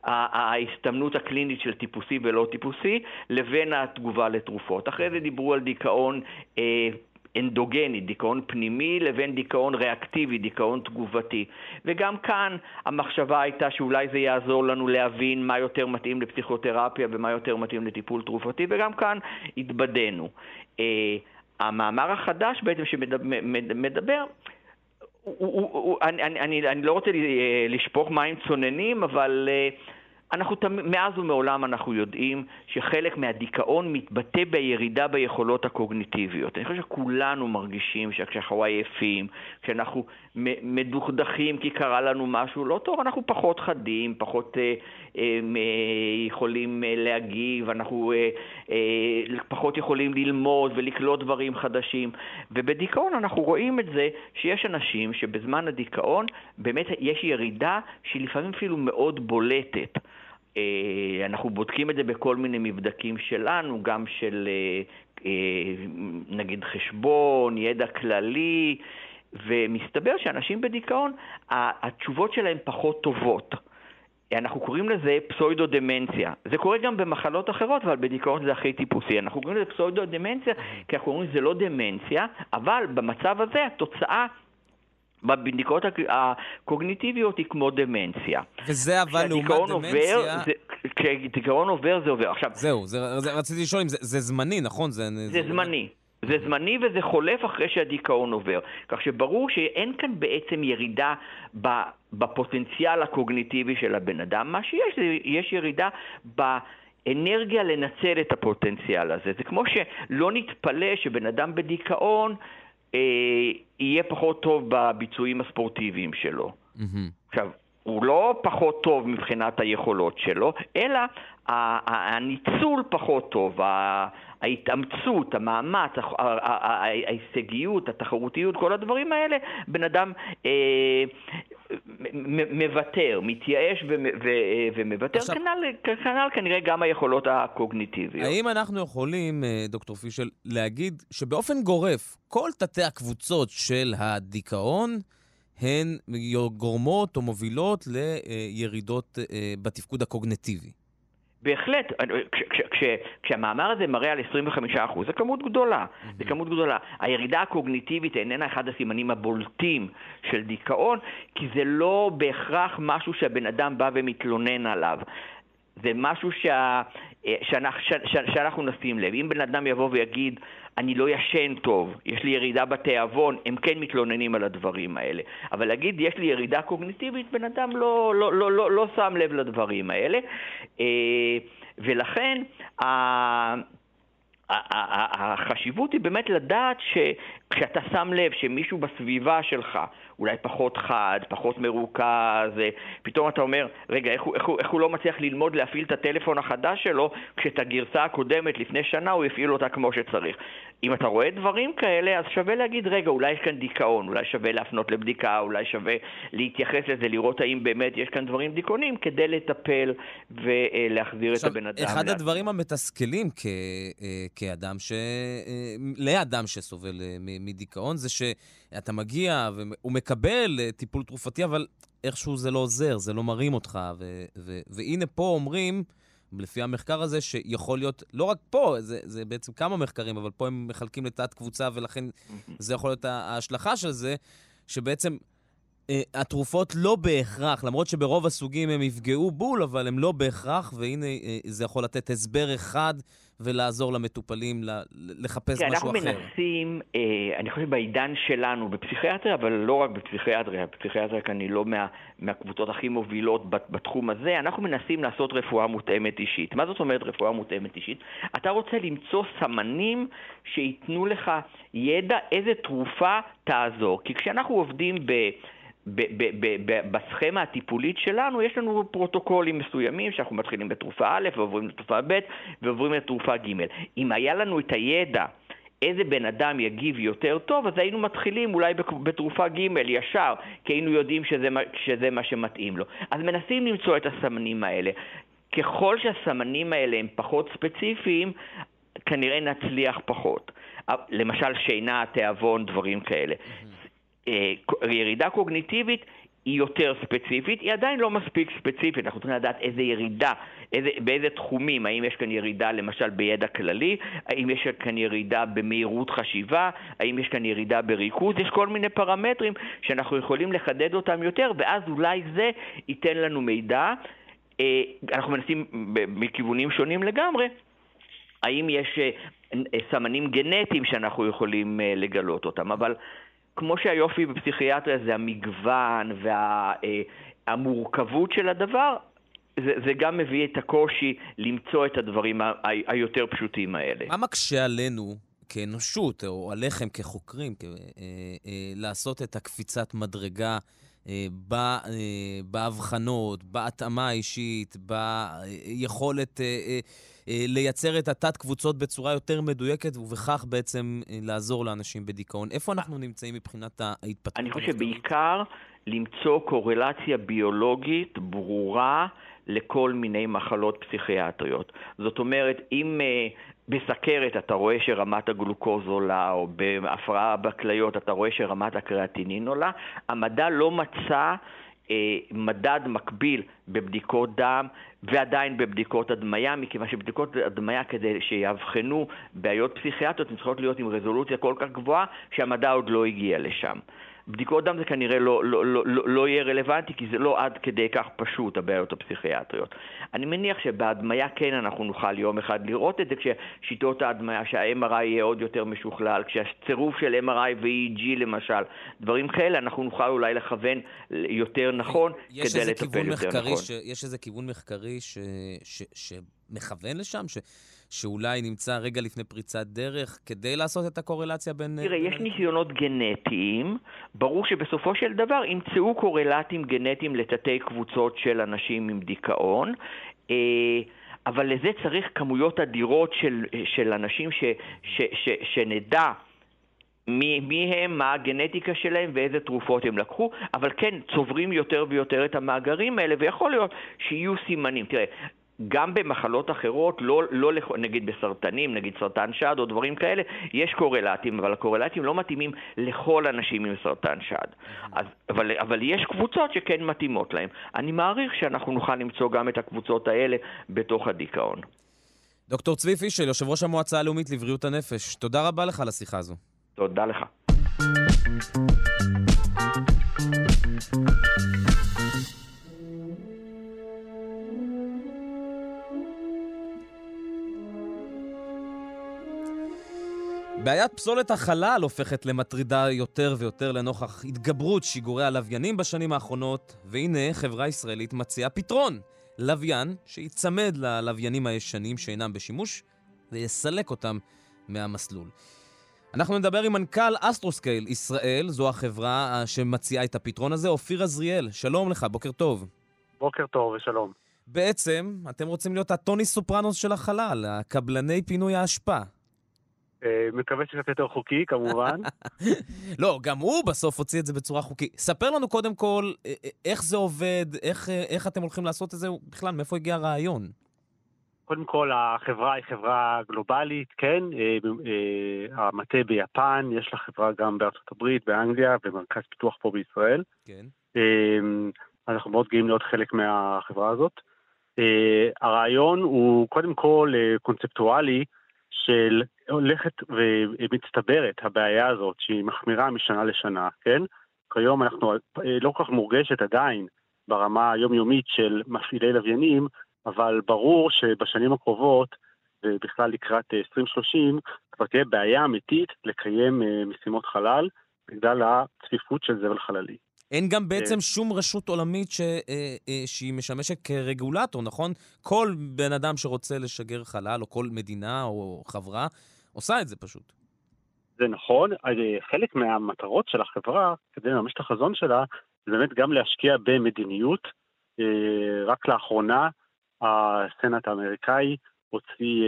ההסתמנות הקלינית של טיפוסי ולא טיפוסי לבין התגובה לתרופות. אחרי זה דיברו על דיכאון... אה, אנדוגני, דיכאון פנימי, לבין דיכאון ריאקטיבי, דיכאון תגובתי. וגם כאן המחשבה הייתה שאולי זה יעזור לנו להבין מה יותר מתאים לפסיכותרפיה ומה יותר מתאים לטיפול תרופתי, וגם כאן התבדינו. Uh, המאמר החדש בעצם שמדבר, הוא, הוא, הוא, אני, אני, אני, אני לא רוצה אה, לשפוך מים צוננים, אבל uh, אנחנו מאז ומעולם אנחנו יודעים שחלק מהדיכאון מתבטא בירידה ביכולות הקוגניטיביות. אני חושב שכולנו מרגישים שכשאנחנו עייפים, כשאנחנו מדוכדכים כי קרה לנו משהו לא טוב, אנחנו פחות חדים, פחות אה, אה, יכולים אה, להגיב, אנחנו אה, אה, פחות יכולים ללמוד ולקלוט דברים חדשים. ובדיכאון אנחנו רואים את זה שיש אנשים שבזמן הדיכאון באמת יש ירידה שהיא לפעמים אפילו מאוד בולטת. אנחנו בודקים את זה בכל מיני מבדקים שלנו, גם של נגיד חשבון, ידע כללי, ומסתבר שאנשים בדיכאון, התשובות שלהם פחות טובות. אנחנו קוראים לזה פסוידו-דמנציה. זה קורה גם במחלות אחרות, אבל בדיכאון זה הכי טיפוסי. אנחנו קוראים לזה פסוידו-דמנציה, כי אנחנו קוראים לזה לא דמנציה, אבל במצב הזה התוצאה בבדיקות הקוגניטיביות היא כמו דמנציה. וזה אבל לעומת דמנציה... עובר, זה, כשדיכאון עובר, זה עובר. עכשיו... זהו, זה, זה, רציתי לשאול אם זה, זה זמני, נכון? זה, זה, זה זמני. זה זמני וזה חולף אחרי שהדיכאון עובר. כך שברור שאין כאן בעצם ירידה בפוטנציאל הקוגניטיבי של הבן אדם. מה שיש, זה יש ירידה ב... אנרגיה לנצל את הפוטנציאל הזה. זה כמו שלא נתפלא שבן אדם בדיכאון יהיה פחות טוב בביצועים הספורטיביים שלו. Mm-hmm. עכשיו, הוא לא פחות טוב מבחינת היכולות שלו, אלא הניצול פחות טוב, ההתאמצות, המאמץ, ההישגיות, התחרותיות, כל הדברים האלה, בן אדם אה, מוותר, מתייאש ומוותר, עכשיו... כנ"ל, כנ"ל כנראה גם היכולות הקוגניטיביות. האם אנחנו יכולים, אה, דוקטור פישל, להגיד שבאופן גורף, כל תתי הקבוצות של הדיכאון, הן גורמות או מובילות לירידות אה, בתפקוד הקוגנטיבי. בהחלט, כש, כש, כש, כשהמאמר הזה מראה על 25%, זו כמות גדולה, mm-hmm. זו כמות גדולה. הירידה הקוגניטיבית איננה אחד הסימנים הבולטים של דיכאון, כי זה לא בהכרח משהו שהבן אדם בא ומתלונן עליו. זה משהו שה, אה, שאנחנו, שאנחנו נשים לב. אם בן אדם יבוא ויגיד, אני לא ישן טוב, יש לי ירידה בתיאבון, הם כן מתלוננים על הדברים האלה. אבל להגיד, יש לי ירידה קוגניטיבית, בן אדם לא, לא, לא, לא, לא שם לב לדברים האלה. אה, ולכן, החשיבות היא באמת לדעת שכשאתה שם לב שמישהו בסביבה שלך אולי פחות חד, פחות מרוכז, פתאום אתה אומר, רגע, איך הוא, איך, הוא, איך הוא לא מצליח ללמוד להפעיל את הטלפון החדש שלו, כשאת הגרסה הקודמת לפני שנה הוא הפעיל אותה כמו שצריך. אם אתה רואה דברים כאלה, אז שווה להגיד, רגע, אולי יש כאן דיכאון, אולי שווה להפנות לבדיקה, אולי שווה להתייחס לזה, לראות האם באמת יש כאן דברים דיכאונים, כדי לטפל ולהחזיר את הבן אדם. אחד הדברים המתסכלים כ, אה, כאדם ש... אה, לאדם שסובל אה, מדיכאון, זה שאתה מגיע והוא מקבל טיפול תרופתי, אבל איכשהו זה לא עוזר, זה לא מרים אותך. ו, ו, והנה פה אומרים... לפי המחקר הזה, שיכול להיות, לא רק פה, זה, זה בעצם כמה מחקרים, אבל פה הם מחלקים לתת קבוצה, ולכן זה יכול להיות ההשלכה של זה, שבעצם אה, התרופות לא בהכרח, למרות שברוב הסוגים הם יפגעו בול, אבל הם לא בהכרח, והנה אה, זה יכול לתת הסבר אחד ולעזור למטופלים לחפש כן, משהו אחר. אנחנו מנסים, אה, אני חושב בעידן שלנו, בפסיכיאטריה, אבל לא רק בפסיכיאטריה, בפסיכיאטריה כאן היא לא מה, מהקבוצות הכי מובילות בתחום הזה, אנחנו מנסים לעשות רפואה מותאמת אישית. מה זאת אומרת רפואה מותאמת אישית? אתה רוצה למצוא סמנים שייתנו לך ידע איזה תרופה תעזור. כי כשאנחנו עובדים ב... בסכמה הטיפולית שלנו יש לנו פרוטוקולים מסוימים שאנחנו מתחילים בתרופה א' ועוברים לתרופה ב' ועוברים לתרופה ג'. אם היה לנו את הידע איזה בן אדם יגיב יותר טוב, אז היינו מתחילים אולי בתרופה ג' ישר, כי היינו יודעים שזה, שזה מה שמתאים לו. אז מנסים למצוא את הסמנים האלה. ככל שהסמנים האלה הם פחות ספציפיים, כנראה נצליח פחות. למשל שינה, תיאבון, דברים כאלה. Mm-hmm. אה, ירידה קוגניטיבית היא יותר ספציפית, היא עדיין לא מספיק ספציפית, אנחנו צריכים לדעת איזה ירידה, איזה, באיזה תחומים, האם יש כאן ירידה למשל בידע כללי, האם יש כאן ירידה במהירות חשיבה, האם יש כאן ירידה בריכוז, יש כל מיני פרמטרים שאנחנו יכולים לחדד אותם יותר, ואז אולי זה ייתן לנו מידע. אה, אנחנו מנסים מכיוונים שונים לגמרי, האם יש אה, סמנים גנטיים שאנחנו יכולים לגלות אותם, אבל כמו שהיופי בפסיכיאטריה זה המגוון והמורכבות וה, של הדבר, זה, זה גם מביא את הקושי למצוא את הדברים ה, ה, היותר פשוטים האלה. מה מקשה עלינו כאנושות, או עליכם כחוקרים, כ, אה, אה, לעשות את הקפיצת מדרגה אה, ב, בהבחנות, בהתאמה האישית, ביכולת... אה, אה, לייצר את התת-קבוצות בצורה יותר מדויקת, ובכך בעצם אה, לעזור לאנשים בדיכאון. איפה אנחנו נמצאים מבחינת ההתפתחות? אני חושב שבעיקר למצוא קורלציה ביולוגית ברורה לכל מיני מחלות פסיכיאטריות. זאת אומרת, אם uh, בסכרת אתה רואה שרמת הגלוקוז עולה, או בהפרעה בכליות אתה רואה שרמת הקריאטינין עולה, המדע לא מצא אה, מדד מקביל בבדיקות דם ועדיין בבדיקות הדמיה, מכיוון שבדיקות הדמיה כדי שיאבחנו בעיות פסיכיאטריות הן צריכות להיות עם רזולוציה כל כך גבוהה שהמדע עוד לא הגיע לשם. בדיקות דם זה כנראה לא, לא, לא, לא, לא יהיה רלוונטי, כי זה לא עד כדי כך פשוט, הבעיות הפסיכיאטריות. אני מניח שבהדמיה כן אנחנו נוכל יום אחד לראות את זה, כששיטות ההדמיה, שה-MRI יהיה עוד יותר משוכלל, כשהצירוף של MRI ו-EEG למשל, דברים כאלה, אנחנו נוכל אולי לכוון יותר נכון כדי לטפל יותר נכון. ש... יש איזה כיוון מחקרי ש... ש... ש... מכוון לשם? ש, שאולי נמצא רגע לפני פריצת דרך כדי לעשות את הקורלציה בין... תראה, בין יש ניסיונות גנטיים, ברור שבסופו של דבר ימצאו קורלטים גנטיים לתתי קבוצות של אנשים עם דיכאון. אה, אבל לזה צריך כמויות אדירות של, של אנשים ש, ש, ש, שנדע מי, מי הם, מה הגנטיקה שלהם ואיזה תרופות הם לקחו, אבל כן, צוברים יותר ויותר את המאגרים האלה, ויכול להיות שיהיו סימנים. תראה, גם במחלות אחרות, לא, לא נגיד בסרטנים, נגיד סרטן שד או דברים כאלה, יש קורלטים, אבל הקורלטים לא מתאימים לכל אנשים עם סרטן שד. אז, אבל, אבל יש קבוצות שכן מתאימות להם. אני מעריך שאנחנו נוכל למצוא גם את הקבוצות האלה בתוך הדיכאון. דוקטור צבי פישל, יושב ראש המועצה הלאומית לבריאות הנפש, תודה רבה לך על השיחה הזו. תודה לך. בעיית פסולת החלל הופכת למטרידה יותר ויותר לנוכח התגברות שיגורי הלוויינים בשנים האחרונות, והנה חברה ישראלית מציעה פתרון. לוויין שייצמד ללוויינים הישנים שאינם בשימוש, ויסלק אותם מהמסלול. אנחנו נדבר עם מנכ"ל אסטרוסקייל ישראל, זו החברה שמציעה את הפתרון הזה, אופיר עזריאל. שלום לך, בוקר טוב. בוקר טוב ושלום. בעצם, אתם רוצים להיות הטוני סופרנוס של החלל, הקבלני פינוי האשפה. אה, מקווה שקצת יותר חוקי, כמובן. לא, גם הוא בסוף הוציא את זה בצורה חוקית. ספר לנו קודם כל אה, אה, איך זה עובד, איך, איך אתם הולכים לעשות את זה, בכלל, מאיפה הגיע הרעיון? קודם כל, החברה היא חברה גלובלית, כן? המטה ביפן, יש לה חברה גם בארצות הברית, באנגליה, ומרכז פיתוח פה בישראל. כן. אנחנו מאוד גאים להיות חלק מהחברה הזאת. הרעיון הוא קודם כל קונספטואלי של הולכת ומצטברת הבעיה הזאת, שהיא מחמירה משנה לשנה, כן? כיום אנחנו אה, לא כל כך מורגשת עדיין ברמה היומיומית של מפעילי לוויינים, אבל ברור שבשנים הקרובות, ובכלל לקראת אה, 2030, כבר תהיה בעיה אמיתית לקיים אה, משימות חלל בגלל הצפיפות של זבל חללי. אין גם בעצם שום רשות עולמית ש, אה, אה, שהיא משמשת כרגולטור, נכון? כל בן אדם שרוצה לשגר חלל, או כל מדינה או חברה, עושה את זה פשוט. זה נכון, אה, חלק מהמטרות של החברה, כדי לממש את החזון שלה, זה באמת גם להשקיע במדיניות. רק לאחרונה הסנאט האמריקאי הוציא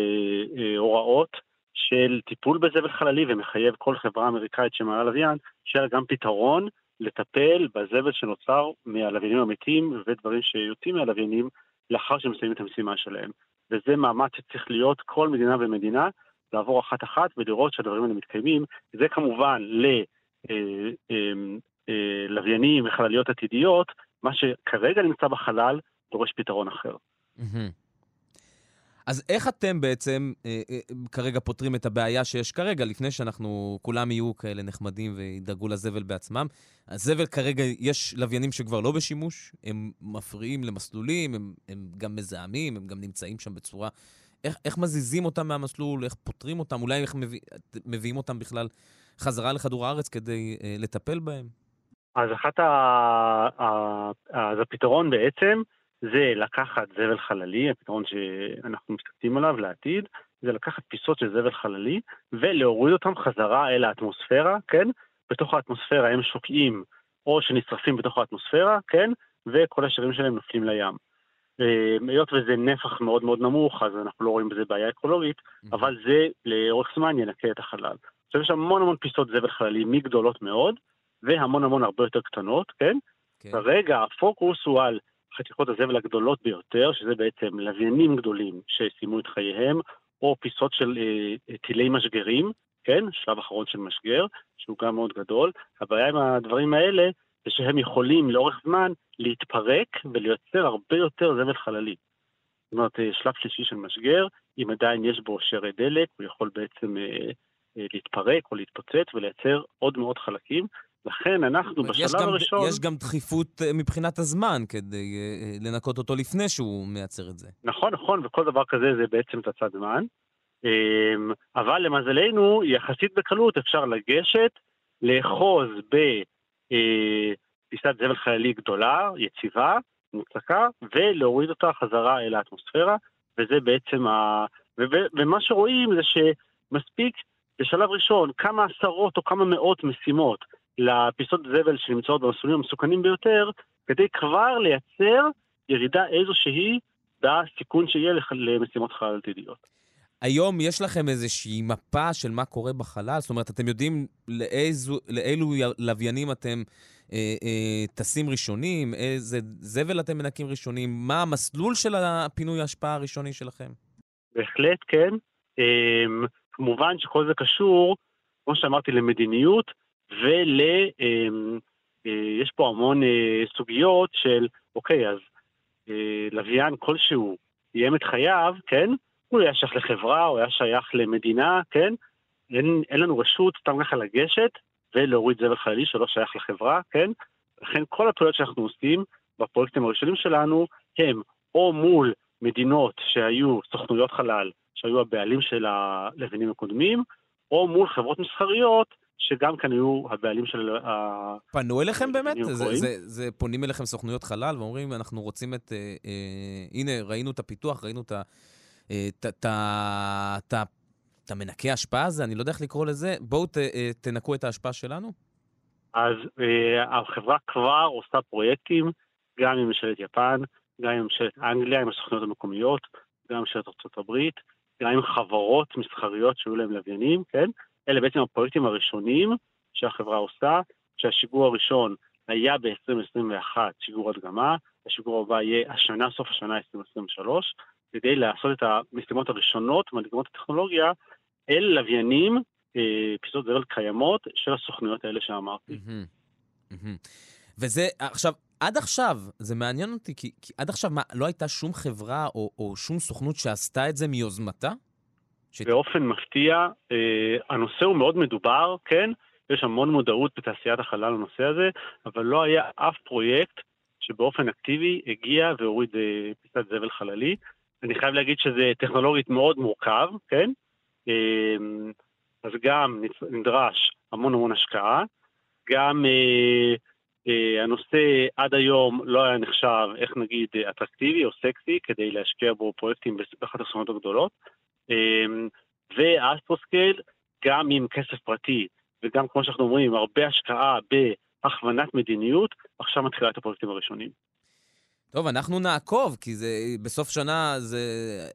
הוראות של טיפול בזבל חללי ומחייב כל חברה אמריקאית שמעלה לוויין, שיהיה גם פתרון לטפל בזבל שנוצר מהלוויינים המתים ודברים שיוצאים מהלוויינים לאחר שהם מסיימים את המשימה שלהם. וזה מאמץ שצריך להיות כל מדינה ומדינה, לעבור אחת-אחת ולראות שהדברים האלה מתקיימים. זה כמובן ללוויינים וחלליות עתידיות, מה שכרגע נמצא בחלל דורש פתרון אחר. מהמם. אז איך אתם בעצם אה, אה, כרגע פותרים את הבעיה שיש כרגע, לפני שאנחנו, כולם יהיו כאלה נחמדים וידאגו לזבל בעצמם? הזבל כרגע, יש לוויינים שכבר לא בשימוש, הם מפריעים למסלולים, הם, הם גם מזהמים, הם גם נמצאים שם בצורה... איך, איך מזיזים אותם מהמסלול, איך פותרים אותם, אולי איך מביא, מביאים אותם בכלל חזרה לכדור הארץ כדי אה, לטפל בהם? אז אחת ה... ה... אז הפתרון בעצם זה לקחת זבל חללי, הפתרון שאנחנו מסתכלים עליו לעתיד, זה לקחת פיסות של זבל חללי ולהוריד אותם חזרה אל האטמוספירה, כן? בתוך האטמוספירה הם שוקעים או שנשרפים בתוך האטמוספירה, כן? וכל השארים שלהם נופלים לים. אה, היות וזה נפח מאוד מאוד נמוך, אז אנחנו לא רואים בזה בעיה אקולוגית, אבל זה לאורך זמן ינקה את החלל. עכשיו יש המון המון פיסות זבל חללי מגדולות מאוד, והמון המון הרבה יותר קטנות, כן? כן. כרגע הפוקוס הוא על חתיכות הזבל הגדולות ביותר, שזה בעצם לוויינים גדולים שסיימו את חייהם, או פיסות של אה, טילי משגרים, כן? שלב אחרון של משגר, שהוא גם מאוד גדול. הבעיה עם הדברים האלה זה שהם יכולים לאורך זמן להתפרק ולייצר הרבה יותר זבל חללי. זאת אומרת, אה, שלב שלישי של משגר, אם עדיין יש בו שרי דלק, הוא יכול בעצם אה, אה, להתפרק או להתפוצץ ולייצר עוד מאוד חלקים. לכן אנחנו בשלב גם, הראשון... יש גם דחיפות אה, מבחינת הזמן כדי אה, אה, לנקות אותו לפני שהוא מייצר את זה. נכון, נכון, וכל דבר כזה זה בעצם תצת זמן. אמ, אבל למזלנו, יחסית בקלות אפשר לגשת, לאחוז בפיסת זבל חיילי גדולה, יציבה, מוצקה, ולהוריד אותה חזרה אל האטמוספירה. וזה בעצם ה... ומה שרואים זה שמספיק בשלב ראשון כמה עשרות או כמה מאות משימות לפיסות זבל שנמצאות במסלולים המסוכנים ביותר, כדי כבר לייצר ירידה איזושהי בסיכון שיהיה למשימות חלל עתידיות. היום יש לכם איזושהי מפה של מה קורה בחלל? זאת אומרת, אתם יודעים לאיזו, לאילו לוויינים אתם אה, אה, טסים ראשונים? איזה זבל אתם מנקים ראשונים? מה המסלול של הפינוי ההשפעה הראשוני שלכם? בהחלט כן. אמ, כמובן שכל זה קשור, כמו שאמרתי, למדיניות ול... אמ, אה, יש פה המון אה, סוגיות של, אוקיי, אז אה, לוויין כלשהו יהיה את חייו, כן? הוא היה שייך לחברה, הוא היה שייך למדינה, כן? אין, אין לנו רשות סתם ככה לגשת ולהוריד זבל חללי שלא שייך לחברה, כן? לכן כל הפעולות שאנחנו עושים בפרויקטים הראשונים שלנו הם או מול מדינות שהיו סוכנויות חלל, שהיו הבעלים של הלוויינים הקודמים, או מול חברות מסחריות, שגם כאן היו הבעלים של ה... פנו אליכם באמת? זה. זה, זה פונים אליכם סוכנויות חלל ואומרים, אנחנו רוצים את... אה, אה, הנה, ראינו את הפיתוח, ראינו את ה... אה, את ה- את ה- את ה- את המנקה ההשפעה הזה, אני לא יודע איך לקרוא לזה, בואו ת, אה, תנקו את ההשפעה שלנו. אז אה, החברה כבר עושה פרויקטים, גם עם ממשלת יפן, גם עם ממשלת אנגליה, עם הסוכנויות המקומיות, גם עם ממשלת ארה"ב, גם עם חברות מסחריות שהיו להם לוויינים, כן? אלה בעצם הפרויקטים הראשונים שהחברה עושה, שהשיגור הראשון היה ב-2021 שיגור הדגמה, השיגור הבא יהיה השנה, סוף השנה 2023, כדי לעשות את המשימות הראשונות מדגימות הטכנולוגיה אל לוויינים, אה, פיסות זבל קיימות של הסוכנויות האלה שאמרתי. מהמם. וזה, עכשיו, עד עכשיו, זה מעניין אותי, כי, כי עד עכשיו, מה, לא הייתה שום חברה או, או שום סוכנות שעשתה את זה מיוזמתה? באופן מפתיע, אה, הנושא הוא מאוד מדובר, כן? יש המון מודעות בתעשיית החלל לנושא הזה, אבל לא היה אף פרויקט שבאופן אקטיבי הגיע והוריד אה, פיסת זבל חללי. אני חייב להגיד שזה טכנולוגית מאוד מורכב, כן? אה, אז גם נדרש המון המון השקעה, גם אה, אה, הנושא עד היום לא היה נחשב, איך נגיד, אה, אטרקטיבי או סקסי כדי להשקיע בו פרויקטים באחת הסוכנות הגדולות. אמ, ואסטרוסקייל, גם עם כסף פרטי, וגם כמו שאנחנו אומרים, עם הרבה השקעה בהכוונת מדיניות, עכשיו מתחילה את הפרויקטים הראשונים. טוב, אנחנו נעקוב, כי זה בסוף שנה זה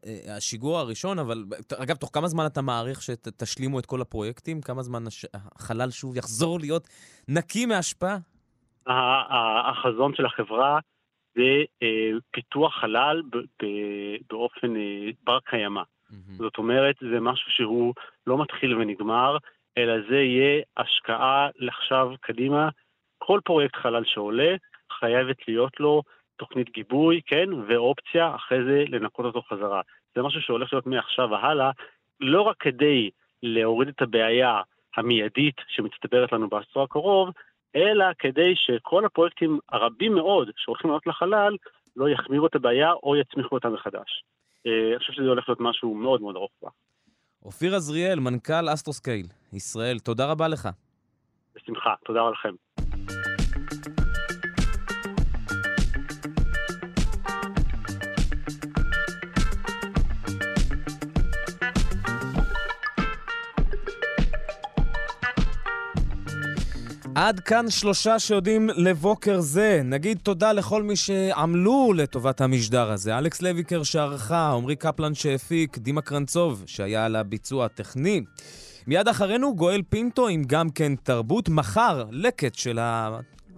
אה, השיגור הראשון, אבל אגב, תוך כמה זמן אתה מעריך שתשלימו את כל הפרויקטים? כמה זמן הש- החלל שוב יחזור להיות נקי מהשפעה? החזון של החברה זה אה, פיתוח חלל באופן אה, בר קיימא. זאת אומרת, זה משהו שהוא לא מתחיל ונגמר, אלא זה יהיה השקעה לעכשיו קדימה. כל פרויקט חלל שעולה, חייבת להיות לו תוכנית גיבוי, כן, ואופציה אחרי זה לנקות אותו חזרה. זה משהו שהולך להיות מעכשיו והלאה, לא רק כדי להוריד את הבעיה המיידית שמצטברת לנו בעשור הקרוב, אלא כדי שכל הפרויקטים הרבים מאוד שהולכים לעלות לחלל לא יחמירו את הבעיה או יצמיחו אותה מחדש. אה, אני חושב שזה הולך להיות משהו מאוד מאוד ארוך טווח. אופיר עזריאל, מנכ"ל אסטרוסקייל, ישראל, תודה רבה לך. בשמחה, תודה רבה לכם. עד כאן שלושה שיודעים לבוקר זה. נגיד תודה לכל מי שעמלו לטובת המשדר הזה. אלכס לויקר שערכה, עמרי קפלן שהפיק, דימה קרנצוב שהיה על הביצוע הטכני. מיד אחרינו גואל פינטו עם גם כן תרבות. מחר לקט של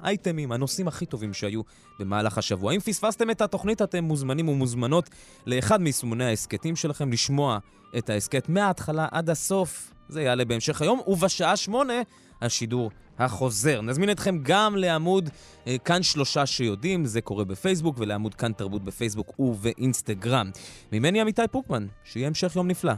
האייטמים, הנושאים הכי טובים שהיו במהלך השבוע. אם פספסתם את התוכנית, אתם מוזמנים ומוזמנות לאחד מיישומוני ההסכתים שלכם לשמוע את ההסכת מההתחלה עד הסוף. זה יעלה בהמשך היום, ובשעה שמונה השידור החוזר. נזמין אתכם גם לעמוד אה, כאן שלושה שיודעים, זה קורה בפייסבוק, ולעמוד כאן תרבות בפייסבוק ובאינסטגרם. ממני עמיתי פוקמן, שיהיה המשך יום נפלא.